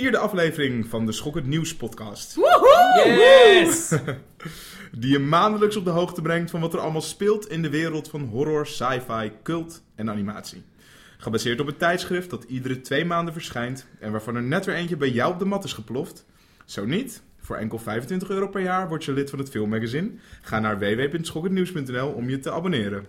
vierde aflevering van de Schokkend Nieuws podcast. Yes! Die je maandelijks op de hoogte brengt van wat er allemaal speelt in de wereld van horror, sci-fi, cult en animatie. Gebaseerd op het tijdschrift dat iedere twee maanden verschijnt en waarvan er net weer eentje bij jou op de mat is geploft. Zo niet, voor enkel 25 euro per jaar word je lid van het filmmagazine. Ga naar www.schokkendnieuws.nl om je te abonneren.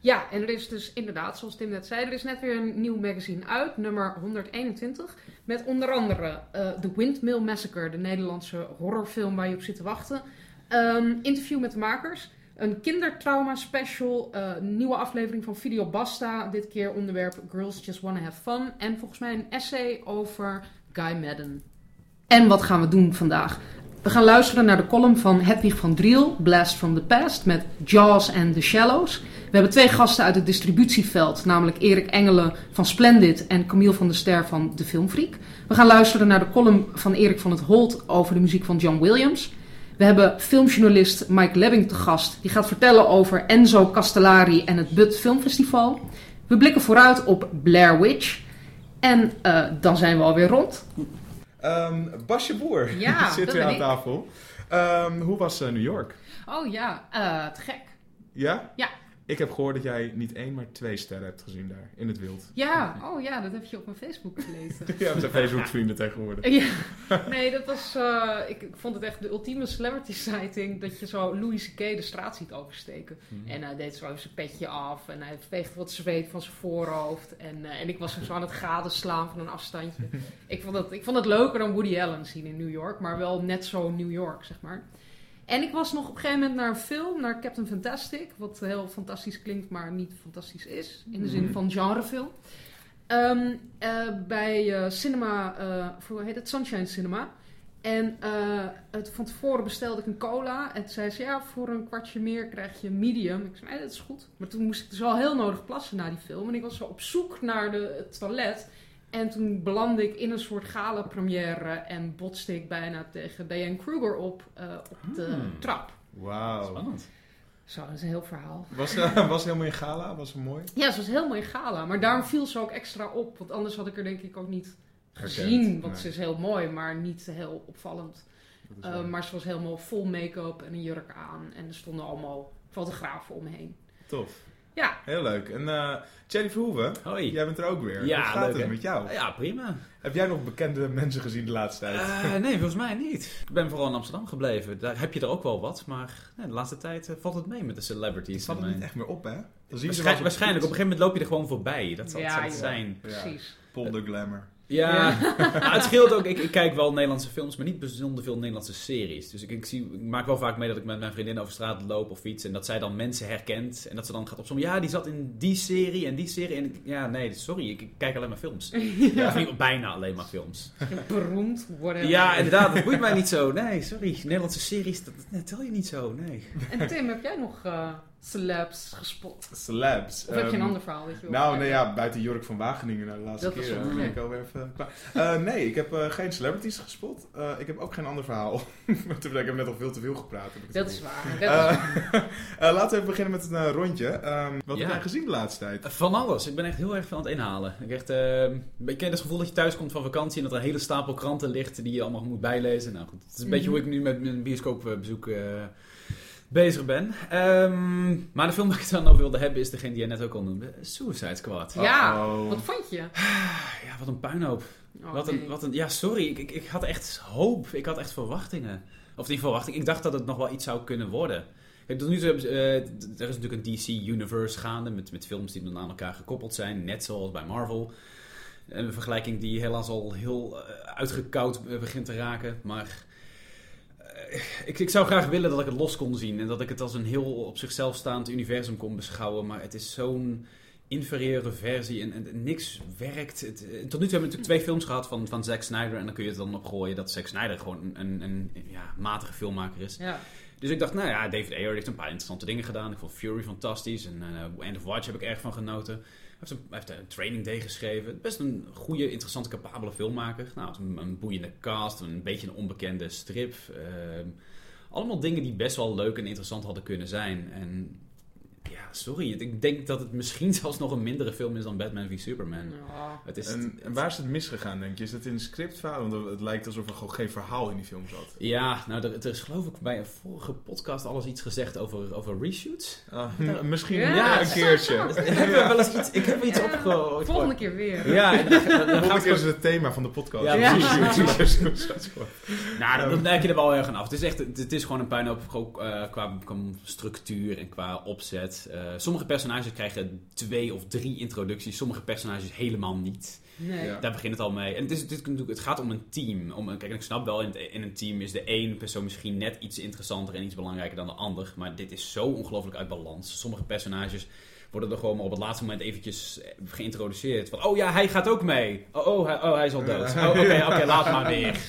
Ja, en er is dus inderdaad, zoals Tim net zei, er is net weer een nieuw magazine uit, nummer 121. Met onder andere eh The Windmill Massacre, de Nederlandse horrorfilm waar je op zit te wachten. Ehm, interview met de makers. Een kindertrauma special, een nieuwe aflevering van Video Basta. Dit keer onderwerp Girls Just Wanna Have Fun. En volgens mij een essay over Guy Madden. En wat gaan we doen vandaag? We gaan luisteren naar de column van Hedwig van Driel, Blast from the Past, met Jaws and the Shallows. We hebben twee gasten uit het distributieveld, namelijk Erik Engelen van Splendid en Camille van der Ster van De Filmfreak. We gaan luisteren naar de column van Erik van het Holt over de muziek van John Williams. We hebben filmjournalist Mike Lebbing te gast, die gaat vertellen over Enzo Castellari en het Bud Filmfestival. We blikken vooruit op Blair Witch. En eh, dan zijn we alweer rond. Ehm, Basje Boer Ja, zit weer aan ik. tafel. Ehm, hoe was eh, New York? Oh ja, eh, te gek. Ja? Ja. Ik heb gehoord dat jij niet één, maar twee sterren hebt gezien daar, in het wild. Ja, oh ja, dat heb je op mijn Facebook gelezen. Ja, we zijn Facebook-vrienden tegenwoordig. Ja, nee, dat was. eh, ik, ik vond het echt de ultieme celebrity sighting. Dat je zo Louis C.K. de straat ziet oversteken. Mhm. En hij deed zo zijn petje af. En hij veegde wat zweet van zijn voorhoofd. En, eh, en ik was zo aan het gadeslaan van een afstandje. ik, vond het, ik vond het leuker dan Woody Allen zien in New York. Maar wel net zo New York, zeg maar. En ik was nog op een gegeven moment naar een film, naar Captain Fantastic. Wat heel fantastisch klinkt, maar niet fantastisch is. In de zin Mhm. van genrefilm. Ehm, eh, bij eh, cinema, eh, hoe heet het? Sunshine Cinema. En het, van tevoren bestelde ik een cola. En toen zei ze, ja, voor een kwartje meer krijg je medium. Ik zei, nee, dat is goed. Maar toen moest ik dus wel heel nodig plassen na die film. En ik was zo op zoek naar de, het toilet. En toen belandde ik in een soort gala-première. En botste ik bijna tegen Diane Kruger op, eh, op de Hmm. trap. Wauw. Spannend. Zo, dat is een heel verhaal. Was, eh, was helemaal in gala? Was het mooi? Ja, ze was heel mooi gala. Maar daarom viel ze ook extra op. Want anders had ik er denk ik ook niet gezien. Herkend, Want nee. ze is heel mooi, maar niet heel opvallend. Uh, wel maar ze was helemaal vol make-up en een jurk aan. En er stonden allemaal fotografen omheen. Tof. Ja, Heel leuk. En eh Thierry Verhoeven, Hoi. jij bent er ook weer. Ja, Hoe gaat leuk, het met jou? Ja, prima. Heb jij nog bekende mensen gezien de laatste tijd? Eh, nee, volgens mij niet. Ik ben vooral in Amsterdam gebleven. Daar heb je er ook wel wat, maar nee, de laatste tijd eh, valt het mee met de Het celebrities. valt in er mijn- niet echt meer op, hè? Dan zie je ze waarschijnlijk, op een gegeven moment loop je er gewoon voorbij. Dat zal Ja, het zijn. Ja. precies. Paul de Glamour. Ja, het scheelt ook. Ik, ik kijk wel Nederlandse films, maar niet bijzonder veel Nederlandse series. Dus ik, ik, zie, ik maak wel vaak mee dat ik met mijn vriendin over straat loop of fiets. En dat zij dan mensen herkent. En dat ze dan gaat opzommen. Ja, die zat in die serie en die serie. En ik, ja, nee, sorry. Ik, kijk alleen maar films. Of niet, bijna alleen maar films. Beroemd worden. Ja, inderdaad. Dat boeit mij niet zo. Nee, sorry. Nederlandse series, dat, dat tel je niet zo. Nee. En Tim, heb jij nog eh, celebs gespot? Celebs. Of heb je een Ehm, ander verhaal? Dat je wil Nou, nee, ja, buiten Jurk van Wageningen naar de laatste Dat was keer. wel eh, ik alweer even. Eh, nee, ik heb eh, geen celebrities gespot. Eh, ik heb ook geen ander verhaal. ik heb net al veel te veel gepraat. heb ik het Dat is waar. Dat is Eh, eh, laten we even beginnen met een rondje. Ehm, wat Ja. heb jij gezien de laatste tijd? Van alles. Ik ben echt heel erg veel aan het inhalen. Ik echt, eh, ik ken het gevoel dat je thuis komt van vakantie en dat er een hele stapel kranten ligt die je allemaal moet bijlezen. Nou goed, het is een beetje Mhm. hoe ik nu met mijn bioscoopbezoek eh, bezig ben. Ehm, maar de film waar ik het dan over wilde hebben is degene die jij net ook al noemde. Suicide Squad. Ja, Uh-oh. wat vond je? Ja, wat een puinhoop. Oh, Wat een, wat een, ja, sorry. Ik, ik, ik had echt hoop. Ik had echt verwachtingen. Of niet verwachtingen. Ik dacht dat het nog wel iets zou kunnen worden. Kijk, tot nu toe eh, d- er is natuurlijk een DC-universe gaande met, met films die dan aan elkaar gekoppeld zijn. Net zoals bij Marvel. Een vergelijking die helaas al heel eh, uitgekoud eh, begint te raken. Maar ik, ik zou graag willen dat ik het los kon zien. En dat ik het als een heel op zichzelf staand universum kon beschouwen. Maar het is zo'n inferieure versie en, en niks werkt. Het, eh, tot nu toe hebben we natuurlijk twee films gehad van, van Zack Snyder. En dan kun je het dan opgooien dat Zack Snyder gewoon een, een, een ja, matige filmmaker is. Ja. Dus ik dacht, nou ja, David Ayer heeft een paar interessante dingen gedaan. Ik vond Fury fantastisch. En eh, End of Watch heb ik erg van genoten. Heeft een, heeft een training day geschreven. Best een goede, interessante, capabele filmmaker. Nou, een, een boeiende cast, een beetje een onbekende strip. Ehm, allemaal dingen die best wel leuk en interessant hadden kunnen zijn. En ja, sorry. Ik denk dat het misschien zelfs nog een mindere film is dan Batman v Superman. Ja. Het is, En, en waar is het misgegaan, denk je? Is het in de scriptverhaal? Want het lijkt alsof er gewoon geen verhaal in die film zat. Ja, nou, er, er is geloof ik bij een vorige podcast alles iets gezegd over, over reshoots. Ah, misschien Ja, een ja. keertje. ik heb er wel eens iets, ik heb er iets Ja. opge... Volgende keer weer. Ja, en dan, dan, dan Volgende keer is het thema van de podcast. Ja, precies. Nou, dan, dan merk je er wel erg aan af. Het is, echt, het, het is gewoon een puinhoop eh, qua, qua structuur en qua opzet. Eh, sommige personages krijgen twee of drie introducties, sommige personages helemaal niet. Nee. Ja. Daar begint het al mee. En het, is, het, is natuurlijk- het gaat om een team. Om, een- kijk, ik snap wel, in, het- in een team is de één persoon misschien net iets interessanter en iets belangrijker dan de ander. Maar dit is zo ongelooflijk uit balans. Sommige personages worden er gewoon maar op het laatste moment eventjes eh, geïntroduceerd. Van, oh ja, hij gaat ook mee. Oh, oh, hij, oh hij is al dood. Oh, Oké, oké, laat maar weer.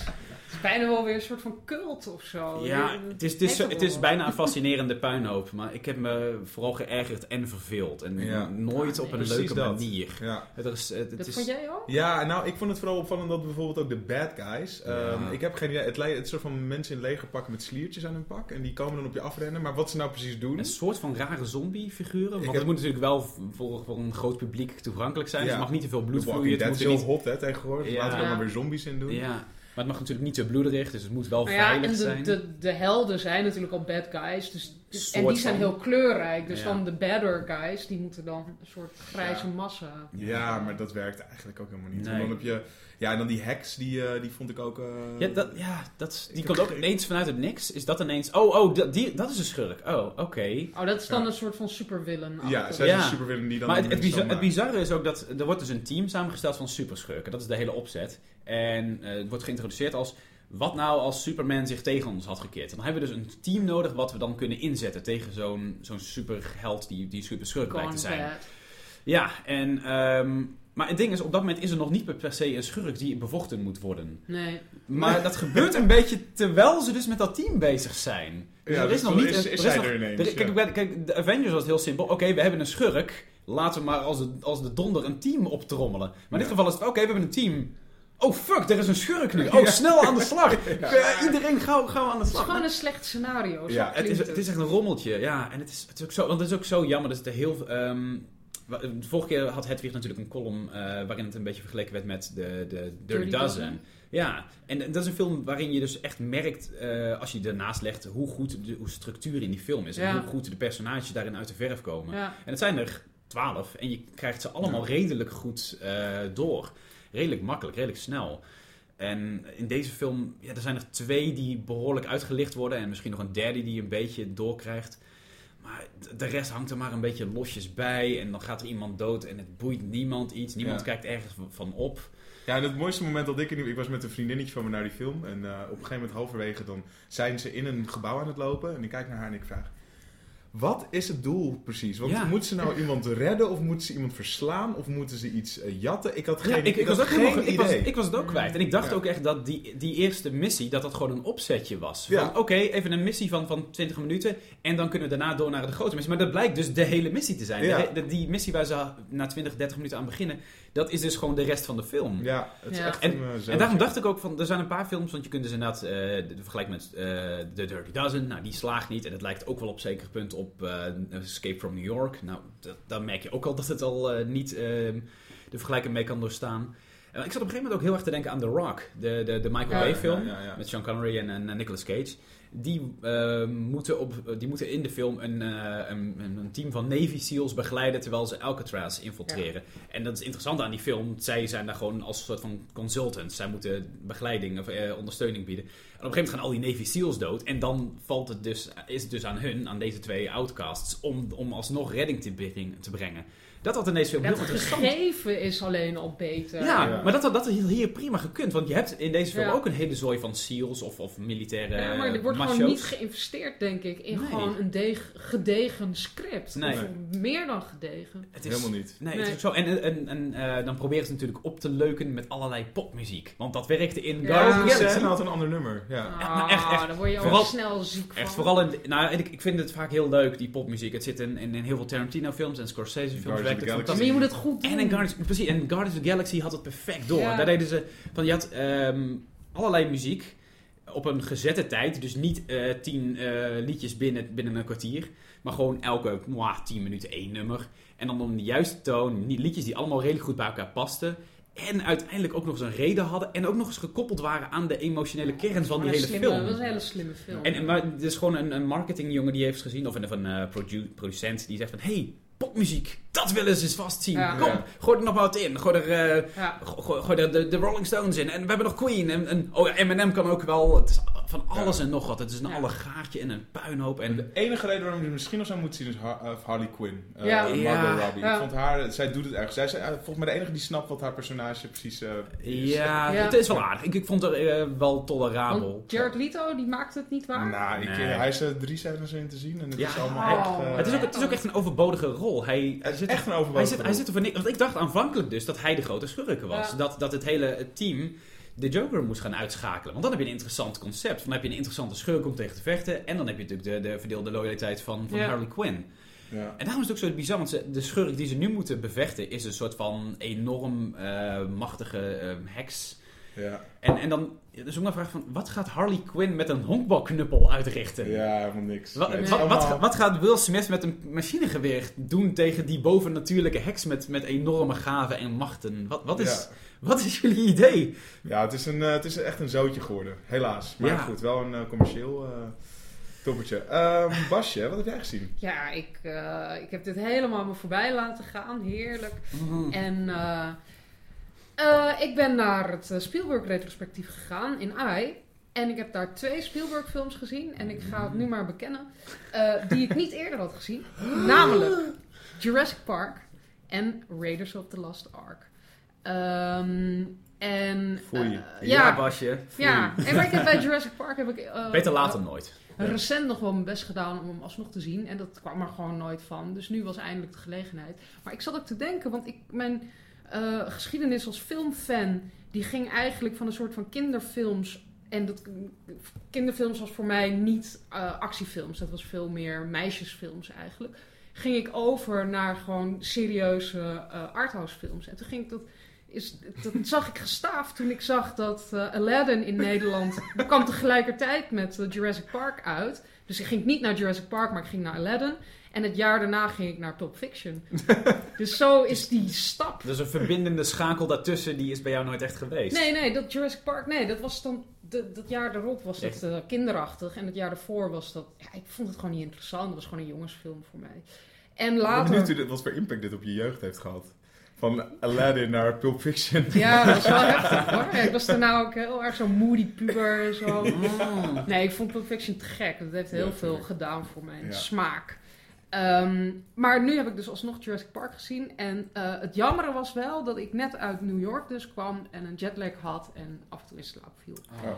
Het is bijna wel weer een soort van cult of zo. Ja, het is, het, is, het is bijna een fascinerende puinhoop. Maar ik heb me vooral geërgerd en verveeld. En Ja. nooit Ja, op een. Precies leuke dat. manier. Ja. Het is, het, het Dat is, vond jij ook? ja, nou, ik vond het vooral opvallend dat bijvoorbeeld ook de bad guys... Ja. ehm, ik heb geen idee, het lijkt het soort van mensen in legerpakken met sliertjes aan hun pak. En die komen dan op je afrennen. Maar wat ze nou precies doen... Een soort van rare zombie-figuren. Want heb- het moet natuurlijk wel voor, voor een groot publiek toegankelijk zijn. Dus Ja. er mag niet te veel bloed vloeien. Moet is heel niet... hot, hè, tegenwoordig. Ja. Laten we er maar weer zombies in doen. Ja, het mag natuurlijk niet te bloederig. Dus het moet wel Nou ja, veilig en de, zijn. de, de helden zijn natuurlijk al bad guys. Dus, Soort en die zijn van. heel kleurrijk. Dus Ja. dan de badder guys, die moeten dan een soort grijze Ja. massa. Ja, maar dat werkt eigenlijk ook helemaal niet. Nee. Dan heb je, ja, en dan die hacks, die, eh, die vond ik ook... eh, Ja, dat, ja dat, die komt ook ineens vanuit het niks. Is dat ineens... Oh, oh dat, die, dat is een schurk. Oh, oké. Oh, dat is dan Ja. een soort van supervillain. Ja, zij Ja. is een supervillain die dan... Maar het, het, bizar- het bizarre is ook dat er wordt dus een team samengesteld van superschurken. Dat is de hele opzet. En eh, het wordt geïntroduceerd als... Wat nou als Superman zich tegen ons had gekeerd? Dan hebben we dus een team nodig wat we dan kunnen inzetten tegen zo'n zo'n superheld die, die superschurk blijkt te zijn. Ja, en... ehm, maar het ding is, op dat moment is er nog niet per se een schurk die bevochten moet worden. Nee. Maar dat gebeurt een beetje terwijl ze dus met dat team bezig zijn. Dus Ja, er is dus nog niet... is, er is is zij nog- er ineens. er- ja. kijk, kijk, de Avengers was heel simpel. Oké, we hebben een schurk. Laten we maar als de, als de donder een team optrommelen. Maar in dit geval is het... Oké, we hebben een team. Oh fuck, er is een schurk nu. Oh, Ja. snel aan de slag. Eh, iedereen gauw, gauw aan de Het is slag. gewoon een slecht scenario. zo Ja, Het is, het is echt een rommeltje, ja. En het is, het is ook zo, want het is ook zo jammer. Dat het heel, ehm, de vorige keer had Hedwig natuurlijk een column eh, waarin het een beetje vergeleken werd met de, de Dirty, Dirty Dozen. Dozen. Ja, en dat is een film waarin je dus echt merkt, eh, als je ernaast legt, hoe goed de hoe structuur in die film is. En Ja. hoe goed de personages daarin uit de verf komen. Ja. En het zijn er twaalf en je krijgt ze allemaal redelijk goed eh, door. Redelijk makkelijk, redelijk snel. En in deze film, ja, er zijn er twee die behoorlijk uitgelicht worden. En misschien nog een derde die een beetje doorkrijgt. Maar de rest hangt er maar een beetje losjes bij. En dan gaat er iemand dood en het boeit niemand iets. Niemand Ja. kijkt ergens van- van op. Ja, en het mooiste moment dat ik... in- Ik was met een vriendinnetje van me naar die film. En eh, op een gegeven moment halverwege dan zijn ze in een gebouw aan het lopen. En ik kijk naar haar en ik vraag... Wat is het doel precies? Want Ja. moet ze nou iemand redden? Of moeten ze iemand verslaan? Of moeten ze iets eh, jatten? Ik had geen, Ja, ik, ik, ik, was had ook helemaal geen ge- ik, was, idee. ik was het ook kwijt. En ik dacht Ja. ook echt dat die, die eerste missie, dat dat gewoon een opzetje was. Oké, even een missie van, van 20 minuten. En dan kunnen we daarna door naar de grote missie. Maar dat blijkt dus de hele missie te zijn. De- die missie waar ze na 20, 30 minuten aan beginnen, dat is dus gewoon de rest van de film. Ja, het is Ja. echt En- een, eh, En daarom dacht ik ook van, er zijn een paar films, want je kunt dus inderdaad eh, de, de vergelijk met eh The Dirty Dozen, nou die slaagt niet en het lijkt ook wel op zeker punt op eh, Escape from New York. Nou, dat, dan merk je ook al dat het al eh, niet eh, de vergelijking mee kan doorstaan. En ik zat op een gegeven moment ook heel erg te denken aan The Rock, de, de, de Michael Ja, Bay ja, film ja, ja. met Sean Connery en, en Nicolas Cage. Die, eh, moeten op, die moeten in de film een, eh, een, een team van Navy SEALs begeleiden terwijl ze Alcatraz infiltreren. En dat is interessant aan die film. Zij zijn daar gewoon als soort van consultants. Zij moeten begeleiding of eh, ondersteuning bieden. En op een gegeven moment gaan al die Navy SEALs dood. En dan valt het dus, is het dus aan hun, aan deze twee outcasts, om, om alsnog redding te brengen. Dat had in deze film heel Het interessant. gegeven is alleen al beter. Ja, Ja. maar dat had dat hier prima gekund. Want je hebt in deze film Ja. ook een hele zooi van SEALs of, of militaire Ja, maar er wordt macho's. gewoon niet geïnvesteerd, denk ik, in Nee. gewoon een deeg, gedegen script. Nee. Of meer dan gedegen. Het is, Helemaal niet. Nee, het is zo. En, en, en eh, dan proberen ze natuurlijk op te leuken met allerlei popmuziek. Want dat werkte in Ja. Guardians of Elke the scène Galaxy. had een ander nummer. Ja. Ah, maar echt, echt. daar word je al Vooral- snel ziek van. Echt, vooral in... Nou, ik, ik vind het vaak heel leuk, die popmuziek. Het zit in, in, in heel veel Tarantino-films en Scorsese-films. Werkt het. Maar je moet het goed doen. En in Guardians, precies, en Guardians of the Galaxy had het perfect door. Ja. Daar deden ze... Van, je had ehm, allerlei muziek. op een gezette tijd. Dus niet eh, tien eh, liedjes binnen, binnen een kwartier. Maar gewoon elke mwah, tien minuten één nummer. En dan om de juiste toon. Liedjes die allemaal redelijk goed bij elkaar pasten. En uiteindelijk ook nog eens een reden hadden. En ook nog eens gekoppeld waren aan de emotionele kern van die hele slimme- film. Dat was een hele slimme film. En, en maar het is gewoon een, een marketingjongen die heeft gezien, of een, of een eh, produ- producent, die zegt van, hey, popmuziek, dat willen ze eens vastzien. Ja. Kom, Ja. gooi er nog wat in. Gooi er, eh, ja. go- gooi, gooi er de, de Rolling Stones in. En we hebben nog Queen. En, en oh ja, Eminem kan ook wel. Het is van alles Ja. en nog wat. Het is een Ja. allegaartje en een puinhoop. En De enige reden waarom je het misschien nog zou moeten zien is Har- eh, Harley Quinn. Eh, Ja. Margot Ja. Robbie. Ja. Ik vond haar, zij doet het echt. Zij is volgens mij de enige die snapt wat haar personage precies eh, is. ja, Ja. het is wel aardig. Ik, ik vond het eh, wel tolerabel. Want Jared Leto, die maakte het niet waar. Nou, ik, Nee. hij is er drie scènes in te zien en het Ja. is allemaal Oh. echt... eh, het, is ook, het is ook echt een overbodige rol. Hij, het zit, echt een hij, zit, hij zit er voor niks. Want ik dacht aanvankelijk dus dat hij de grote schurk was. Ja. Dat, dat het hele team de Joker moest gaan uitschakelen. Want dan heb je een interessant concept. Dan heb je een interessante schurk om tegen te vechten. En dan heb je natuurlijk de, de verdeelde loyaliteit van, van Ja. Harley Quinn. Ja. En daarom is het ook zo bizar, want ze- de schurk die ze nu moeten bevechten is een soort van enorm eh, machtige eh, heks. Ja. En, en dan is ook een vraag van, wat gaat Harley Quinn met een honkbalknuppel uitrichten? ja, helemaal niks. Wat, Nee, wat, wat, gaat Will Smith met een machinegeweer doen tegen die bovennatuurlijke heks met, met enorme gaven en machten? Wat, wat, is, Ja. wat is jullie idee? Ja, het is, een, eh, het is echt een zootje geworden. Helaas. Maar Ja. goed, wel een eh, commercieel eh toppertje. Ehm, Basje, wat heb jij gezien? Ja, ik, eh, ik heb dit helemaal me voorbij laten gaan. Heerlijk. En eh, eh, ik ben naar het eh, Spielberg-retrospectief gegaan in AI. En ik heb daar twee Spielberg-films gezien. En ik ga het nu maar bekennen. eh, die ik niet eerder had gezien. Namelijk Jurassic Park en Raiders of the Lost Ark. Ehm, en... Foei. ja, ja, Basje. ja. En maar ik heb bij Jurassic Park heb ik... eh, Beter dan nooit. recent nog wel mijn best gedaan om hem alsnog te zien. En dat kwam er gewoon nooit van. Dus nu was eindelijk de gelegenheid. Maar ik zat ook te denken, want ik, mijn eh, geschiedenis als filmfan... die ging eigenlijk van een soort van kinderfilms... En dat, kinderfilms was voor mij niet eh, actiefilms. Dat was veel meer meisjesfilms eigenlijk. Ging ik over naar gewoon serieuze eh arthouse films. En toen ging ik dat... Is, dat zag ik gestaafd toen ik zag dat eh, Aladdin in Nederland kwam tegelijkertijd met Jurassic Park uit. Dus ik ging niet naar Jurassic Park, maar ik ging naar Aladdin. En het jaar daarna ging ik naar Pulp Fiction. dus zo is die stap. Dus een verbindende schakel daartussen, die is bij jou nooit echt geweest. Nee, nee, dat Jurassic Park, nee, dat was dan, de, dat jaar daarop was dat eh, kinderachtig. En het jaar daarvoor was dat, ja, ik vond het gewoon niet interessant. Dat was gewoon een jongensfilm voor mij. En Ik ben later... benieuwd hoe dit- wat voor impact dit op je jeugd heeft gehad. Van Aladdin naar Pulp Fiction. Ja, dat was wel heftig hoor. Ik was daarna ook heel erg zo'n moody puber en zo. Mm. Nee, ik vond Pulp Fiction te gek. Dat heeft heel Ja, veel gedaan voor mijn Ja. smaak. Ehm, maar nu heb ik dus alsnog Jurassic Park gezien. En eh, het jammere was wel dat ik net uit New York dus kwam en een jetlag had en af en toe in slaap viel. Oh, oh.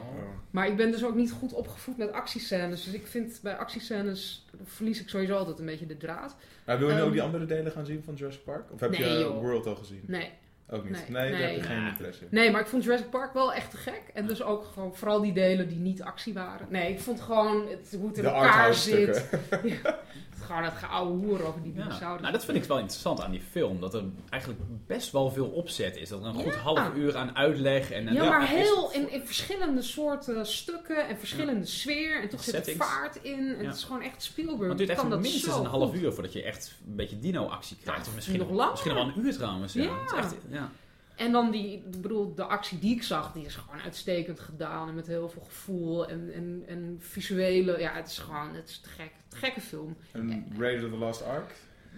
Maar ik ben dus ook niet goed opgevoed met actiescènes. Dus ik vind bij actiescènes verlies ik sowieso altijd een beetje de draad. Maar wil je nu Ehm, ook die andere delen gaan zien van Jurassic Park? Of heb Nee, je joh. World al gezien? Nee. Ook niet. Nee, Nee, daar heb je geen interesse in. Nee, maar ik vond Jurassic Park wel echt te gek. En dus ook gewoon vooral die delen die niet actie waren. Nee, ik vond gewoon het, hoe het in De elkaar zit. Ja, gewoon het geouwe hoer over die Ja. dinosaurus. Nou, dat vind ik wel interessant aan die film. Dat er eigenlijk best wel veel opzet is. Dat er een goed Ja. half uur aan uitleg en... en ja, maar heel in, in verschillende soorten stukken en verschillende sfeer. En toch zit er Settings. vaart in. En Ja. het is gewoon echt Want Spielberg. het duurt echt minstens een half uur voordat je echt een beetje dino-actie krijgt. Nou, Of misschien nog langer. Misschien wel een uur trouwens. Ja. Ja. Het is echt, ja. En dan die, ik bedoel, de actie die ik zag, die is gewoon uitstekend gedaan. En met heel veel gevoel en, en, en visuele. Ja, het is gewoon, het is te gek. Te gekke film. En Raiders of the Lost Ark?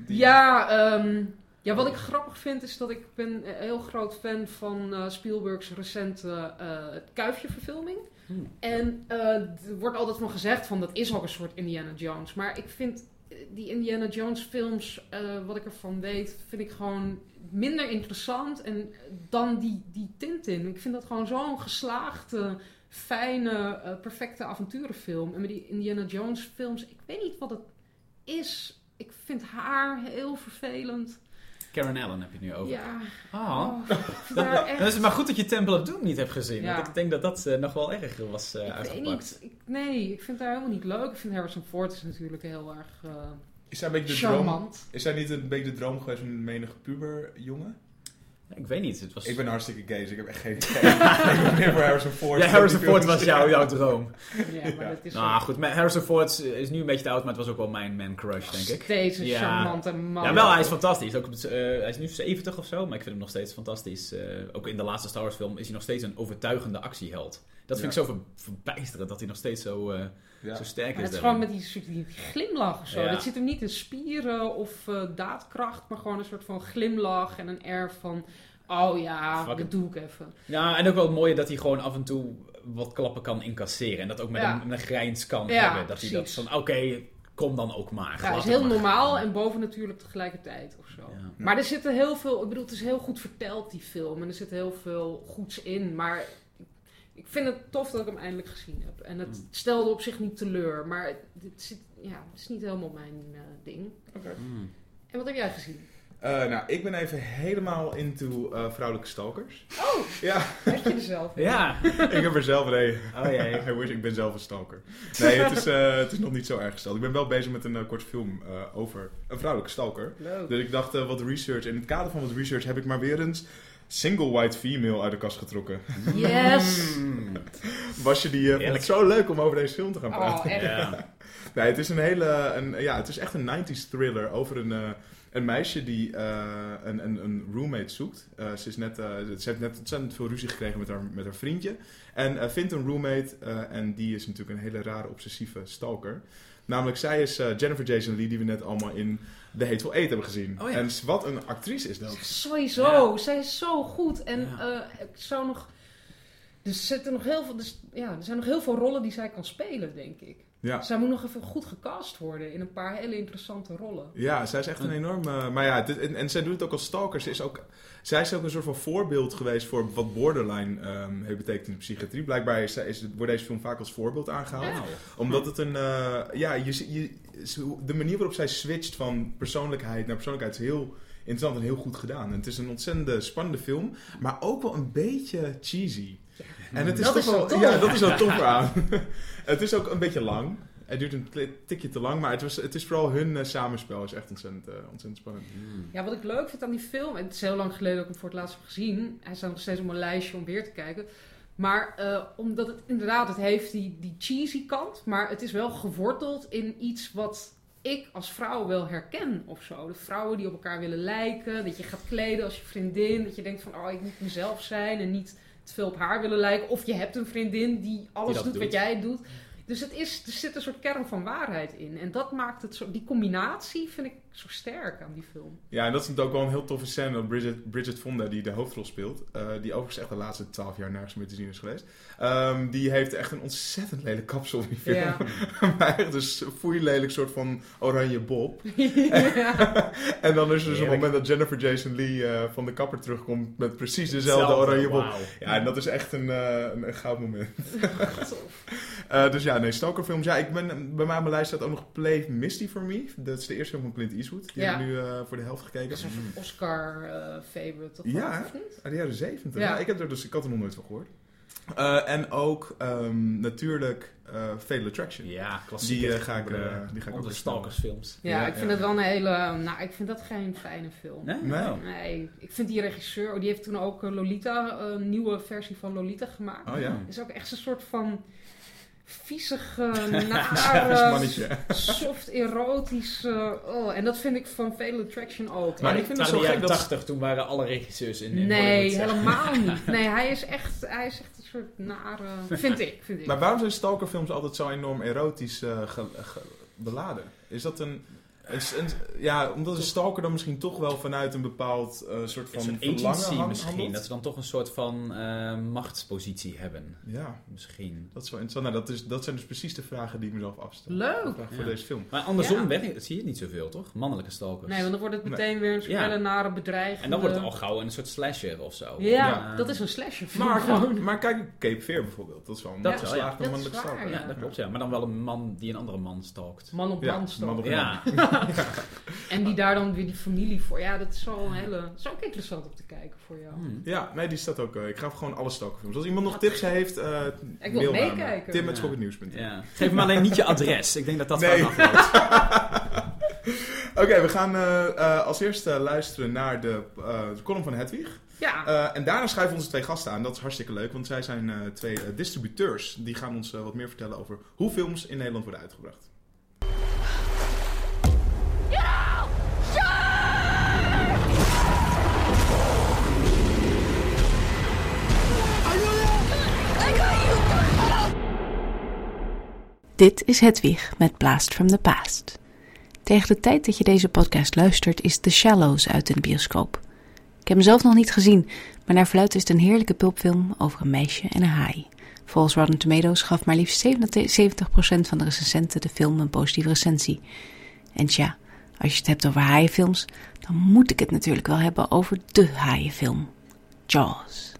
Die- Ja, ehm, ja, wat ik grappig vind is dat ik ben een heel groot fan van eh, Spielberg's recente eh Kuifje-verfilming. Hmm. En eh, er wordt altijd van gezegd van dat is ook een soort Indiana Jones. Maar ik vind die Indiana Jones films, eh, wat ik ervan weet, vind ik gewoon minder interessant en dan die, die Tintin. Ik vind dat gewoon zo'n geslaagde, fijne, eh, perfecte avonturenfilm. En met die Indiana Jones films, ik weet niet wat het is. Ik vind haar heel vervelend. Karen Allen heb je het nu over. Ja, Ah. oh, echt... Dan is het maar goed dat je Temple of Doom niet hebt gezien. Ja. Want ik denk dat dat eh, nog wel erger was eh ik weet uitgepakt. niet. Ik, nee, ik vind haar helemaal niet leuk. Ik vind Harrison Ford is natuurlijk heel erg Is zij een beetje de droom? charmant. Is zij niet een beetje de droom geweest van een menige puberjongen? Ik weet niet. Het was... Ik ben hartstikke gay, dus ik heb echt geen idee. ik ben meer voor Harrison Ford. Ja, Harrison Ford was jouw, jouw droom. Ja, maar dat is Nou goed, Harrison Ford is nu een beetje te oud, maar het was ook wel mijn man crush, denk ik. Deze Ja. charmante man. Ja, wel, hij is fantastisch. Ook, op het, eh, hij is nu 70 of zo, maar ik vind hem nog steeds fantastisch. Eh, ook in de laatste Star Wars film is hij nog steeds een overtuigende actieheld. Dat vind Ja. ik zo ver- verbijsterend, dat hij nog steeds zo, eh, Ja. zo sterk Maar is. het is gewoon met die, soort- die glimlach of zo. Ja. Dat zit hem niet in spieren of eh, daadkracht, maar gewoon een soort van glimlach en een air van... Oh ja, Fuck dat it. doe ik even. Ja, en ook wel het mooie dat hij gewoon af en toe wat klappen kan incasseren. En dat ook met, Ja. een, met een grijns kan Ja, hebben. Dat hij dat van, oké, kom dan ook maar. Ja, is heel maar normaal gaan. en bovennatuurlijk tegelijkertijd of zo. Ja. Maar er zitten heel veel, ik bedoel, het is heel goed verteld, die film. En er zit heel veel goeds in. Maar ik vind het tof dat ik hem eindelijk gezien heb. En het Mm. stelde op zich niet teleur. Maar het, het zit, ja, het is niet helemaal mijn eh, ding. Mm. En wat heb jij gezien? Eh, nou, ik ben even helemaal into eh, vrouwelijke stalkers. Oh, Ja, heb je er zelf? Ja. ik heb er zelf een. Oh jee. I wish, ik ben zelf een stalker. Nee, het is, eh, het is nog niet zo erg gesteld. Ik ben wel bezig met een korte film eh, over een vrouwelijke stalker. Leuk. Dus ik dacht, wat research. In het kader van wat research heb ik maar weer eens single white female uit de kast getrokken. Yes! Was je die... eh, vond Eerlijk. het zo leuk om over deze film te gaan praten. Oh, echt. Ja. Nee, het is een hele... Een, ja, het is echt een 90s thriller over een, eh, een meisje die eh, een, een, een roommate zoekt. Eh, ze, is net, eh, ze heeft net ontzettend veel ruzie gekregen met haar, met haar vriendje. En eh, vindt een roommate eh, en die is natuurlijk een hele rare obsessieve stalker. Namelijk, zij is eh, Jennifer Jason Leigh, die we net allemaal in The Hateful Eight hebben gezien. Oh ja. En wat een actrice is dat. Sowieso, Ja. zij is zo goed. En Ja. eh, ik zou nog. Er zitten nog heel veel. Dus, ja, er zijn nog heel veel rollen die zij kan spelen, denk ik. Ja. Zij moet nog even goed gecast worden in een paar hele interessante rollen. Ja, zij is echt een enorme. Maar ja, dit- en, en zij doet het ook als stalker. Ze is ook, zij is ook een soort van voorbeeld geweest voor wat borderline ehm, heeft betekend in de psychiatrie. Blijkbaar is, wordt deze film vaak als voorbeeld aangehaald. Omdat het een. eh, ja, je, de manier waarop zij switcht van persoonlijkheid naar persoonlijkheid is heel interessant en heel goed gedaan. En het is een ontzettende spannende film, maar ook wel een beetje cheesy. En het is Dat toch is wel. tof. Ja, dat is wel tof aan. het is ook een beetje lang. Het duurt een tikje te lang, maar het, was, het is vooral hun eh, samenspel is echt ontzettend, eh, ontzettend spannend. Mm. Ja, wat ik leuk vind aan die film, en het is heel lang geleden dat ik hem voor het laatst heb gezien. Hij staat nog steeds op mijn lijstje om weer te kijken. Maar eh, omdat het inderdaad, het heeft die, die cheesy kant, maar het is wel geworteld in iets wat ik als vrouw wel herken of zo. De vrouwen die op elkaar willen lijken, dat je gaat kleden als je vriendin, dat je denkt van, oh, ik moet mezelf zijn en niet te veel op haar willen lijken. Of je hebt een vriendin die alles doet, doet. wat jij doet. Dus het is, er zit een soort kern van waarheid in. En dat maakt het zo, die combinatie vind ik zo sterk aan die film. Ja, en dat is ook wel een heel toffe scène. Dat Bridget, Bridget Fonda, die de hoofdrol speelt, eh, die overigens echt de laatste twaalf jaar nergens meer te zien is geweest, ehm, die heeft echt een ontzettend lelijk kapsel in die film. Ja. maar echt dus foei lelijk soort van oranje bob. ja. En dan is er zo'n Heerlijk. moment dat Jennifer Jason Leigh eh, van de kapper terugkomt met precies dezelfde Hetzelfde, oranje bob. Ja, en dat is echt een, eh, een, een goud moment. Tof. Eh, dus ja, nee, stalkerfilms. Ja, ik ben, bij mij op mijn lijst staat ook nog Play Misty for Me. Dat is de eerste film van Clint Eastwood. Die Ja. heb ik nu eh, voor de helft gekeken. Dat is een soort Oscar-favorite, toch? Ja, of niet? Uit de jaren 70. Ja. Ja. ik, heb er dus, ik had er nog nooit van gehoord. Eh, en ook ehm, natuurlijk eh Fatal Attraction. Ja, klassiek. Die, eh, ga ik, eh, die ga ik ook weer stalkersfilms. Ja, Ja, ik vind ja. het wel een hele... Nou, ik vind dat geen fijne film. Nee? Nee. Oh. Nee, ik vind die regisseur... oh, Die heeft toen ook eh, Lolita, een nieuwe versie van Lolita gemaakt. Oh ja. Is ook echt een soort van viezige, nare, mannetje. soft erotisch. eh, oh, en dat vind ik van Fatal Attraction ook. Maar En ik vind het zo gek dat- 80, toen waren alle regisseurs in, in Nee, helemaal niet. Nee, hij is echt, hij is echt een soort nare... Vind ik, vind ik. Maar waarom zijn stalkerfilms altijd zo enorm erotisch eh, ge- ge- beladen? Is dat een, een, een- Ja, omdat een stalker dan misschien toch wel vanuit een bepaald eh, soort van Een soort verlangen agency misschien. handelt? Dat ze dan toch een soort van eh, machtspositie hebben. Ja, Misschien. dat is wel interessant. Nou, dat, is, dat zijn dus precies de vragen die ik mezelf afstel. Leuk. Voor deze film. Maar andersom Ja. zie je het niet zoveel, toch? Mannelijke stalkers. Nee, want dan wordt het meteen weer een hele nare bedreiging. En dan wordt het al gauw een soort slasher of zo. Ja, Ja. dat is een slasher. Maar, gewoon. maar kijk, Cape Fear bijvoorbeeld. Dat is wel een Dat geslaagde mannelijke stalker. ja. Dat klopt, ja. Maar dan wel een man die een andere man stalkt. Man op Ja, man stalk. man op- Ja. En die daar dan weer die familie voor. Ja, dat is wel een hele... Dat is ook interessant om te kijken voor jou. Hmm. Ja, nee, die staat ook. eh, ik ga gewoon alle stalkerfilms. Als iemand nog tips heeft, eh Ik wil meekijken. Tim met Ja. Ja. Geef me alleen niet je adres. Ik denk dat dat Nee. afloopt. Oké, we gaan eh, eh, als eerste luisteren naar de, eh, de column van Hedwig. Ja, Eh, en daarna schuiven onze twee gasten aan. Dat is hartstikke leuk, want zij zijn eh, twee distributeurs. Die gaan ons wat meer vertellen over hoe films in Nederland worden uitgebracht. Dit is Hedwig met Blast from the Past. Tegen de tijd dat je deze podcast luistert is The Shallows uit in de bioscoop. Ik heb hem zelf nog niet gezien, maar naar verluidt is het een heerlijke pulpfilm over een meisje en een haai. Volgens Rotten Tomatoes gaf maar liefst 77% van de recensenten de film een positieve recensie. En tja, als je het hebt over haaienfilms, dan moet ik het natuurlijk wel hebben over de haaienfilm. Jaws.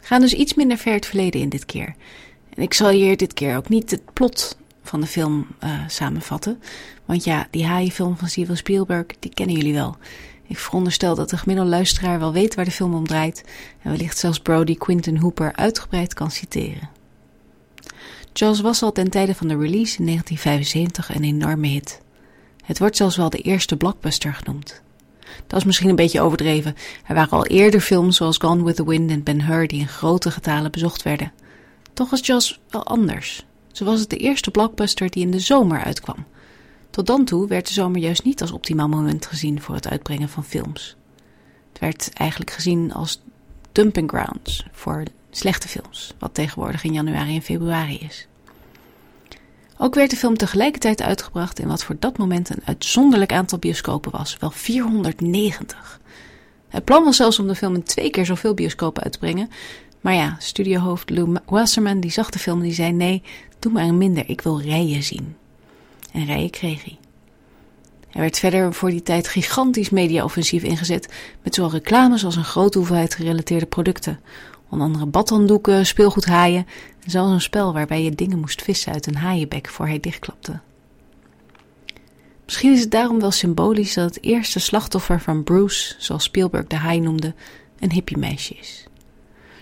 We gaan dus iets minder ver het verleden in dit keer. Ik zal hier dit keer ook niet het plot van de film eh, samenvatten. Want ja, die haaienfilm van Steven Spielberg, die kennen jullie wel. Ik veronderstel dat de gemiddelde luisteraar wel weet waar de film om draait. En wellicht zelfs Brody Quinton Hooper uitgebreid kan citeren. Jaws was al ten tijde van de release in 1975 een enorme hit. Het wordt zelfs wel de eerste blockbuster genoemd. Dat is misschien een beetje overdreven. Er waren al eerder films zoals Gone with the Wind en Ben-Hur die in grote getalen bezocht werden. Toch was Jaws wel anders. Zo was het de eerste blockbuster die in de zomer uitkwam. Tot dan toe werd de zomer juist niet als optimaal moment gezien voor het uitbrengen van films. Het werd eigenlijk gezien als dumping grounds voor slechte films, wat tegenwoordig in januari en februari is. Ook werd de film tegelijkertijd uitgebracht in wat voor dat moment een uitzonderlijk aantal bioscopen was, wel 490. Het plan was zelfs om de film in twee keer zoveel bioscopen uit te brengen, maar ja, studiohoofd Lou Wasserman die zag de film en die zei nee, doe maar minder, ik wil rijen zien. En rijen kreeg hij. Er werd verder voor die tijd gigantisch mediaoffensief ingezet met zowel reclames als een grote hoeveelheid gerelateerde producten. Onder andere badhanddoeken, speelgoedhaaien en zelfs een spel waarbij je dingen moest vissen uit een haaienbek voor hij dichtklapte. Misschien is het daarom wel symbolisch dat het eerste slachtoffer van Bruce, zoals Spielberg de haai noemde, een hippiemeisje is.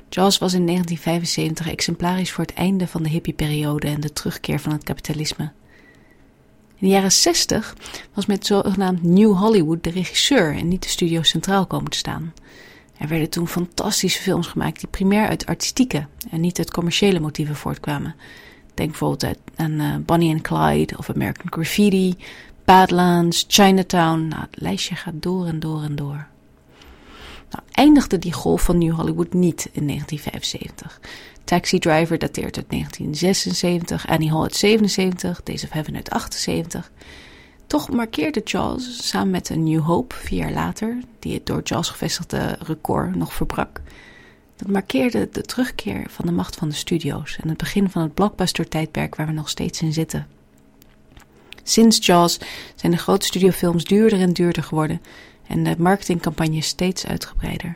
Jaws was in 1975 exemplarisch voor het einde van de hippieperiode en de terugkeer van het kapitalisme. In de jaren 60 was met zogenaamd New Hollywood de regisseur en niet de studio centraal komen te staan. Er werden toen fantastische films gemaakt die primair uit artistieke en niet uit commerciële motieven voortkwamen. Denk bijvoorbeeld aan uh, Bonnie and Clyde of American Graffiti, Badlands, Chinatown. Nou, het lijstje gaat door en door en door. Nou, eindigde die golf van New Hollywood niet in 1975. Taxi Driver dateert uit 1976, Annie Hall uit 77, Days of Heaven uit 78. Toch markeerde Jaws samen met A New Hope, vier jaar later, die het door Jaws gevestigde record nog verbrak. Dat markeerde de terugkeer van de macht van de studio's en het begin van het blockbuster-tijdperk waar we nog steeds in zitten. Sinds Jaws zijn de grote studiofilms duurder en duurder geworden en de marketingcampagne steeds uitgebreider.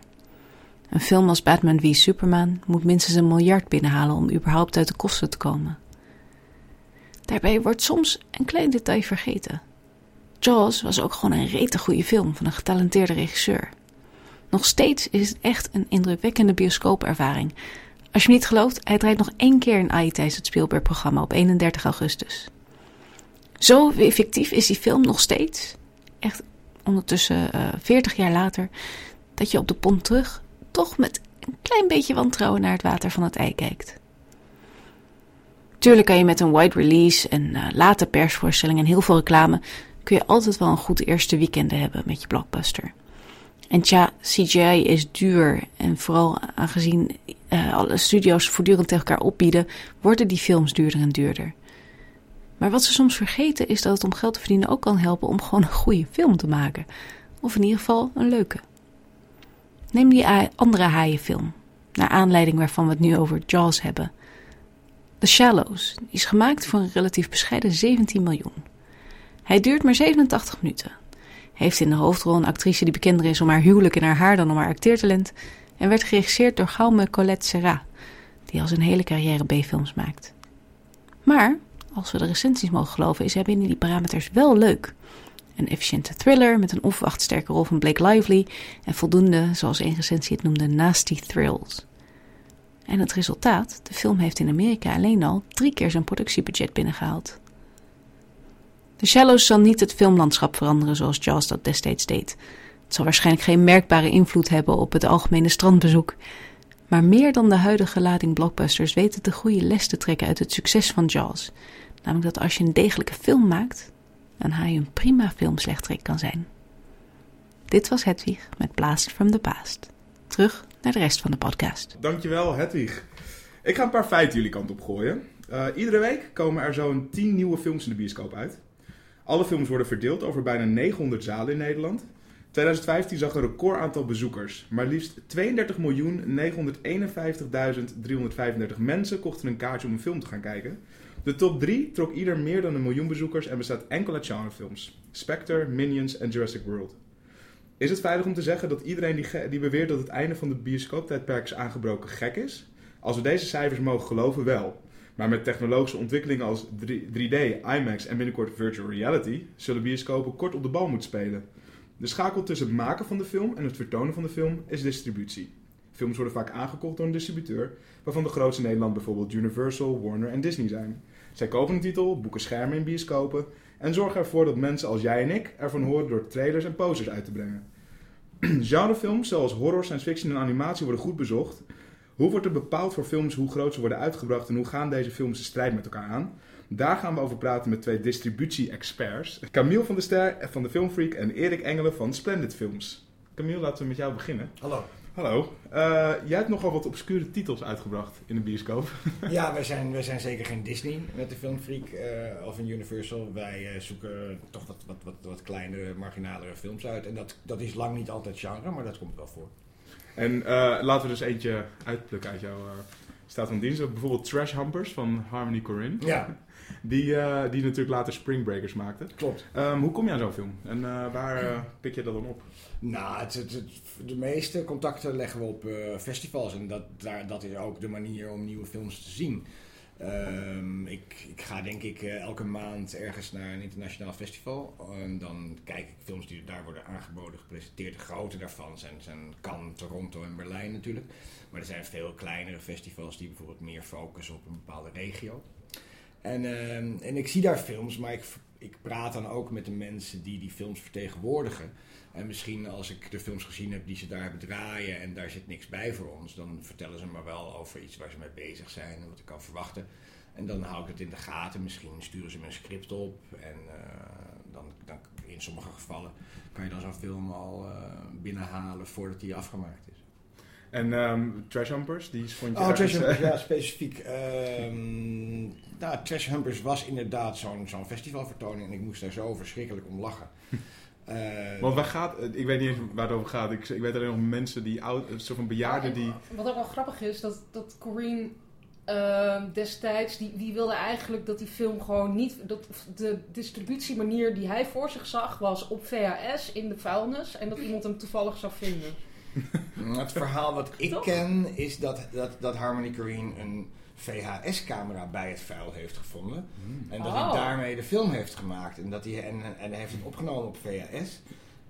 Een film als Batman v Superman moet minstens een miljard binnenhalen om überhaupt uit de kosten te komen. Daarbij wordt soms een klein detail vergeten. Jaws was ook gewoon een rete goede film van een getalenteerde regisseur. Nog steeds is het echt een indrukwekkende bioscoopervaring. Als je niet gelooft, hij draait nog één keer in AI tijdens het Spielberg-programma op 31 augustus. Zo effectief is die film nog steeds, echt ondertussen uh, 40 jaar later, dat je op de pont terug toch met een klein beetje wantrouwen naar het water van het ei kijkt. Tuurlijk kan je met een wide release en uh, late persvoorstelling en heel veel reclame kun je altijd wel een goed eerste weekend hebben met je blockbuster. En tja, CGI is duur en vooral aangezien uh, alle studio's voortdurend tegen elkaar opbieden, worden die films duurder en duurder. Maar wat ze soms vergeten is dat het om geld te verdienen ook kan helpen om gewoon een goede film te maken. Of in ieder geval een leuke. Neem die andere haaienfilm, naar aanleiding waarvan we het nu over Jaws hebben. The Shallows is gemaakt voor een relatief bescheiden 17 miljoen. Hij duurt maar 87 minuten. Heeft in de hoofdrol een actrice die bekender is om haar huwelijk en haar haar dan om haar acteertalent. En werd geregisseerd door Gaume Colette Serra, die al zijn hele carrière B-films maakt. Maar, als we de recensies mogen geloven, is hij binnen die parameters wel leuk. Een efficiënte thriller met een onverwacht sterke rol van Blake Lively en voldoende, zoals een recensie het noemde, nasty thrills. En het resultaat, de film heeft in Amerika alleen al drie keer zijn productiebudget binnengehaald. The Shallows zal niet het filmlandschap veranderen zoals Jaws dat destijds deed. Het zal waarschijnlijk geen merkbare invloed hebben op het algemene strandbezoek. Maar meer dan de huidige lading blockbusters weet het de goede les te trekken uit het succes van Jaws. Namelijk dat als je een degelijke film maakt, dan haai je een prima filmslechterik kan zijn. Dit was Hedwig met Blast from the Past. Terug naar de rest van de podcast. Dankjewel, Hedwig. Ik ga een paar feiten jullie kant op gooien. Uh, iedere week komen er zo'n 10 nieuwe films in de bioscoop uit. Alle films worden verdeeld over bijna 900 zalen in Nederland. 2015 zag een record aantal bezoekers. Maar liefst 32.951.335 mensen kochten een kaartje om een film te gaan kijken. De top 3 trok ieder meer dan een miljoen bezoekers en bestaat enkel uit genrefilms. Spectre, Minions en Jurassic World. Is het veilig om te zeggen dat iedereen die, die beweert dat het einde van de bioscooptijdperk is aangebroken gek is? Als we deze cijfers mogen geloven, wel. Maar met technologische ontwikkelingen als 3D, IMAX en binnenkort virtual reality zullen bioscopen kort op de bal moeten spelen. De schakel tussen het maken van de film en het vertonen van de film is distributie. Films worden vaak aangekocht door een distributeur, waarvan de grootste in Nederland bijvoorbeeld Universal, Warner en Disney zijn. Zij kopen een titel, boeken schermen in bioscopen en zorgen ervoor dat mensen als jij en ik ervan horen door trailers en posters uit te brengen. Genrefilms zoals horror, science fiction en animatie worden goed bezocht. Hoe wordt er bepaald voor films hoe groot ze worden uitgebracht en hoe gaan deze films de strijd met elkaar aan? Daar gaan we over praten met twee distributie-experts. Camille van der Ster van de Filmfreak en Erik Engelen van Splendid Films. Camille, laten we met jou beginnen. Hallo. Hallo. Uh, jij hebt nogal wat obscure titels uitgebracht in de bioscoop. ja, wij zijn, wij zijn zeker geen Disney met de Filmfreak uh, of een Universal. Wij uh, zoeken toch wat, wat, wat, wat kleinere, marginalere films uit. En dat, dat is lang niet altijd genre, maar dat komt wel voor. En laten we dus eentje uitplukken uit jouw staat van dienst. Bijvoorbeeld Trash Humpers van Harmony Corinne. Ja. Die, uh, die natuurlijk later Spring Breakers maakte. Klopt. Um, hoe kom je aan zo'n film? En uh, waar uh, pik je dat dan op? Nou, het, het, het, de meeste contacten leggen we op festivals. En dat, daar, dat is ook de manier om nieuwe films te zien. Um, ik, ik, ga denk ik elke maand ergens naar een internationaal festival. En dan kijk ik films die daar worden aangeboden, gepresenteerd. De grote daarvan zijn, zijn Cannes, Toronto en Berlijn natuurlijk. Maar er zijn veel kleinere festivals die bijvoorbeeld meer focussen op een bepaalde regio. En, uh, en ik zie daar films, maar ik, ik praat dan ook met de mensen die die films vertegenwoordigen. En misschien als ik de films gezien heb die ze daar hebben draaien en daar zit niks bij voor ons, dan vertellen ze me wel over iets waar ze mee bezig zijn en wat ik kan verwachten. En dan hou ik het in de gaten. Misschien sturen ze me een script op. En uh, dan, dan, in sommige gevallen kan je dan zo'n film al uh, binnenhalen voordat die afgemaakt is. En um, Trash Humpers, die vond je Oh, Trash Humpers, ja, specifiek. Um, nou, Trash Humpers was inderdaad zo'n zo'n festivalvertoning en ik moest daar zo verschrikkelijk om lachen. Uh, Want waar gaat, ik weet niet eens waar het over gaat. Ik, ik weet alleen nog mensen die oud, een soort van bejaarden ja, die. Wat ook wel grappig is, dat, dat Corrine uh, destijds, die, die wilde eigenlijk dat die film gewoon niet. Dat de distributiemanier die hij voor zich zag was op VHS in de vuilnis en dat iemand hem toevallig zou vinden. Het verhaal wat ik Toch? ken is dat, dat, dat Harmony Korine een VHS-camera bij het vuil heeft gevonden. En dat hij Oh. daarmee de film heeft gemaakt. En, dat hij, en, en hij heeft het opgenomen op VHS.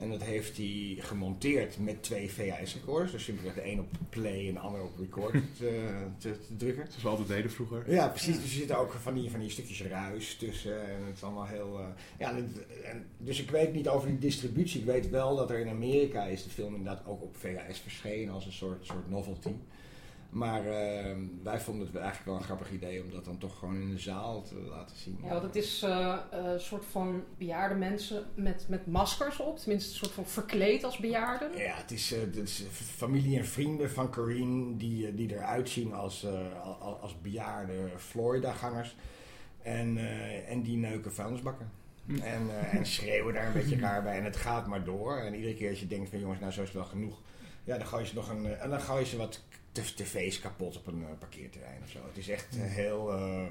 En dat heeft hij gemonteerd met twee VHS-recorders. Dus simpelweg de een op play en de ander op record te, te, te drukken. Zoals we altijd deden vroeger. Ja, precies. Dus er zitten ook van die, van die stukjes ruis tussen. En het is allemaal heel. eh, ja, en, dus ik weet niet over die distributie. Ik weet wel dat er in Amerika is de film inderdaad ook op VHS verschenen als een soort, soort novelty. Maar eh, wij vonden het eigenlijk wel een grappig idee om dat dan toch gewoon in de zaal te laten zien. Ja, want het is eh, eh, een soort van bejaarde mensen met, met maskers op. Tenminste, een soort van verkleed als bejaarden. Ja, het is, eh, het is familie en vrienden van Corrine die, die eruit zien als, eh, al- als bejaarde Florida-gangers. En, eh, en die neuken vuilnisbakken. En, eh, en schreeuwen daar een beetje raar bij. En het gaat maar door. En iedere keer als je denkt van jongens, nou zo is het wel genoeg. Ja, dan gooi je ze nog een. En dan gooi je ze wat tv's kapot op een eh, parkeerterrein of zo. Het is echt eh, heel eh,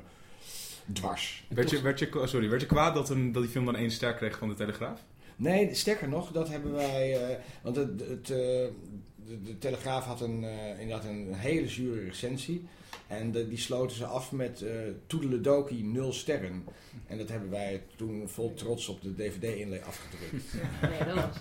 dwars. Werd je, werd, je, sorry, werd je kwaad dat, een, dat die film dan één ster kreeg van de Telegraaf? Nee, sterker nog, dat hebben wij. eh, want het, het, eh, de, de Telegraaf had een, eh, inderdaad een hele zure recensie. En de- die sloten ze af met eh Toedeledoki 0 sterren. En dat hebben wij toen vol trots op de DVD-inlay afgedrukt. Nee, dat was.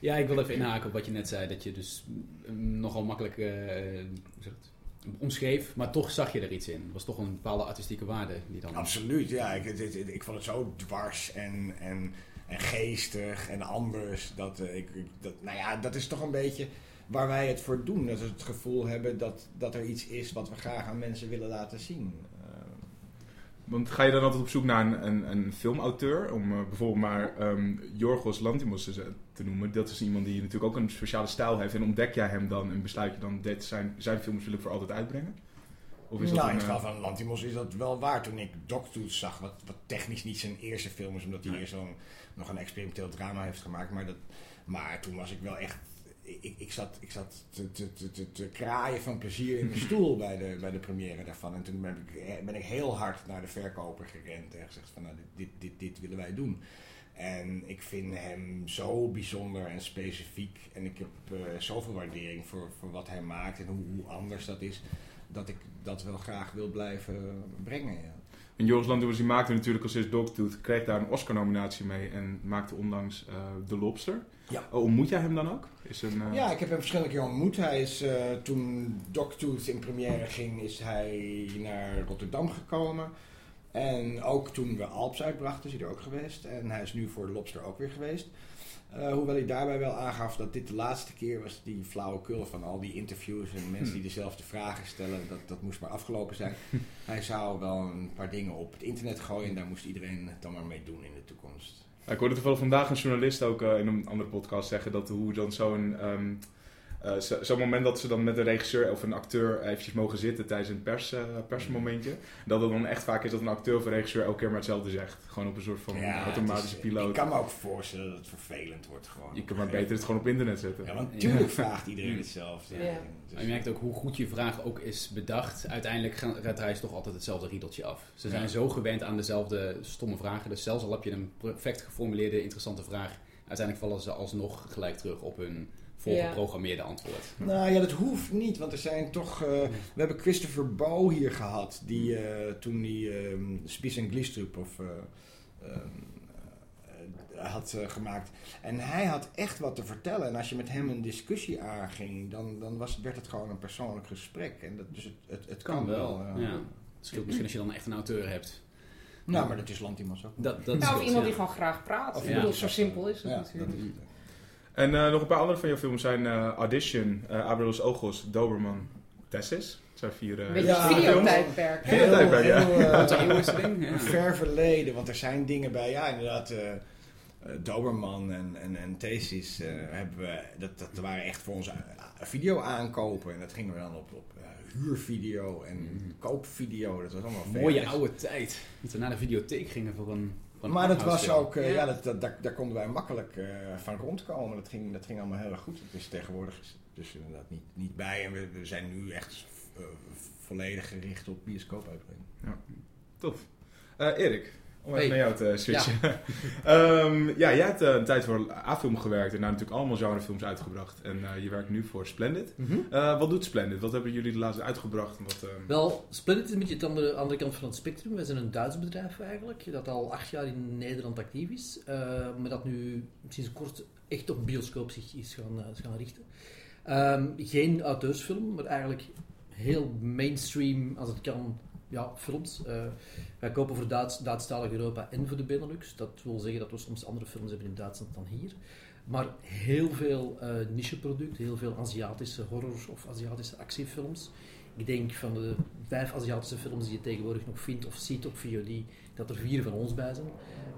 Ja, ik wil even inhaken op wat je net zei. Dat je dus mm, nogal makkelijk het, omschreef, maar toch zag je er iets in. Was toch een bepaalde artistieke waarde die dan... Absoluut, ja. Ik, het- het- ik vond het zo dwars en, en en geestig en anders. Dat, eh, ik, ik- dat, nou ja, dat is toch een beetje waar wij het voor doen. Dat we het gevoel hebben dat, dat er iets is wat we graag aan mensen willen laten zien. Want ga je dan altijd op zoek naar een, een, een filmauteur? Om eh, bijvoorbeeld maar ehm Jorgos Lantimos te, noemen. Dat is iemand die natuurlijk ook een speciale stijl heeft. En ontdek jij hem dan en besluit je dan, dit zijn, zijn films wil ik voor altijd uitbrengen? Of is dat nou, een, in het eh, geval van Lantimos is dat wel waar. Toen ik Dogtooth zag, wat, wat technisch niet zijn eerste film is, omdat hij eerst zo'n nog een experimenteel drama heeft gemaakt. Maar, dat, maar toen was ik wel echt. Ik, ik zat, ik zat te, te, te, te, kraaien van plezier in mijn stoel bij de, bij de première daarvan. En toen ben ik, ben ik heel hard naar de verkoper gerend en gezegd van nou, dit, dit, dit, willen wij doen. En ik vind hem zo bijzonder en specifiek. En ik heb eh, zoveel waardering voor, voor wat hij maakt en hoe, hoe anders dat is. Dat ik dat wel graag wil blijven brengen. Ja. En Joris Lantimos die maakte natuurlijk als eerst Dogtooth, kreeg daar een Oscar-nominatie mee en maakte onlangs eh The Lobster. Ja. Oh, ontmoet jij hem dan ook? Is een, eh, Ja, ik heb hem verschillende keer ontmoet. Hij is, eh, toen Dogtooth in première ging, is hij naar Rotterdam gekomen. En ook toen we Alps uitbrachten, is hij er ook geweest. En hij is nu voor Lobster ook weer geweest. Eh, hoewel hij daarbij wel aangaf dat dit de laatste keer was die flauwekul van al die interviews en mensen die dezelfde vragen stellen. Dat, dat moest maar afgelopen zijn. hij zou wel een paar dingen op het internet gooien en daar moest iedereen het dan maar mee doen in de toekomst. Ik hoorde toevallig vandaag een journalist ook eh, in een andere podcast zeggen dat hoe dan zo'n eh, zo- zo'n moment dat ze dan met een regisseur of een acteur eventjes mogen zitten tijdens een pers, eh, persmomentje, dat het dan echt vaak is dat een acteur of een regisseur elke keer maar hetzelfde zegt. Gewoon op een soort van Ja, automatische is- piloot. Ik kan me ook voorstellen dat het vervelend wordt gewoon. Je kan maar beter het gewoon op internet zetten. Ja, want natuurlijk vraagt iedereen hetzelfde. Ja. Dus- Maar je merkt ook hoe goed je vraag ook is bedacht. Uiteindelijk draait ze toch altijd hetzelfde riedeltje af. Ze zijn zo gewend aan dezelfde stomme vragen. Dus zelfs al heb je een perfect geformuleerde interessante vraag... uiteindelijk vallen ze alsnog gelijk terug op hun voorgeprogrammeerde antwoord. Nou ja, dat hoeft niet, want er zijn toch... eh, we hebben Christopher Bow hier gehad, die eh, toen die ehm Spies en Glistrup of... eh, ehm, eh, had gemaakt. En hij had echt wat te vertellen. En als je met hem een discussie aanging, dan, dan was, werd het gewoon een persoonlijk gesprek. En dat, dus het, het, het kan, wel. ja. Ja. Het scheelt misschien als je dan echt een auteur hebt. Nou, maar dat is Lantimos ook. Dat, dat Nou, of iemand ja. die gewoon graag praat. Of ik ja. bedoel, zo simpel is het Ja, natuurlijk. Dat. En eh, nog een paar andere van jouw films zijn eh, Audition, uh, Abelos Ogos, Doberman, Tessis. Het zijn vier, eh, Een beetje Ja, videotijdperk. tijdperk, ja. eh, een ja. ver verleden, want er zijn dingen bij, ja inderdaad, eh, eh, Doberman en, en, en Thesis eh, hebben we, dat, dat waren echt voor onze eh, video aankopen en dat gingen we dan op, op eh, huurvideo en koopvideo, dat was allemaal Mooie oude tijd. Dat we naar de videotheek gingen voor een. Maar dat was ook, eh, Ja. ja, dat, dat, daar, daar konden wij makkelijk eh, van rondkomen. Dat ging, dat ging allemaal heel erg goed. Het is tegenwoordig is het dus inderdaad niet, niet bij. En we, we zijn nu echt eh, volledig gericht op bioscoop uitbrengen. Tof. Eh, Erik, om even Hey. naar jou te switchen. Ehm, ja, jij hebt eh, een tijd voor A-film gewerkt en daar natuurlijk allemaal genrefilms uitgebracht. En eh, je werkt nu voor Splendid. Eh, wat doet Splendid? Wat hebben jullie de laatste uitgebracht? En Wat, ehm, Wel, Splendid is een beetje de andere, andere kant van het spectrum. Wij zijn een Duits bedrijf eigenlijk, dat al acht jaar in Nederland actief is. eh, maar dat nu sinds kort echt op bioscoop zich is gaan, is gaan richten. Ehm, geen auteursfilm, maar eigenlijk heel mainstream, als het kan, ja, films. Eh, wij kopen voor Duits, Duitsstalig Europa en voor de Benelux. Dat wil zeggen dat we soms andere films hebben in Duitsland dan hier. Maar heel veel eh nicheproducten, heel veel Aziatische horror- of Aziatische actiefilms. Ik denk van de vijf Aziatische films die je tegenwoordig nog vindt of ziet op VOD, dat er vier van ons bij zijn.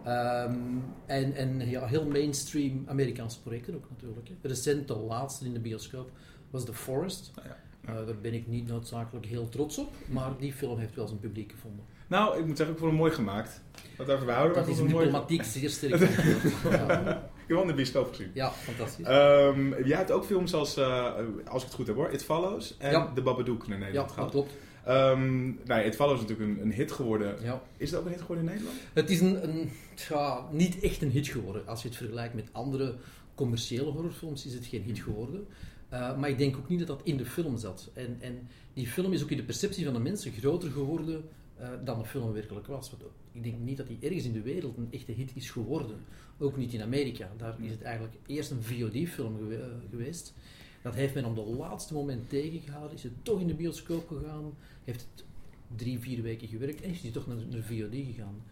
Ehm, en en ja, heel mainstream Amerikaanse projecten ook natuurlijk. Hè. Recent de laatste in de bioscoop was The Forest. Ah, ja. Eh, daar ben ik niet noodzakelijk heel trots op, maar die film heeft wel zijn publiek gevonden. Nou, ik moet zeggen, ik vond hem mooi gemaakt. Wat behouden, Dat is vond hem mooi. diplomatiek zeer sterk. ja, Ik heb in de bioscoop gezien. ja, fantastisch. Ehm, jij hebt ook films als, eh, als ik het goed heb hoor, It Follows en Ja. The Babadook naar Ja, Nederland dat gehad. klopt. Ehm, nou, It Follows is natuurlijk een, een hit geworden. Ja. Is het ook een hit geworden in Nederland? Het is een, een, ja, niet echt een hit geworden. Als je het vergelijkt met andere commerciële horrorfilms, is het geen hit geworden. Uh, maar ik denk ook niet dat dat in de film zat. En, en die film is ook in de perceptie van de mensen groter geworden uh, dan de film werkelijk was. Ik denk niet dat die ergens in de wereld een echte hit is geworden. Ook niet in Amerika. Daar is het eigenlijk eerst een VOD-film uh, geweest. Dat heeft men op de laatste moment tegengehouden. Is het toch in de bioscoop gegaan. Heeft het drie, vier weken gewerkt. En is die toch naar, naar VOD gegaan.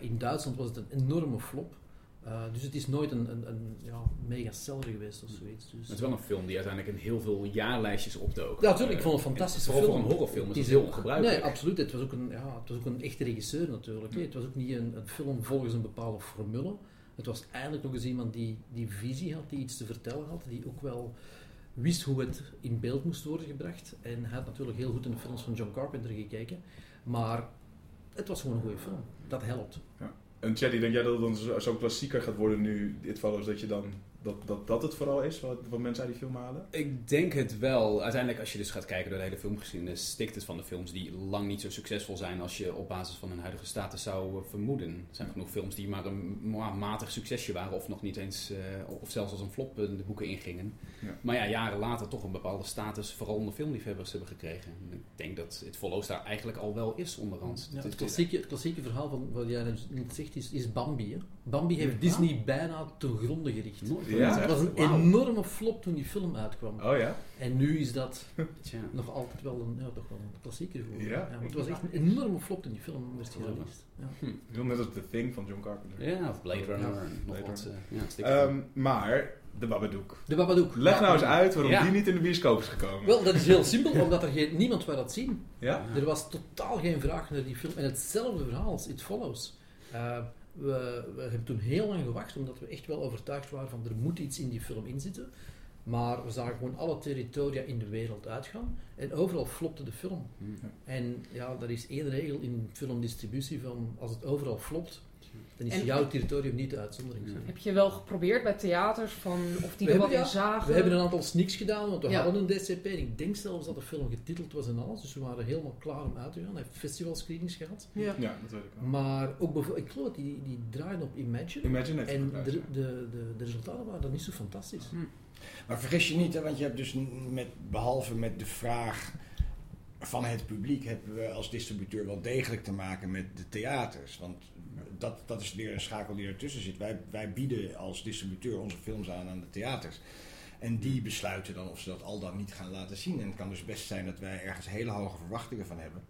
In Duitsland was het een enorme flop. Uh, dus het is nooit een, een, een ja, mega seller geweest of zoiets. Dus, het is wel een film die uiteindelijk in heel veel jaarlijstjes opdook. Ja, natuurlijk. Ik vond het een fantastische Vooral film. voor een horrorfilm is het heel ongebruikelijk. Nee, absoluut. Het was ook een, ja, het was ook een echte regisseur natuurlijk. Het was ook niet een, een film volgens een bepaalde formule. Het was eigenlijk nog eens iemand die, die visie had, die iets te vertellen had, die ook wel wist hoe het in beeld moest worden gebracht. En hij had natuurlijk heel goed in de films van John Carpenter gekeken. Maar het was gewoon een goede film. Dat helpt. En Chatty, denk jij dat het dan zo- zo'n klassieker gaat worden nu dit follows, dat je dan dat, dat, dat het vooral is wat, wat mensen uit die film halen? Ik denk het wel. Uiteindelijk, als je dus gaat kijken door de hele filmgeschiedenis, stikt het van de films die lang niet zo succesvol zijn als je op basis van hun huidige status zou eh, vermoeden. Er zijn genoeg films die maar een ma- matig succesje waren, of nog niet eens, eh, of zelfs als een flop in de boeken ingingen. Ja. Maar ja, jaren later toch een bepaalde status, vooral onder filmliefhebbers, hebben gekregen. En ik denk dat het Follows daar eigenlijk al wel is onderhand. Ja, Het klassieke, het klassieke verhaal van wat jij net zegt is, is Bambi. Hè? Bambi heeft Ja. Disney bijna ten gronde gericht. Nooit Ja, het was een enorme flop toen die film uitkwam. Oh ja? En nu is dat Tja. nog altijd wel een, ja, toch wel een klassieker geworden. Ja. het was echt een enorme flop toen die film werd gereleased. Ja. Heel net als The Thing van John Carpenter. Ja, of Blade Runner nog wat. Runner. eh, Ehm, maar, de Babadook. De Babadook. Leg Ja, nou eens uit waarom Ja. die niet in de bioscoop is gekomen. Wel, dat is heel simpel, omdat er geen, niemand wou dat zien. ja? Er was totaal geen vraag naar die film. En hetzelfde verhaal als It Follows. Uh, we, we hebben toen heel lang gewacht, omdat we echt wel overtuigd waren van er moet iets in die film inzitten. Maar we zagen gewoon alle territoria in de wereld uitgaan. En overal flopte de film. Hm. En ja, er is één regel in filmdistributie van als het overal flopt, dan is En- jouw territorium niet de uitzondering. Ja. Heb je wel geprobeerd bij theaters van of die We er wat hebben- in zagen? We hebben een aantal sneaks gedaan, want we Ja. hadden een DCP. En ik denk zelfs dat de film getiteld was en alles. Dus we waren helemaal klaar om uit te gaan. Hij heeft festivalscreenings gehad. Ja. Ja, dat weet ik wel. Maar ook bijvoorbeeld, ik geloof dat die, die draaien op Imagine. Imagine. En de, de, de, de resultaten waren dan niet zo fantastisch. Maar vergis je niet, hè, want je hebt dus met, behalve met de vraag van het publiek, hebben we als distributeur wel degelijk te maken met de theaters. Want dat, dat is weer een schakel die ertussen zit. Wij, wij bieden als distributeur onze films aan aan de theaters. En die besluiten dan of ze dat al dan niet gaan laten zien. En het kan dus best zijn dat wij ergens hele hoge verwachtingen van hebben.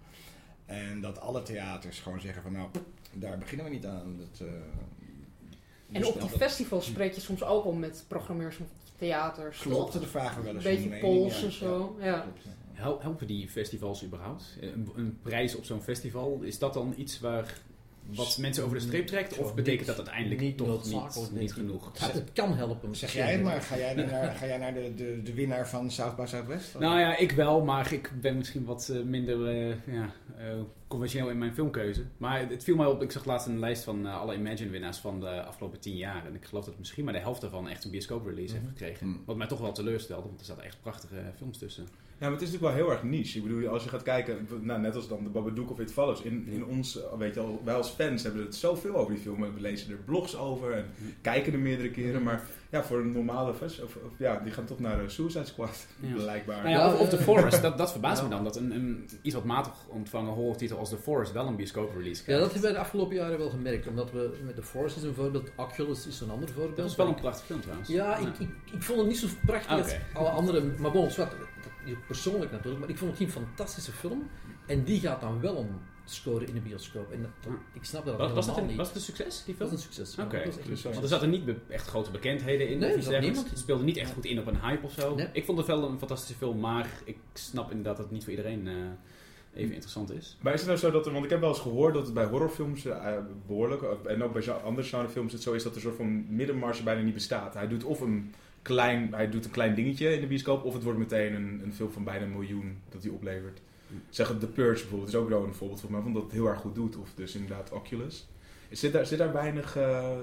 En dat alle theaters gewoon zeggen van nou, daar beginnen we niet aan. Dat, eh, En dus op die dat- festivals spreek je soms ook al met programmeurs van theaters. Klopt, daar vragen we wel Een eens hun beetje pols en zo. Ja. Helpen die festivals überhaupt? Een, een prijs op zo'n festival, is dat dan iets waar wat mensen over de streep trekt? Of betekent niet- dat uiteindelijk niet toch niet, niet genoeg? Het, gaat- het kan helpen. Zeg jij het maar, ga jij naar, ga jij naar de, de, de winnaar van South by Southwest? Nou ja, ik wel, maar ik ben misschien wat eh, minder eh, ja, eh, conventioneel in mijn filmkeuze. Maar het viel mij op, ik zag laatst een lijst van alle Imagine-winnaars van de afgelopen tien jaar. En ik geloof dat misschien maar de helft daarvan echt een bioscoop-release heeft gekregen. Hmm. Wat mij toch wel teleurstelde, want er zaten echt prachtige films tussen. Ja, maar het is natuurlijk wel heel erg niche. Ik bedoel, als je gaat kijken, nou, net als dan de Babadook of It Follows. In, in ons, eh, weet je al, wij als fans hebben het zoveel over die film. We lezen er blogs over en kijken er meerdere keren. Maar ja, voor een normale fans, of, of ja, die gaan toch naar de Suicide Squad, Ja. blijkbaar. Nou ja, Ja, of, of The eh, Forest, dat, dat verbaast ja. me dan. Dat een, een iets wat matig ontvangen horrortitel als The Forest wel een bioscoop-release Ja, krijgt. dat hebben wij de afgelopen jaren wel gemerkt. Omdat we met The Force is een voorbeeld, Oculus is een ander voorbeeld. Dat is wel een prachtig film trouwens. Ja, ik, ik, ik vond het niet zo prachtig als Oké. alle andere. Maar bon, zwart, dat- persoonlijk natuurlijk. Maar ik vond het een fantastische film. En die gaat dan wel een scoren in de bioscoop. En dat- ik snap dat Was, was, het een, niet. was het een succes, die dat film? is een succes. Oké, was dus, succes. Want er zaten niet echt grote bekendheden in. Nee, of iets niemand. Het speelde niet echt goed in op een hype of zo. Nee. Ik vond het wel een fantastische film, maar ik snap inderdaad dat het niet voor iedereen eh, even interessant is. Maar is het nou zo dat er, want ik heb wel eens gehoord dat het bij horrorfilms eh, behoorlijk, eh, en ook bij andere genrefilms, het zo is dat er een soort van middenmarge bijna niet bestaat. Hij doet of een klein, hij doet een klein dingetje in de bioscoop, of het wordt meteen een, een film van bijna een miljoen dat hij oplevert. Zeg het The Purge bijvoorbeeld, is ook wel een voorbeeld van mij, van dat het heel erg goed doet. Of dus inderdaad Oculus. Zit daar, zit daar weinig, eh,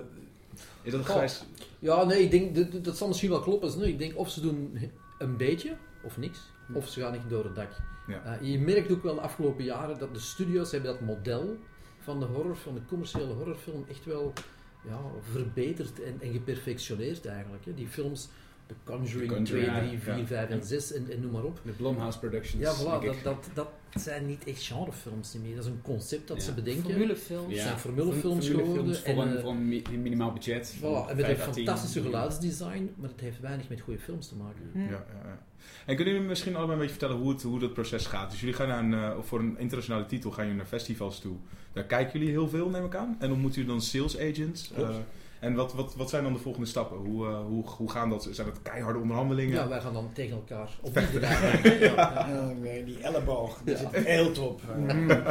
is dat een grijs... Ja, nee, ik denk, dat, dat zal misschien wel kloppen. Nee, ik denk of ze doen een beetje of niks, of ze gaan niet door het dak. Ja. Eh, je merkt ook wel de afgelopen jaren dat de studios hebben dat model van de horror, van de commerciële horrorfilm, echt wel ja, verbeterd en, en geperfectioneerd eigenlijk. Hè. Die films, The Conjuring, The Conjuring, 2, 3, ja, 4, ja. 5 en 6 en, en noem maar op. De Blumhouse Productions. Ja, voilà, dat, dat, dat zijn niet echt genrefilms meer. Dat is een concept dat Ja. ze bedenken. Formulefilms. Ja. zijn formulefilms geworden voor, en, een, eh, minimaal budget. Voilà, van en met een 5 à 10 fantastische geluidsdesign, maar het heeft weinig met goede films te maken. Hm. Ja, ja, ja. En kunnen jullie misschien allebei een beetje vertellen hoe, het, hoe dat proces gaat? Dus jullie gaan naar een, eh, voor een internationale titel gaan jullie naar festivals toe. Daar kijken jullie heel veel, neem ik aan. En ontmoeten jullie dan sales agents. Klopt. Eh, En wat, wat, wat zijn dan de volgende stappen? Hoe, eh, hoe, hoe gaan dat? Zijn dat keiharde onderhandelingen? Ja, wij gaan dan tegen elkaar op liefde dagen. Ja, ja. Nee, die elleboog, die zit heel top. Eh,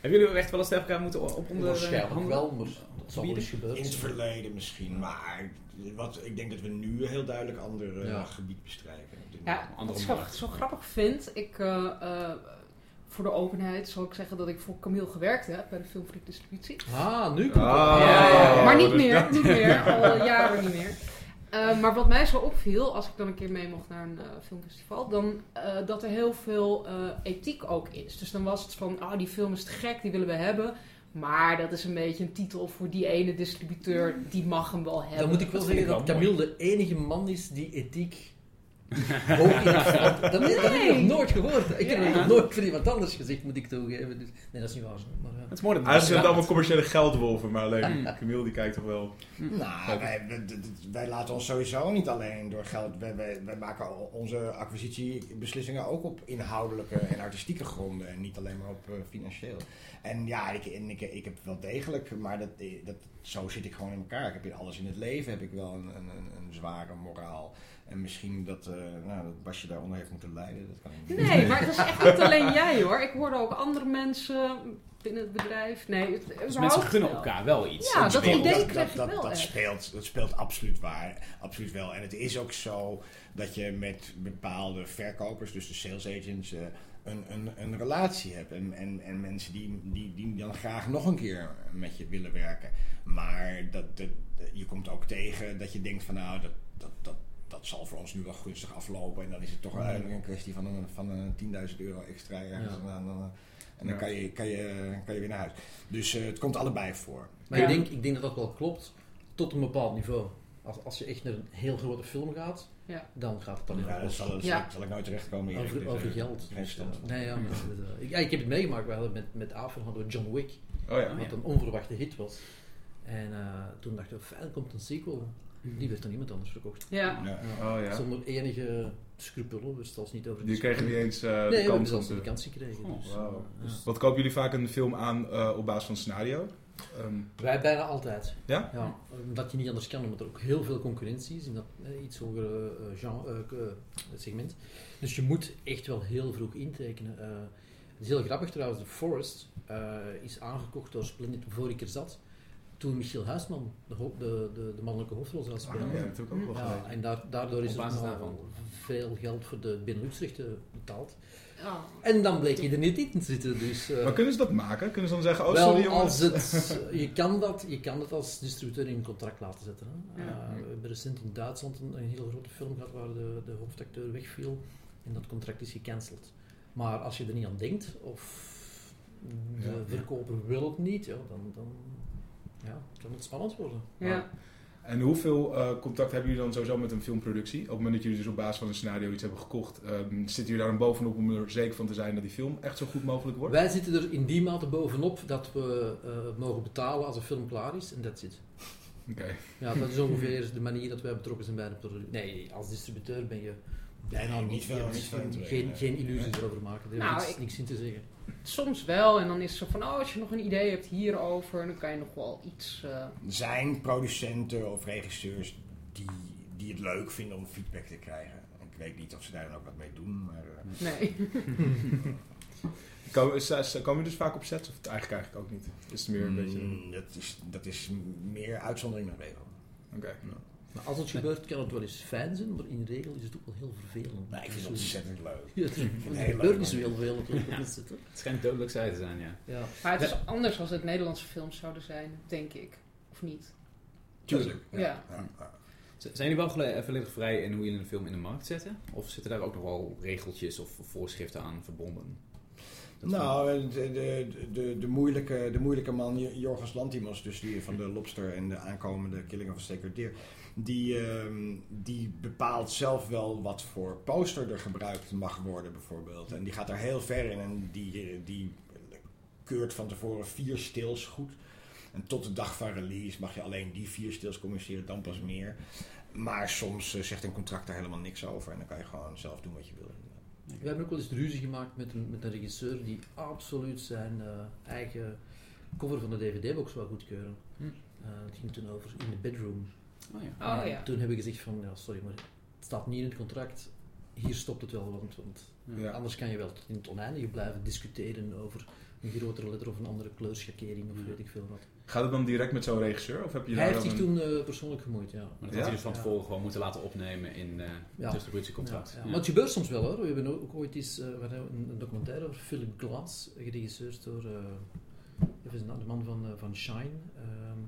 Hebben jullie echt wel eens tegen elkaar moeten op onder Waarschijnlijk wel, maar dat zal wel eens in het verleden misschien, maar wat, ik denk dat we nu een heel duidelijk ander eh, Ja. gebied bestrijken. Ja, andere wat ik zo, zo grappig vind, ik, eh, eh, voor de openheid zal ik zeggen dat ik voor Camille gewerkt heb bij de Filmfreak Distributie. Ah, nu komt Ah. het. Ja, ja, ja. maar niet dus meer, niet meer, al jaren niet meer. Eh, maar wat mij zo opviel, als ik dan een keer mee mocht naar een eh, filmfestival, dan eh, dat er heel veel eh, ethiek ook is. Dus dan was het van, ah die film is te gek, die willen we hebben. Maar dat is een beetje een titel voor die ene distributeur, die mag hem wel hebben. Dan moet ik wel Dat zeggen dat Camille de enige man is die ethiek Dat, dat, dat heb ik nog nooit gehoord. Ik heb het nog nooit van iemand anders gezegd, moet ik toegeven. Dus, nee, dat is niet waar. Maar, eh, Het is mooi dat Hij bestaat. allemaal commerciële geldwolven, maar alleen Camille die kijkt toch wel. Nou, wij, laten ons sowieso niet alleen door geld. Wij, wij, wij maken onze acquisitiebeslissingen ook op inhoudelijke en artistieke gronden. En niet alleen maar op eh, financieel. En ja, ik, en ik, ik heb wel degelijk, maar dat, dat, zo zit ik gewoon in elkaar. Ik heb in alles in het leven heb ik wel een, een, een, een zware moraal. En misschien dat, eh nou, dat Basje daaronder heeft moeten lijden. Dat kan niet. Nee, maar het is echt niet alleen jij hoor. Ik hoorde ook andere mensen binnen het bedrijf. Nee, het, Dus mensen gunnen wel. elkaar wel iets. Ja, dat meer. idee dat, krijg dat, ik wel dat, echt. speelt, dat speelt absoluut waar. Absoluut wel. En het is ook zo dat je met bepaalde verkopers, dus de sales agents, eh, een, een, een relatie hebt. En, en, en mensen die, die, die dan graag nog een keer met je willen werken. Maar dat, dat, je komt ook tegen dat je denkt van nou, dat, dat, dat, dat zal voor ons nu wel gunstig aflopen. En dan is het toch uiteindelijk een kwestie van een, van een 10.000 euro extra. ergens. Ja. En dan, dan, en dan Ja. kan, je, kan, je, kan je weer naar huis. Dus eh, het komt allebei voor. Maar Ja. ik, denk, ik denk dat dat wel klopt, tot een bepaald niveau. Als, als je echt naar een heel grote film gaat, Ja. dan gaat het alleen Ja, dat zal, Ja. zal, zal ik nooit terechtkomen. Over, Dus, over eh, geld. Geen stand. eh, nee, ja, maar eh, ik, ja, ik heb het meegemaakt. We hadden met, met Afen hadden we John Wick, Oh ja. wat een onverwachte hit was. En eh, toen dachten we, fijn, komt een sequel. Die werd dan iemand anders verkocht. Ja. Ja. Oh ja. Zonder enige scrupule, dus zelfs niet over Die kregen niet eens eh, Nee, de we kans. niet te- de kans gekregen. Oh, dus, eh, ja. Wat kopen jullie vaak een film aan eh, op basis van scenario? Ehm, Wij bijna altijd. Ja? ja. Omdat je niet anders kan, omdat er ook heel veel concurrentie is in dat eh, iets hogere genre, segment. Dus je moet echt wel heel vroeg intekenen. Eh, het is heel grappig trouwens, The Forest eh, is aangekocht door Splendid voor ik er zat. Toen Michiel Huisman de, ho- de, de, de mannelijke hoofdrol zou ah, spelen. ja, dat ook wel Ja, en daar, daardoor is er veel geld voor de Benelux-rechten betaald. Oh. En dan bleek je er niet in te zitten. Dus, eh, Maar kunnen ze dat maken? Kunnen ze dan zeggen, oh wel, sorry jongens? als het, je, kan dat, je kan dat als distributeur in een contract laten zetten. Hè. Ja. Eh, we hebben recent in Duitsland een, een hele grote film gehad waar de, de hoofdacteur wegviel en dat contract is gecanceld. Maar als je er niet aan denkt of de Ja. verkoper wil het niet, ja, dan, dan ja, kan het spannend worden. Ja. En hoeveel eh, contact hebben jullie dan sowieso met een filmproductie? Op het moment dat jullie dus op basis van een scenario iets hebben gekocht, ehm, zitten jullie daar dan bovenop om er zeker van te zijn dat die film echt zo goed mogelijk wordt? Wij zitten er in die mate bovenop dat we eh, mogen betalen als een film klaar is en that's it. Oké. Ja, dat is ongeveer de manier dat wij betrokken zijn bij de productie. Nee, als distributeur ben je bijna Nee, niet, niet veel, niet veel geen, geen illusies erover maken. Daar heb Nou, ik niks, ik- niks in te zeggen. Soms wel, en dan is het zo van, oh, als je nog een idee hebt hierover, dan kan je nog wel iets... eh, zijn producenten of regisseurs die, die het leuk vinden om feedback te krijgen. Ik weet niet of ze daar dan ook wat mee doen, maar... eh, nee. Komen, ze- ze- komen jullie dus vaak op sets of eigenlijk eigenlijk ook niet? Is het meer een beetje... mm, dat, is, dat is meer uitzondering dan regel. Oké. Maar als het gebeurt, kan het wel eens fijn zijn, maar in de regel is het ook wel heel vervelend. Nee, ik vind het ontzettend leuk. Ja, het, gebeurt leuk, niet zo heel veel het schijnt dodelijk zij te zijn, ja. Ja. Maar het is anders als het Nederlandse films zouden zijn, denk ik. Of niet? Tuurlijk. Ja. Zijn jullie wel gele- volledig vrij in hoe jullie een film in de markt zetten? Of zitten daar ook nog wel regeltjes of voorschriften aan verbonden? Dat Nou, de, de, de, de, moeilijke, de moeilijke man Jorgos Lantimos, dus die van de Lobster en de aankomende Killing of a Sacred Deer, die, ehm, die bepaalt zelf wel wat voor poster er gebruikt mag worden, bijvoorbeeld. En die gaat daar heel ver in en die, die keurt van tevoren vier stils goed. En tot de dag van release mag je alleen die vier stils communiceren, dan pas meer. Maar soms eh, zegt een contract daar helemaal niks over en dan kan je gewoon zelf doen wat je wil. We hebben ook wel eens ruzie gemaakt met een, met een regisseur die absoluut zijn eh, eigen cover van de DVD-box wou goedkeuren. Hm. Eh, het ging toen over In the Bedroom. Oh ja. Oh ja. Toen hebben we gezegd van, ja, sorry, maar het staat niet in het contract. Hier stopt het wel, want, want Ja. anders kan je wel tot in het oneindige blijven discussiëren over een grotere letter of een andere kleurschakering of Ja. weet ik veel wat. Gaat het dan direct met zo'n regisseur? Of heb je Hij heeft zich een- toen eh, persoonlijk gemoeid, ja. Maar dat Ja? had hij dus van Ja. tevoren gewoon moeten laten opnemen in eh Ja. distributiecontract. Ja, ja. Ja. Maar het gebeurt soms wel hoor. We hebben ook ooit eens eh, een, documentaire over Philip Glass, geregisseerd door eh, even de man van, van Shine. Ehm,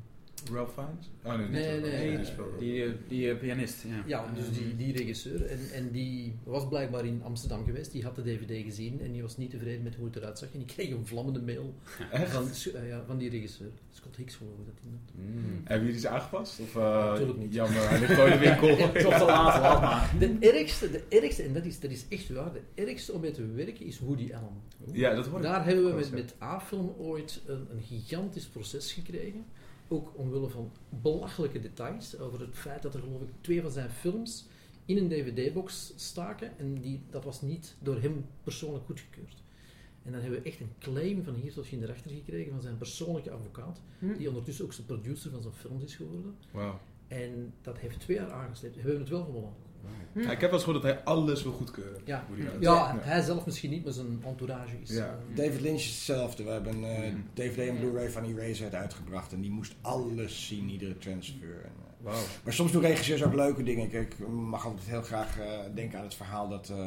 Ralph Fiennes? Oh nee, niet Nee, nee, die eh, die eh, pianist, ja. ja, dus die, die regisseur. En, en die was blijkbaar in Amsterdam geweest. Die had de DVD gezien en die was niet tevreden met hoe het eruit zag. En die kreeg een vlammende mail van, eh, ja, van die regisseur. Scott Hicks geloof ik dat hij noemt. Mm. Hebben jullie ze aangepast? Of, uh, Natuurlijk niet. Jammer, hij ligt gewoon in de winkel. Toch te laat, laat maar. De ergste, de ergste, en dat is, dat is echt waar, de ergste om mee te werken is Woody Allen. Ja, dat hoor ik. Daar hebben we met, met A-film ooit een, een gigantisch proces gekregen. Ook omwille van belachelijke details over het feit dat er geloof ik twee van zijn films in een dvd-box staken en die, dat was niet door hem persoonlijk goedgekeurd. En dan hebben we echt een claim van hier tot hier erachter gekregen van zijn persoonlijke advocaat, Hm. die ondertussen ook zijn producer van zijn films is geworden. Wauw. En dat heeft twee jaar aangesleept. We hebben het wel gewonnen. Hm. Ja, ik heb wel eens gehoord dat hij alles wil goedkeuren. Ja. Eruit Ja, hij zelf misschien niet, maar zijn entourage is. Ja. eh, David Lynch is hetzelfde. We hebben een eh. DVD en Blu-ray van Eraserhead uitgebracht. En die moest alles zien, iedere transfer. En, eh, Wauw. maar soms doen regisseurs ook leuke dingen. Ik, ik mag altijd heel graag eh, denken aan het verhaal dat eh,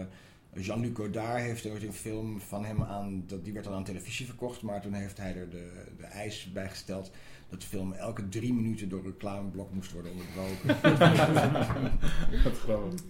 Jean-Luc Godard heeft ooit een film van hem aan... Dat, die werd dan aan televisie verkocht. Maar toen heeft hij er de, de eis bij gesteld... dat de film elke drie minuten door een reclameblok moest worden onderbroken. Wat grappig.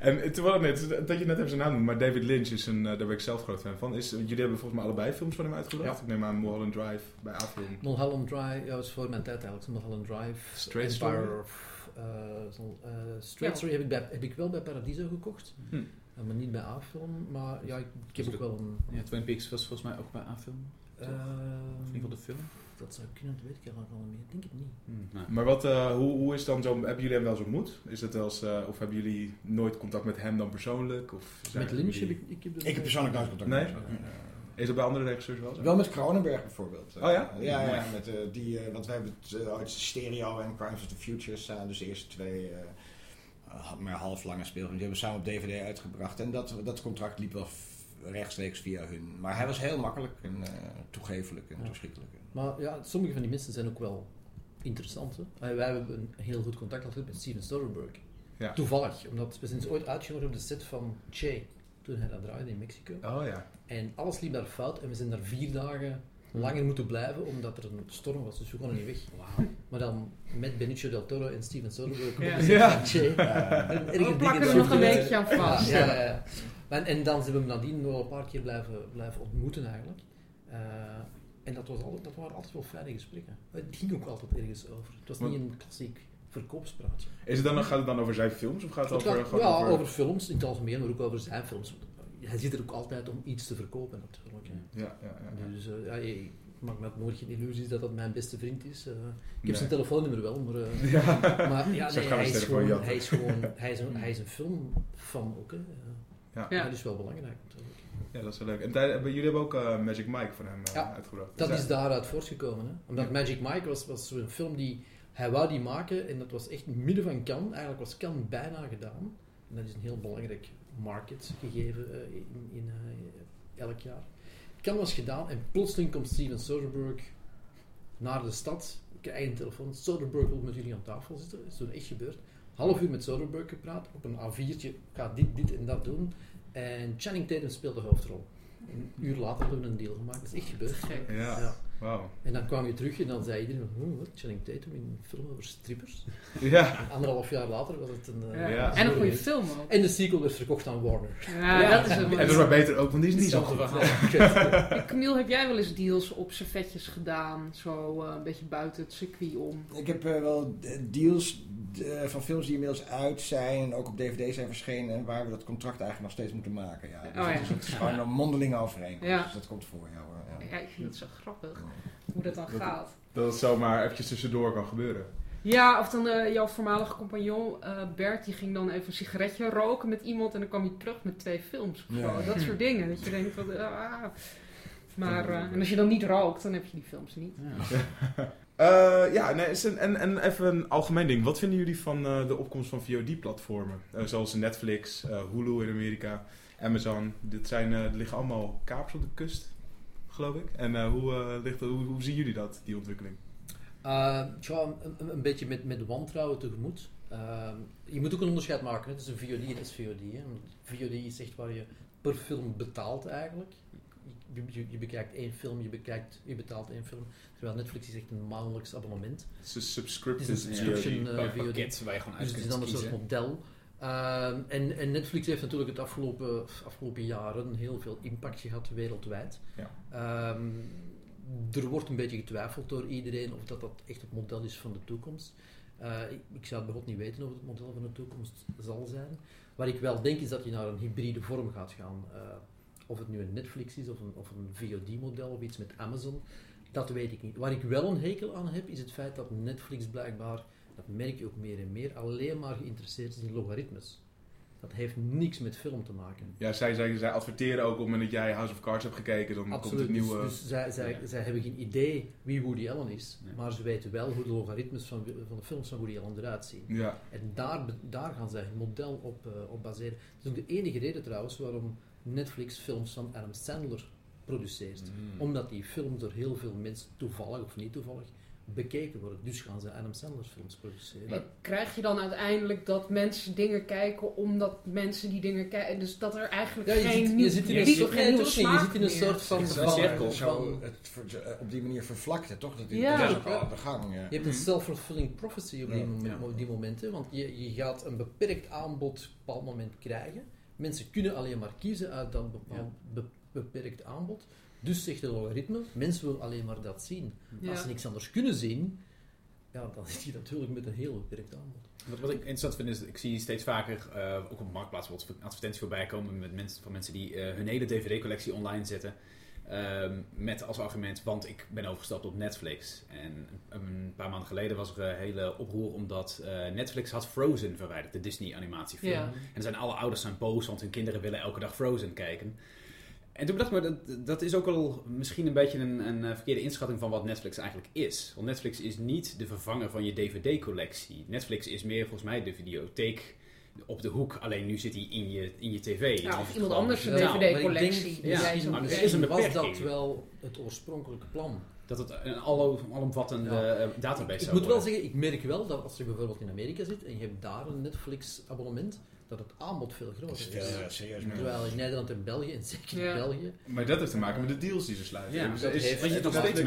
En terwijl net, dat je net even zijn naam noemt, maar David Lynch is een, eh, daar ben ik zelf groot fan van. Is, jullie hebben volgens mij allebei films van hem uitgebracht. Ja. Ik neem aan Mulholland Drive bij A-film. Mulholland Drive, ja, dat is voor mijn tijd eigenlijk. Mulholland Drive. Straight Empire of, eh, eh, Straight Ja. Story heb ik, bij, heb ik wel bij Paradiso gekocht. Hm. Maar niet bij A-film. Maar ja, ik, ik heb Dus ook wel een... Ja, Twin Peaks was volgens mij ook bij A-film. eh, Of in ieder geval de film. Dat zou kunnen, dat weet ik eigenlijk al niet meer. Ik denk het niet. Hm, nou. Maar wat, eh, hoe, hoe is dan zo, hebben jullie hem wel eens ontmoet? Is het wel eens, eh, of hebben jullie nooit contact met hem dan persoonlijk? Of Met Lynch heb ik... Ik heb, ik heb persoonlijk nooit contact Nee? met hem. Is dat bij andere regisseurs wel zo? Wel met Cronenberg bijvoorbeeld. Oh ja? Ja, ja, Mooi. ja, met, eh, die, eh, want we hebben het eh, ooit Stereo en Crimes of the Future staan. Dus de eerste twee, eh, uh, maar half lange speelfilms. Die hebben we samen op DVD uitgebracht. En dat, dat contract liep wel rechtstreeks via hun. Maar hij was heel makkelijk en eh, toegevelijk en Ja. toeschietelijk. Maar ja, sommige van die mensen zijn ook wel interessant. Hè? Wij hebben een heel goed contact altijd met Steven Soderbergh. Ja. Toevallig, omdat we zijn eens ooit uitgenodigd op de set van Che. Toen hij dat draaide in Mexico. Oh ja. En alles liep daar fout en we zijn daar vier dagen langer moeten blijven omdat er een storm was, dus we konden niet weg. Maar dan met Benicio del Toro en Steven Soderbergh Ja. set Ja. En erger We plakken er nog een beetje aan vast. Ja, ja, ja. En, en dan zijn we hem nadien nog een paar keer blijven, blijven ontmoeten eigenlijk. Eh, en dat, was altijd, dat waren altijd wel fijne gesprekken. Het ging ook altijd ergens over. Het was niet een klassiek verkoopspraatje. Is het dan, gaat het dan over zijn films of gaat het Het over... gaat- ja, over... over... films in het algemeen, maar ook over zijn films. Hij zit er ook altijd om iets te verkopen natuurlijk. hè. Ja, ja, ja. Dus eh, ja, ik maak me nooit geen illusies dat dat mijn beste vriend is. Eh, ik heb Nee. zijn telefoonnummer wel, maar, eh, Ja. maar ja, nee, hij, is gewoon, hij is gewoon hij is een, hij is een filmfan ook. Hè. Ja. Ja. Dat is wel belangrijk natuurlijk. ja, dat is wel leuk. En tij- jullie hebben ook eh, Magic Mike van hem Ja. uitgebracht. Dat Dus is daaruit voortgekomen. Hè? Omdat Ja. Magic Mike was, was zo'n film die hij wou die maken en dat was echt midden van Cannes. Eigenlijk was Cannes bijna gedaan. En dat is een heel belangrijk market gegeven eh, in, in eh, elk jaar. Cannes was gedaan en plotseling komt Steven Soderbergh naar de stad. Ik krijg een telefoon. Soderbergh wil met jullie aan tafel zitten. Dat is toen echt gebeurd. Half uur met Soderbergh gepraat. Op een A4'tje gaat dit, dit en dat doen. En Channing Tatum speelt de hoofdrol. Een uur later hebben we een deal gemaakt. Dat is echt gebeurd. Gek. Ja, Ja. En dan kwam je terug en dan zei iedereen, oh, wat, Channing Tatum in een film over strippers. Ja. En anderhalf jaar later was het een... eh, Ja. Ja. En een goede film ook. En de sequel werd verkocht aan Warner. Ja, Ja. dat is het. En dat is maar beter ook, want die is niet zo goed. Camille, heb jij wel eens deals op servetjes gedaan? Zo eh, een beetje buiten het circuit om? Ik heb eh, wel deals eh, van films die inmiddels uit zijn en ook op DVD zijn verschenen, waar we dat contract eigenlijk nog steeds moeten maken. Ja. Dus Oh ja. het is- Het is gewoon een mondeling overeenkomst. Ja. Dus dat komt voor jou. Ja. Ik vind het zo grappig hoe dat dan Dat- gaat. Dat het zomaar eventjes tussendoor kan gebeuren. Ja, of dan eh, jouw voormalige compagnon eh, Bert, die ging dan even een sigaretje roken met iemand en dan kwam hij terug met twee films of zo. Ja. Dat soort dingen. Dat je denkt van, ah. Maar, eh, en als je dan niet rookt, dan heb je die films niet. Ja. Eh, ja, nee, is een, en, en even een algemeen ding. Wat vinden jullie van eh, de opkomst van VOD-platformen? Zoals Netflix, eh, Hulu in Amerika, Amazon. Dit zijn, liggen allemaal kapers op de kust, geloof ik. En eh, hoe, eh, ligt, dat- hoe, hoe zien jullie dat, die ontwikkeling? Uh, ja, een, een- beetje met, met wantrouwen tegemoet. Uh, je moet ook een onderscheid maken. hè. Het is een VOD en het is VOD. Hè. VOD is echt waar je per film betaalt eigenlijk. Je, je, je bekijkt één film, je, bekijkt, je betaalt één film. Terwijl Netflix is echt een maandelijks abonnement. Het is een subscription, Het is een subscription, VOD. eh, Een VOD. pakket waar je gewoon uit Dus het is dan een soort model. Ehm, en, en Netflix heeft natuurlijk het afgelopen, afgelopen jaren heel veel impact gehad wereldwijd. Ja. Ehm, er wordt een beetje getwijfeld door iedereen of dat, dat echt het model is van de toekomst. Eh, ik, ik zou het bijvoorbeeld niet weten of het model van de toekomst zal zijn. Waar ik wel denk is dat je naar een hybride vorm gaat gaan. Eh, of het nu een Netflix is of een, of een VOD-model of iets met Amazon, dat weet ik niet. Waar ik wel een hekel aan heb, is het feit dat Netflix blijkbaar dat merk je ook meer en meer, alleen maar geïnteresseerd is in logaritmes. Dat heeft niks met film te maken. Ja, zij, zij, zij adverteren ook op het moment dat jij House of Cards hebt gekeken, dan komt Absoluut. het nieuwe... Dus, dus zij, zij, Ja. zij hebben geen idee wie Woody Allen is, Nee. maar ze weten wel hoe de logaritmes van, van de films van Woody Allen eruit zien. Ja, En daar, daar gaan zij hun model op, eh, op baseren. Dat is ook de enige reden trouwens waarom Netflix films van Adam Sandler produceert. Mm. Omdat die films door heel veel mensen, toevallig of niet toevallig, bekeken worden. Dus gaan ze Adam Sandler films produceren. En Krijg je dan uiteindelijk dat mensen dingen kijken omdat mensen die dingen kijken? Dus dat er eigenlijk Ja, je geen zit, je zit in een, geen je zit in een soort van, cirkel. zo, het, op die manier vervlakt het toch? Dat, Ja. dat is ook al aan de gang. Ja. Je hebt een self-fulfilling prophecy op die, op die momenten, want je, je gaat een beperkt aanbod op een bepaald moment krijgen. Mensen kunnen alleen maar kiezen uit dat bepaald be- beperkt aanbod. Dus zegt de logaritme, mensen willen alleen maar dat zien. Ja. Als ze niks anders kunnen zien, ja, dan zit je natuurlijk met een heel beperkt aanbod. Wat, wat ik interessant vind is, ik zie steeds vaker, eh, ook op Marktplaats, bijvoorbeeld advertenties voorbij komen met mensen, van mensen die eh, hun hele DVD-collectie online zetten. ehm, met als argument, want ik ben overgestapt op Netflix. En een paar maanden geleden was er een hele oproer omdat eh, Netflix had Frozen verwijderd, de Disney-animatiefilm. Ja. En zijn alle ouders zijn boos, want hun kinderen willen elke dag Frozen kijken. En toen dacht ik me, dat, dat is ook al misschien een beetje een, een eh, verkeerde inschatting van wat Netflix eigenlijk is. Want Netflix is niet de vervanger van je DVD-collectie. Netflix is meer volgens mij de videotheek op de hoek. Alleen nu zit hij in je, in je tv. Ja, Dan of is iemand anders een. DVD-collectie. Ik Ja, zo- maar er is een was beperking. dat wel het oorspronkelijke plan. Dat het een alomvattende Ja. eh, database Ik zou moet wel zeggen, ik merk wel dat als je bijvoorbeeld in Amerika zit en je hebt daar een Netflix-abonnement, dat het aanbod veel groter is serieus. Ja. Terwijl in Nederland en België, en zeker in Ja. België, maar dat heeft te maken met de deals die ze sluiten. Ja, ze- dat is- heeft want je nog steeds met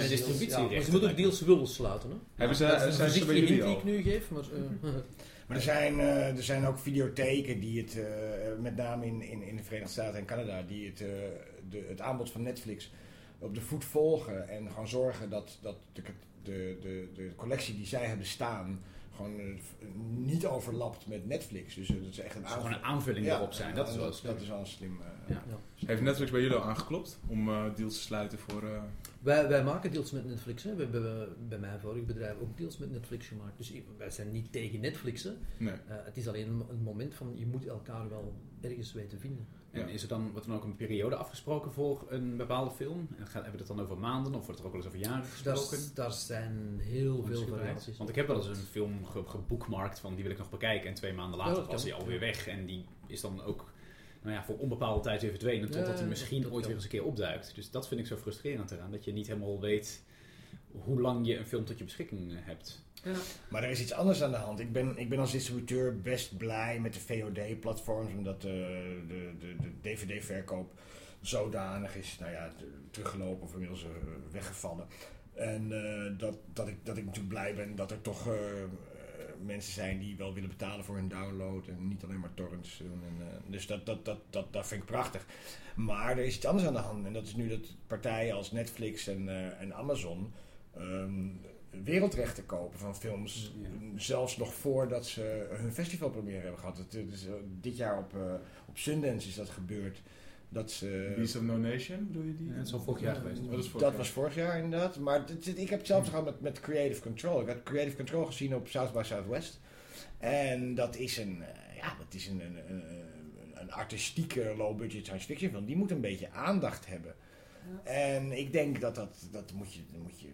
maar ze moeten ook deals willen sluiten. Hè? Hebben ze- dat is zijn een voorzichtige hint die al? ik nu geef, maar... eh, Maar er zijn, eh, er zijn ook videotheken die het, eh, met name in, in, in de Verenigde Staten en Canada, die het, eh, de, het aanbod van Netflix op de voet volgen en gewoon zorgen dat, dat de, de, de, de collectie die zij hebben staan gewoon eh, niet overlapt met Netflix. Dus eh, dat is echt een Het zou gewoon een aanvulling Ja, erop zijn. Dat is wel dat, slim. dat is wel een slim. eh, Ja. ja. Heeft Netflix bij jullie al aangeklopt om eh, deals te sluiten voor... eh, Wij, wij maken deals met Netflix. Hè. We hebben bij mijn vorige bedrijf ook deals met Netflix gemaakt. Dus wij zijn niet tegen Netflix. Hè. nee. Eh, het is alleen een, een moment van, je moet elkaar wel ergens weten vinden. En is er dan, wordt er dan ook een periode afgesproken voor een bepaalde film? En hebben we het dan over maanden of wordt er ook wel eens over jaren gesproken? daar zijn heel veel variaties. Want ik heb wel eens een film ge- geboekmarkt van die wil ik nog bekijken. En twee maanden later dat was hij alweer weg. En die is dan ook nou ja, voor onbepaalde tijd weer verdwenen. Totdat hij dat- misschien dat ooit weer eens een keer opduikt. Dus dat vind ik zo frustrerend eraan. Dat je niet helemaal weet hoe lang je een film tot je beschikking hebt. Ja. Maar er is iets anders aan de hand. Ik ben, ik ben als distributeur best blij met de VOD-platforms, omdat eh, de, de, de DVD-verkoop zodanig is nou ja, teruggelopen of inmiddels eh, weggevallen. En eh, dat, dat, ik, dat ik natuurlijk blij ben dat er toch mensen zijn die wel willen betalen voor hun download en niet alleen maar torrents doen. En, dus dat, dat, dat, dat, dat vind ik prachtig. Maar er is iets anders aan de hand en dat is nu dat partijen als Netflix en, en Amazon ehm, wereldrechten kopen van films. Ja. Zelfs nog voordat ze hun festivalpremière hebben gehad. Het, eh, dit jaar op, eh, op Sundance is dat gebeurd. Dat ze, Beast of No Nation, bedoel je die? Ja, het is al vorig jaar geweest. Oh, dat is vorig dat jaar. was vorig jaar inderdaad. Maar het- ik heb hetzelfde gehad met, met Creative Control. Ik had Creative Control gezien op South by Southwest. En dat is een, eh, ja, dat is een, een, een, een artistieke low-budget science fiction film. Die moet een beetje aandacht hebben. En ik denk dat dat, dat moet je, moet je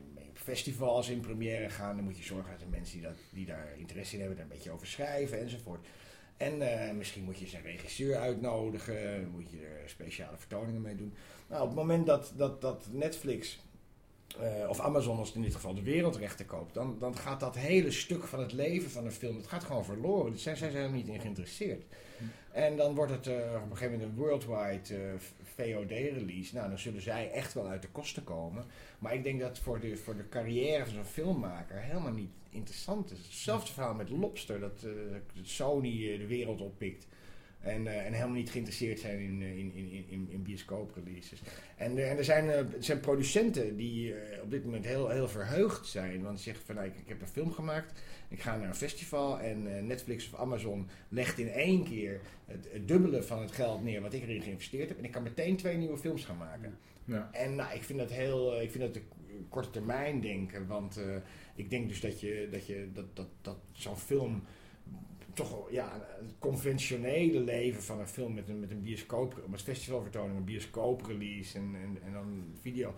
festivals in première gaan. Dan moet je zorgen dat de mensen die, dat, die daar interesse in hebben, daar een beetje over schrijven enzovoort. En eh, misschien moet je zijn regisseur uitnodigen, moet je er speciale vertoningen mee doen. Nou, op het moment dat, dat, dat Netflix eh, of Amazon als het in dit geval de wereldrechten koopt, dan, dan gaat dat hele stuk van het leven van een film, dat gaat gewoon verloren. Zijn zij zijn er niet in geïnteresseerd. En dan wordt het eh, op een gegeven moment een worldwide VOD-release. Nou, dan zullen zij echt wel uit de kosten komen. Maar ik denk dat voor de, voor de carrière van zo'n filmmaker helemaal niet interessant is. Hetzelfde verhaal met Lobster, dat, dat Sony eh, de wereld oppikt. En, eh, en helemaal niet geïnteresseerd zijn in, in, in, in, in bioscoopreleases. En, eh, en er, zijn, zijn producenten die op dit moment heel, heel verheugd zijn. Want ze zeggen van nou, ik, ik heb een film gemaakt. Ik ga naar een festival en eh, Netflix of Amazon legt in één keer het, het dubbele van het geld neer wat ik erin geïnvesteerd heb. En ik kan meteen twee nieuwe films gaan maken. Ja. En nou, ik vind dat heel, eh, ik vind dat k- korte termijn denken. Want eh, ik denk dus dat je, dat je, dat, dat, dat zo'n film toch ja, het conventionele leven van een film met een, met een bioscoop, met festivalvertoning, een bioscooprelease en, en, en dan video,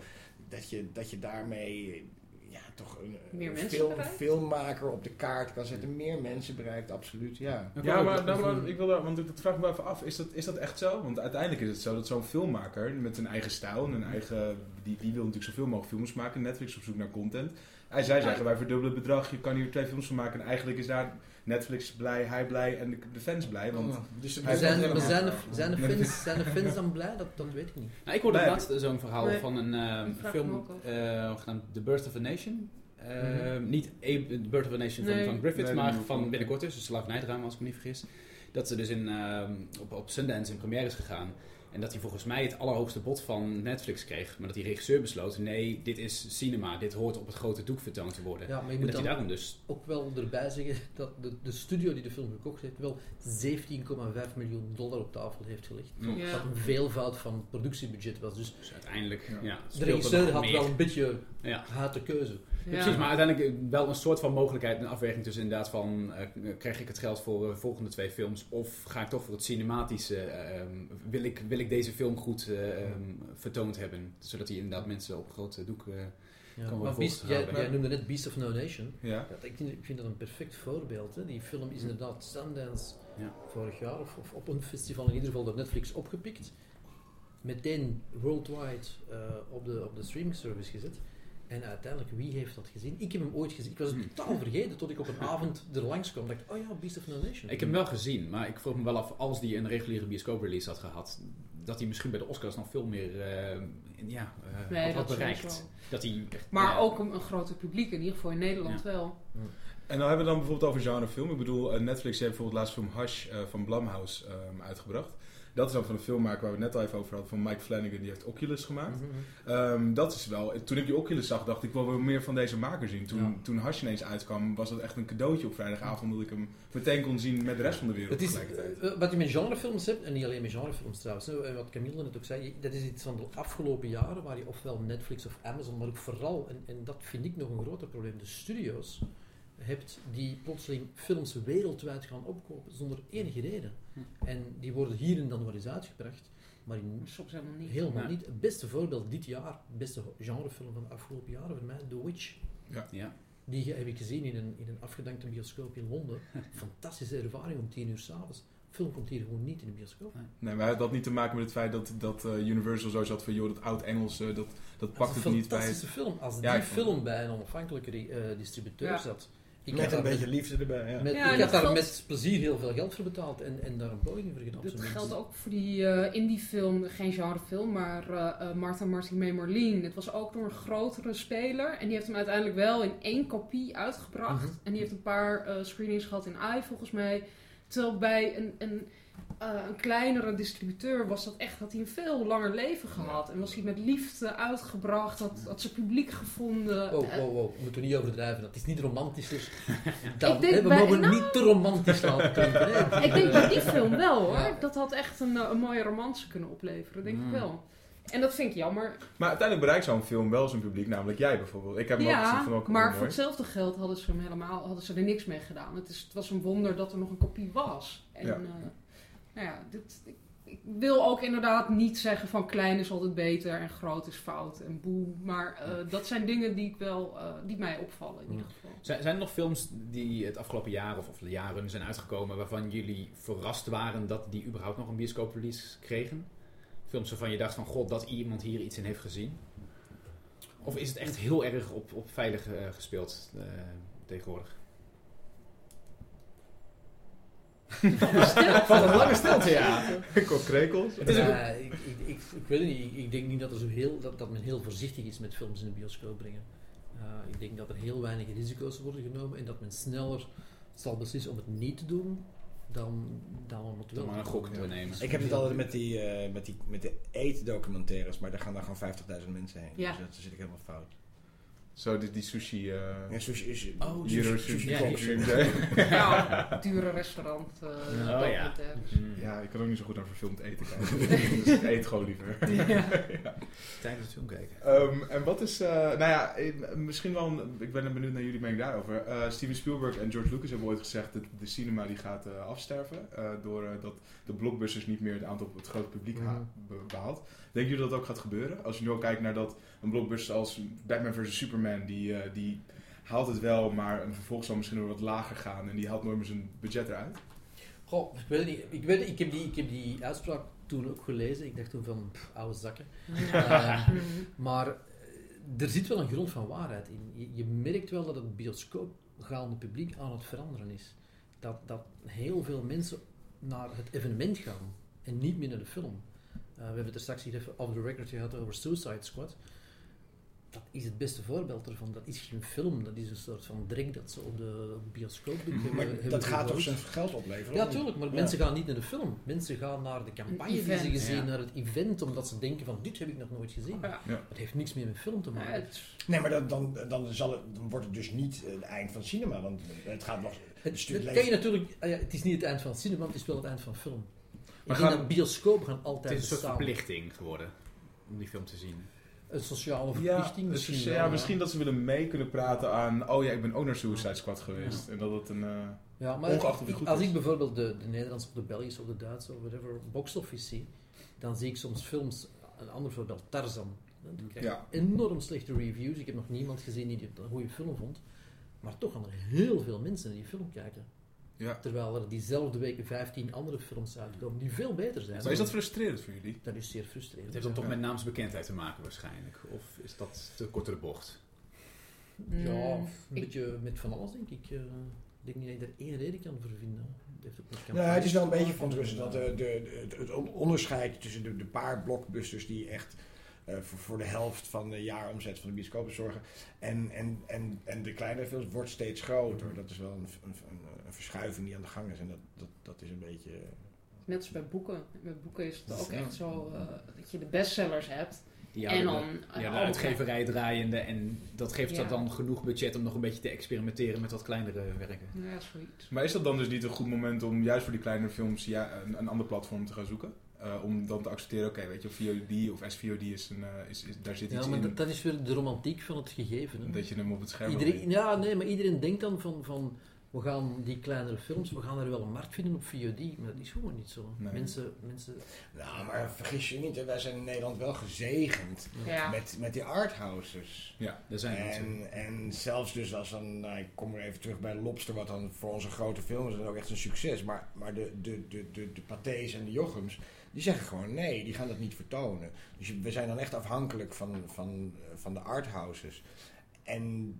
dat je, dat je daarmee ja, toch een, Meer een film, filmmaker op de kaart kan zetten, meer mensen bereikt, absoluut, ja. Ja, maar, nou, maar ik wil daar, want dat vraag ik me even af. Is dat, is dat echt zo? Want uiteindelijk is het zo dat zo'n filmmaker met een eigen stijl en een eigen. Die, die wil natuurlijk zoveel mogelijk films maken. Netflix op zoek naar content. Hij zij zeggen wij verdubbelen het bedrag, je kan hier twee films van maken. En eigenlijk is daar Netflix blij, hij blij en de, de fans blij. Want dus Hij zijn, zijn, de, zijn, fans, zijn de fans dan blij? Dat, dat weet ik niet. Nou, ik hoorde Nee. laatst zo'n verhaal Nee. van een eh, me film eh, genaamd The Birth of a Nation. Eh, Mhm. Niet A- The Birth of a Nation van, Nee. van Griffith, Nee, maar van binnenkort dus, de slavernijdrama als ik me niet vergis. Dat ze dus in, ehm, op, op Sundance in première is gegaan. En dat hij volgens mij het allerhoogste bod van Netflix kreeg. Maar dat die regisseur besloot, nee, dit is cinema. Dit hoort op het grote doek vertoond te worden. Ja, maar je en moet dat hij dan daarom dus... ook wel erbij zeggen dat de, de studio die de film gekocht heeft wel 17,5 miljoen dollar op tafel heeft gelegd. Mm. Ja. Dat een veelvoud van het productiebudget was. Dus Dus uiteindelijk, Ja. ja, de regisseur had meer. wel een beetje Ja. hate keuze. Ja. Precies, maar uiteindelijk eh, wel een soort van mogelijkheid, een afweging tussen inderdaad van, eh, krijg ik het geld voor de volgende twee films of ga ik toch voor het cinematische, eh, ehm, wil, ik, wil ik deze film goed eh, ehm, vertoond hebben, zodat hij inderdaad mensen op grote doek... eh, Ja. worden Maar Beast, jij, noemde net Beast of No Nation. ja. Ja, ik, vind, ik vind dat een perfect voorbeeld. Hè. Die film is inderdaad Sundance Ja. vorig jaar, of, of op een festival in ieder geval door Netflix opgepikt. Meteen worldwide eh, op, de, op de streaming service gezet. En uiteindelijk, wie heeft dat gezien? Ik heb hem ooit gezien. Ik was het Hmm. totaal vergeten tot ik op een avond er langs kwam. dacht, oh ja, Beast of No Nation. Ik heb hem wel gezien, maar ik vroeg me wel af, als die een reguliere bioscooprelease had gehad, dat hij misschien bij de Oscars nog veel meer eh, ja, eh, Nee, had, had dat bereikt. Dat hij echt, Maar ja, ook een, een groter publiek, in ieder geval in Nederland wel. En dan hebben we dan bijvoorbeeld over genrefilm. Ik bedoel, eh, Netflix heeft bijvoorbeeld laatst film Hush eh, van Blumhouse ehm, uitgebracht. Dat is dan van een filmmaker waar we het net al even over hadden, van Mike Flanagan, die heeft Oculus gemaakt. Mhm. Ehm, dat is wel, toen ik die Oculus zag, dacht ik wel weer meer van deze maker zien. Toen, Ja. toen Hush ineens uitkwam, was dat echt een cadeautje op vrijdagavond, dat ik hem meteen kon zien met de rest van de wereld Het is, tegelijkertijd. eh, wat je met genrefilms hebt, en niet alleen met genrefilms trouwens, en wat Camille net ook zei, dat is iets van de afgelopen jaren waar je ofwel Netflix of Amazon, maar ook vooral, en, en dat vind ik nog een groter probleem, de studio's hebt die plotseling films wereldwijd gaan opkopen zonder enige reden. Hm. En die worden hier en dan wel eens uitgebracht, maar in Soms helemaal niet. helemaal Ja. niet. Het beste voorbeeld dit jaar, het beste genrefilm van de afgelopen jaren voor mij, The Witch. ja. Die heb ik gezien in een, in een afgedankte bioscoop in Londen. Fantastische ervaring om tien uur s'avonds. Film komt hier gewoon niet in de bioscoop. Nee, maar had dat niet te maken met het feit dat, dat eh, Universal zo zat van, joh, dat oud-Engels, eh, dat, dat Dat pakt is het niet bij het... fantastische film. Als Ja, die film bij een onafhankelijke eh, distributeur Ja. zat. Ik Met had een beetje liefde erbij, ja. Met, Ja, ik daar geldt- met plezier heel veel geld voor betaald en, en daar een poging voor gedaan. op Dat geldt ook voor die eh indie-film, geen genrefilm, maar eh eh, Martha Martin Marlene. Het was ook door een grotere speler en die heeft hem uiteindelijk wel in één kopie uitgebracht. Mhm. En die heeft een paar eh, screenings gehad in AI volgens mij. Terwijl bij een, een, eh, een kleinere distributeur was dat echt, had hij een veel langer leven gehad. En was hij met liefde uitgebracht, had, had zijn publiek gevonden. Wow, Eh, wow, wow. We moeten niet overdrijven. Dat is niet Ik denk hè, we bij- mogen nou- niet te romantisch laten klinken. Ik denk bij die film wel hoor. Ja. Dat had echt een, eh, een mooie romance kunnen opleveren, denk ik Mm. wel. En dat vind ik jammer. Maar uiteindelijk bereikt zo'n film wel zijn publiek, namelijk jij bijvoorbeeld. Ik heb hem ook gezien Ja, van ook maar voor hetzelfde geld hadden ze hem helemaal, hadden ze er niks mee gedaan. Het, is, het was een wonder dat er nog een kopie was. En Ja. ja, nou ja, dit, ik, ik wil ook inderdaad niet zeggen van klein is altijd beter en groot is fout en boe. Maar eh, dat zijn dingen die, ik wel, eh, die mij opvallen in ieder geval. Zijn, zijn er nog films die het afgelopen jaar of, of de jaren zijn uitgekomen waarvan jullie verrast waren dat die überhaupt nog een bioscooprelease kregen? Films waarvan je dacht van god dat iemand hier iets in heeft gezien? Of is het echt heel erg op, op veilig eh, gespeeld tegenwoordig? Van een lange stilte, ja. Krekels. Is ook- Ja, ik, ik, ik, ik weet het niet. Ik, ik denk niet dat, er zo heel, dat, dat men heel voorzichtig is met films in de bioscoop brengen. Uh, ik denk dat er heel weinig risico's worden genomen en dat men sneller zal beslissen om het niet te doen dan, dan om het wel Dan maar een te gok te nemen. Ik heb het altijd met die, eh, met die met de eetdocumentaires, maar daar gaan dan gewoon 50.000 mensen heen. Ja. Dus dat zit ik helemaal fout. Zo, die, die sushi... eh Ja, sushi is... Oh, sushi, sushi. ja. Sushi. Ja, dure restaurant. eh Oh, ja. Mm. Ja, ik kan ook niet zo goed naar verfilmd eten kijken. dus ik eet gewoon liever. Tijdens het film kijken. Ehm, en wat is, eh, nou ja, misschien wel, een- ik ben benieuwd naar jullie mening daarover. Eh, Steven Spielberg en George Lucas hebben ooit gezegd dat de cinema die gaat eh, afsterven. eh doordat dat de blockbusters niet meer het aantal het grote publiek Mhm. be- behaalt. Denken jullie dat dat ook gaat gebeuren? Als je nu al kijkt naar dat een blockbuster als Batman vs. Superman, die, eh, die haalt het wel, maar een vervolg zal misschien nog wat lager gaan. En die haalt nooit meer zijn budget eruit. Goh, ik weet niet. Ik, weet, ik, heb die, ik heb die uitspraak toen ook gelezen. Ik dacht toen van, pff, oude zakken. Eh, maar eh, er zit wel een grond van waarheid in. Je, je merkt wel dat het bioscoopgaande publiek aan het veranderen is. Dat, dat heel veel mensen naar het evenement gaan en niet meer naar de film. Eh, we hebben het er straks hier even off the record gehad over Suicide Squad. Dat is het beste voorbeeld ervan. Dat is geen film, dat is een soort van drink dat ze op de bioscoop doen. Maar hebben- hebben dat gaat toch zijn geld opleveren? Ja, tuurlijk, maar Ja. mensen gaan niet naar de film. Mensen gaan naar de campagne die ze gezien, Ja. naar het event, omdat ze denken van dit heb ik nog nooit gezien. Ja. Het heeft niks meer met film te Ja, maken. het- Nee, maar dan, dan, dan, zal het, dan wordt het dus niet het eind van het cinema, want het gaat nog... Het, dat kan je natuurlijk, ah het is niet het eind van het cinema, het is wel het eind van film. Maar gaan- dat bioscopen gaan Het altijd is een soort bestaan. verplichting geworden om die film te zien. Een sociale Ja, verplichting dus, misschien. ja, wel, misschien dat ze willen mee kunnen praten aan... Oh ja, ik ben ook naar Suicide Squad geweest. En dat het een... eh, Ja, maar Ongeacht of het ik- goed als is. ik bijvoorbeeld de, de Nederlandse of de Belgische of de Duitse of whatever box office zie, dan zie ik soms films, een ander voorbeeld, Tarzan. Die krijgt Ja. enorm slechte reviews. Ik heb nog niemand gezien die het een goede film vond. Maar toch gaan er heel veel mensen die film kijken. Ja. Terwijl er diezelfde week 15 andere films uitkomen die veel beter zijn. Maar is dat frustrerend voor jullie? Dat is zeer frustrerend. Het heeft dan toch Ja. met naamsbekendheid te maken waarschijnlijk. Of is dat te kort door de bocht? Ja, Mm, een ik- beetje met van alles denk ik. eh, ik denk niet dat je er één reden kan voor vinden. Nou, het is wel een beetje verontrustend te dat de, maken. de, het, het onderscheid tussen de, de paar blockbusters die echt eh, voor, voor de helft van de jaaromzet van de bioscopen zorgen en, en, en, en de kleinere films wordt steeds groter. Dat is wel een, een, een, verschuiving die aan de gang is en dat, dat, dat is een beetje... eh, Net als bij boeken. Met boeken is het ook Ja. echt zo eh, dat je de bestsellers hebt. Die en dan... de, ja, de uitgeverij draaiende en dat geeft Ja. dat dan genoeg budget om nog een beetje te experimenteren met wat kleinere werken. Ja, zoiets. Maar is dat dan dus niet een goed moment om juist voor die kleinere films ja, een, een ander platform te gaan zoeken? Eh, om dan te accepteren, oké, weet je, VOD of SVOD is een, eh, is, is, daar zit Ja, iets maar in. dat, dat is weer de romantiek van het gegeven. Hè. Dat je hem op het scherm wil Iedereen, ja, nee, maar iedereen denkt dan van, van we gaan die kleinere films, we gaan er wel een markt vinden op VOD, maar dat is gewoon niet zo. Nee. Mensen, mensen, Nou, maar vergis je niet, hè, wij zijn in Nederland wel gezegend Ja. met, met die arthouses. Ja, er zijn mensen. En, en zelfs dus als dan, nou, ik kom er even terug bij Lobster, wat dan voor onze grote films is ook echt een succes. Maar, maar de, de, de, de, de Pathés en de Jochems, die zeggen gewoon nee, die gaan dat niet vertonen. Dus we zijn dan echt afhankelijk van, van, eh, van de arthouses. En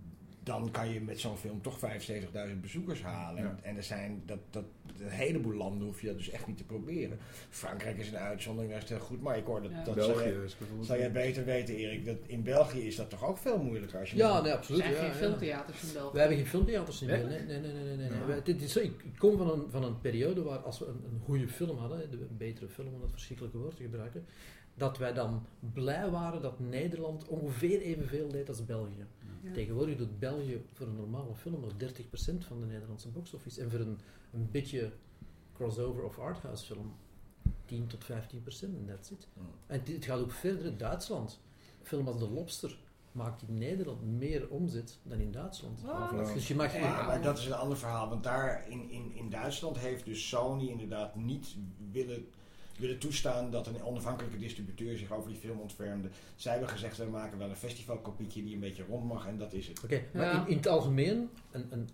dan kan je met zo'n film toch 75.000 bezoekers halen. Ja. En, en er zijn dat, dat, een heleboel landen hoef je dat dus echt niet te proberen. Frankrijk is een uitzondering, daar is het heel goed. Maar ik hoor dat, Ja. dat België zou, jij, is bijvoorbeeld. zou jij beter weten, Erik. Dat in België is dat toch ook veel moeilijker als je ja, nee, Er absoluut. zijn ja, geen ja. filmtheaters in België. We hebben geen filmtheaters in Nee? België. Nee, nee, nee, nee. nee, nee. Ja. Wij- dit is zo, ik, kom van een, van een periode waar als we een, een goede film hadden, de, een betere film om dat verschrikkelijke woord te gebruiken, dat wij dan blij waren dat Nederland ongeveer evenveel deed als België. Ja. Tegenwoordig doet België voor een normale film nog 30% van de Nederlandse box-office. En voor een, een beetje crossover of arthouse film 10 tot 15% en that's it. Ja. En dit gaat ook verder in Duitsland. Een film als The Lobster maakt in Nederland meer omzet dan in Duitsland. Dus je mag Ja, maar dat is een ander verhaal. Want daar in, in, in Duitsland heeft dus Sony inderdaad niet willen willen toestaan dat een onafhankelijke distributeur zich over die film ontfermde. Zij hebben gezegd, we maken wel een festivalkopietje die een beetje rond mag en dat is het. Oké, maar Ja. in, in het algemeen, een, een,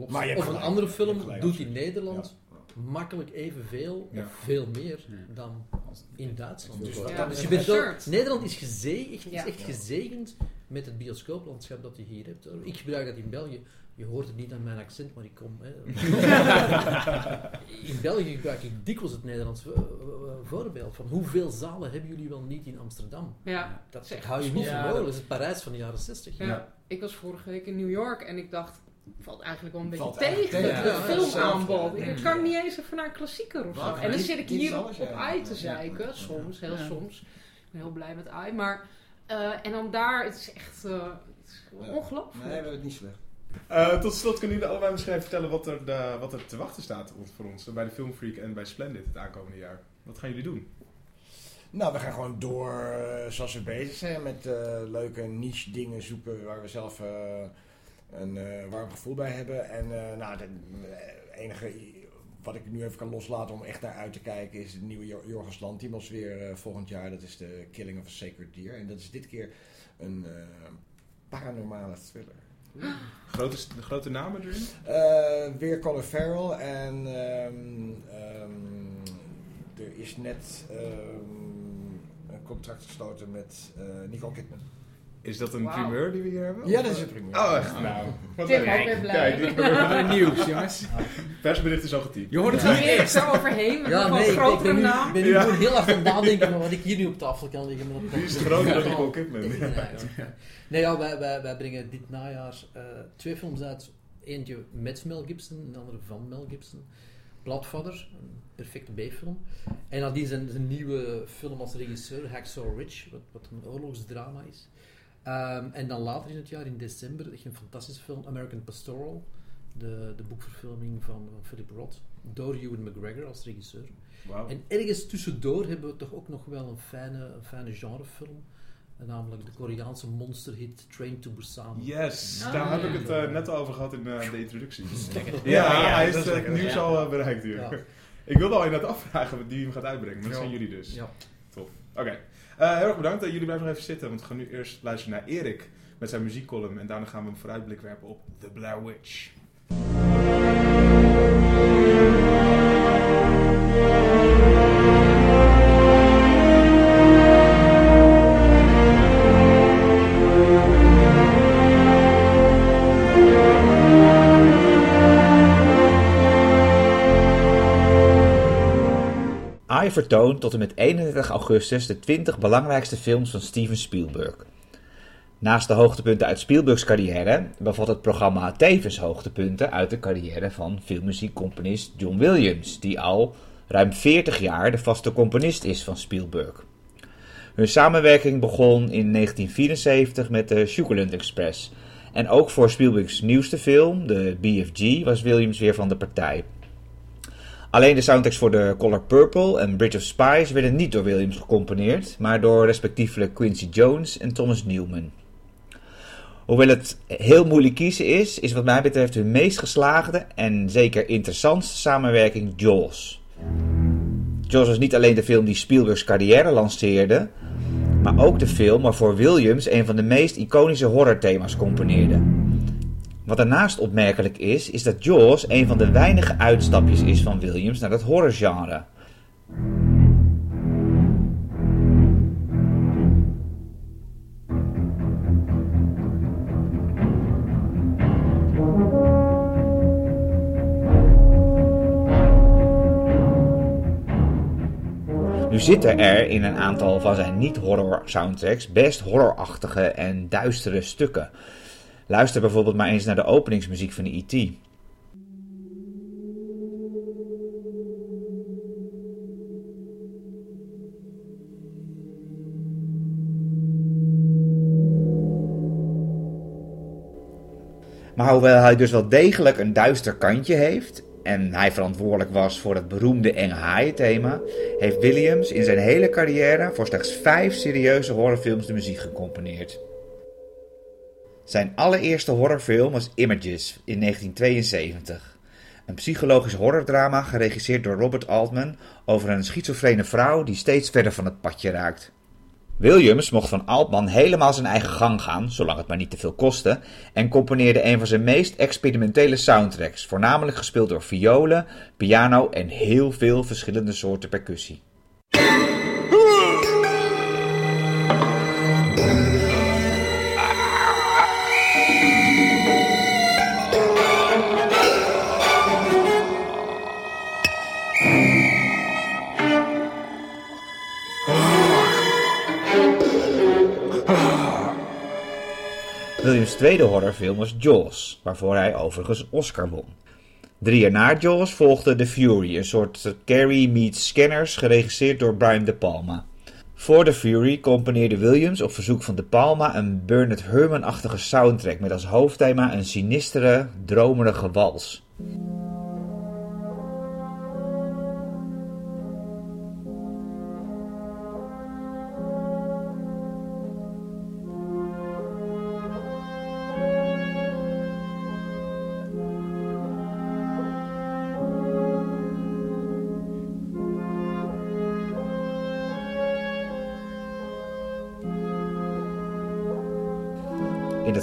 of een gelijk. andere film gelijk, doet in. Nederland makkelijk evenveel Ja. of veel meer Ja. dan in Duitsland. Dus Dus, dus je bent wel. Nederland is, gezegend, is echt gezegend met het bioscooplandschap dat je hier hebt. Ik gebruik dat in België. Je hoort het niet aan mijn accent, maar ik kom. Hè. in België gebruik ik dikwijls het Nederlands eh, eh, voorbeeld van hoeveel zalen hebben jullie wel niet in Amsterdam? Ja. Dat is echt hou je niet dat- mogelijk. Dat is het Parijs van de jaren 60. Ja. Ja. Ik was vorige week in New York en ik dacht, valt eigenlijk wel een beetje tegen het ja, filmaanbod. Ik kan niet eens even naar een klassieker of zo. En dan zit ik hier op. AI te zeiken, soms, heel Ja. soms. Ik ben heel blij met AI, maar... eh, en dan daar, het is echt uh, het is ongelooflijk. Nee, we hebben het niet slecht. Eh, tot slot kunnen jullie allebei misschien vertellen wat er, de- wat er te wachten staat voor ons bij de Filmfreak en bij Splendid het aankomende jaar. Wat gaan jullie doen? Nou, we gaan gewoon door eh, zoals we bezig zijn met eh, leuke niche dingen zoeken waar we zelf eh, een eh, warm gevoel bij hebben. En eh, nou, het enige wat ik nu even kan loslaten om echt naar uit te kijken is het nieuwe Jor- Jorgos Lantimos weer eh, volgend jaar. Dat is de Killing of a Sacred Deer. En dat is dit keer een eh, paranormale thriller. Grote, grote namen erin? Eh, weer Colin Farrell en ehm, ehm, er is net ehm, een contract gesloten met eh, Nicole Kidman. Is dat een Wauw. primeur die we hier hebben? Ja, dat is een primeur. Oh, echt? Nou, wat Tim leuk. ook weer blij. Kijk, ik ben weer- nieuws, jongens. persbericht is al getypt. Je hoort het er eerst. zo overheen met Ja, nog nee, een ik, ben nu, naam. ik ben nu Ja. heel hard aan het nadenken van wat ik hier nu op tafel kan leggen. Maar dat, Die is groter dan Nicole Kidman. Nee, ja, wij, wij, wij brengen dit najaar eh, twee films uit. Eentje met Mel Gibson en de andere van Mel Gibson. Bloodfather, een perfecte B-film. En nadien zijn, zijn nieuwe film als regisseur, Hacksaw Ridge, wat, wat een oorlogsdrama is. Ehm, en dan later in het jaar, in december, echt een fantastische film, American Pastoral. De, de boekverfilming van, Philip Roth. Door Ewan McGregor als regisseur. Wauw. En ergens tussendoor hebben we toch ook nog wel een fijne, een fijne genrefilm. En Namelijk de Koreaanse monsterhit Train to Busan. Yes, Ah, daar heb ja. ik het eh, net al over gehad in eh, de introductie. Ja, Ja, hij is het lekker. nieuws Ja. al eh, bereikt hier. Ja. Ik wilde al inderdaad afvragen wie hem gaat uitbrengen, maar dat Ja. zijn jullie dus. Ja. Oké, Eh, heel erg bedankt. Eh, jullie blijven nog even zitten, want we gaan nu eerst luisteren naar Erik met zijn muziekcolumn. En daarna gaan we een vooruitblik werpen op The Blair Witch. AI vertoont tot en met 31 augustus de 20 belangrijkste films van Steven Spielberg. Naast de hoogtepunten uit Spielbergs carrière bevat het programma tevens hoogtepunten uit de carrière van filmmuziekcomponist John Williams, die al ruim 40 jaar de vaste componist is van Spielberg. Hun samenwerking begon in 1974 met de Sugarland Express. En ook voor Spielbergs nieuwste film, de BFG, was Williams weer van de partij. Alleen de soundtracks voor The Color Purple en Bridge of Spies werden niet door Williams gecomponeerd, maar door respectievelijk Quincy Jones en Thomas Newman. Hoewel het heel moeilijk kiezen is, is wat mij betreft hun meest geslaagde en zeker interessantste samenwerking Jaws. Jaws was niet alleen de film die Spielbergs carrière lanceerde, maar ook de film waarvoor Williams een van de meest iconische horrorthema's componeerde. Wat daarnaast opmerkelijk is, is dat Jaws een van de weinige uitstapjes is van Williams naar het horrorgenre. Nu zitten er in een aantal van zijn niet-horror soundtracks best horrorachtige en duistere stukken. Luister bijvoorbeeld maar eens naar de openingsmuziek van E E.T. Maar hoewel hij dus wel degelijk een duister kantje heeft en hij verantwoordelijk was voor het beroemde enge haaienthema, heeft Williams in zijn hele carrière voor slechts vijf serieuze horrorfilms de muziek gecomponeerd. Zijn allereerste horrorfilm was Images in 1972. Een psychologisch horrordrama geregisseerd door Robert Altman over een schizofrene vrouw die steeds verder van het padje raakt. Williams mocht van Altman helemaal zijn eigen gang gaan, zolang het maar niet te veel kostte, en componeerde een van zijn meest experimentele soundtracks, voornamelijk gespeeld door violen, piano en heel veel verschillende soorten percussie. Williams' tweede horrorfilm was Jaws, waarvoor hij overigens een Oscar won. Drie jaar na Jaws volgde The Fury, een soort Carrie meets Scanners, geregisseerd door Brian De Palma. Voor The Fury componeerde Williams op verzoek van De Palma een Bernard Herrmann-achtige soundtrack met als hoofdthema een sinistere, dromerige wals.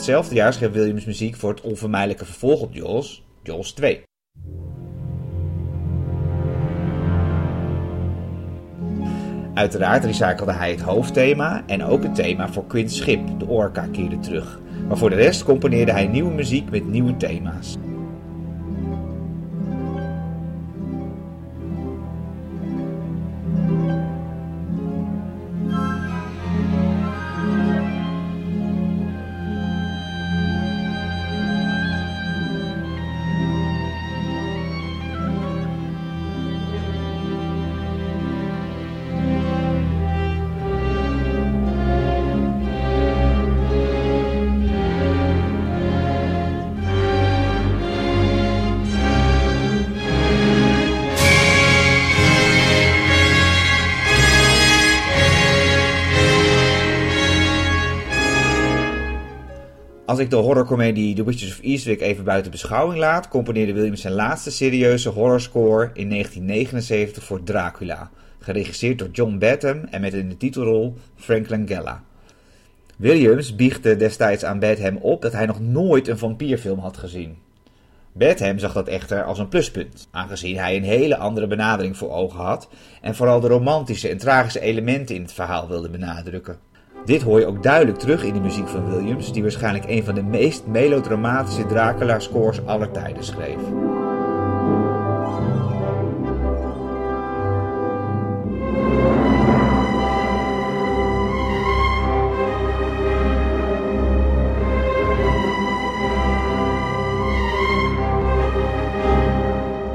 In datzelfde jaar schreef Williams muziek voor het onvermijdelijke vervolg op Jaws, Jaws 2. Uiteraard recyclede hij het hoofdthema en ook het thema voor Quint's schip, de Orca, keerde terug. Maar voor de rest componeerde hij nieuwe muziek met nieuwe thema's. Als ik de horrorcomedie The Witches of Eastwick even buiten beschouwing laat, componeerde Williams zijn laatste serieuze horrorscore in 1979 voor Dracula, geregisseerd door John Badham en met in de titelrol Frank Langella. Williams biechtte destijds aan Badham op dat hij nog nooit een vampierfilm had gezien. Badham zag dat echter als een pluspunt, aangezien hij een hele andere benadering voor ogen had en vooral de romantische en tragische elementen in het verhaal wilde benadrukken. Dit hoor je ook duidelijk terug in de muziek van Williams, die waarschijnlijk een van de meest melodramatische Dracula-scores aller tijden schreef.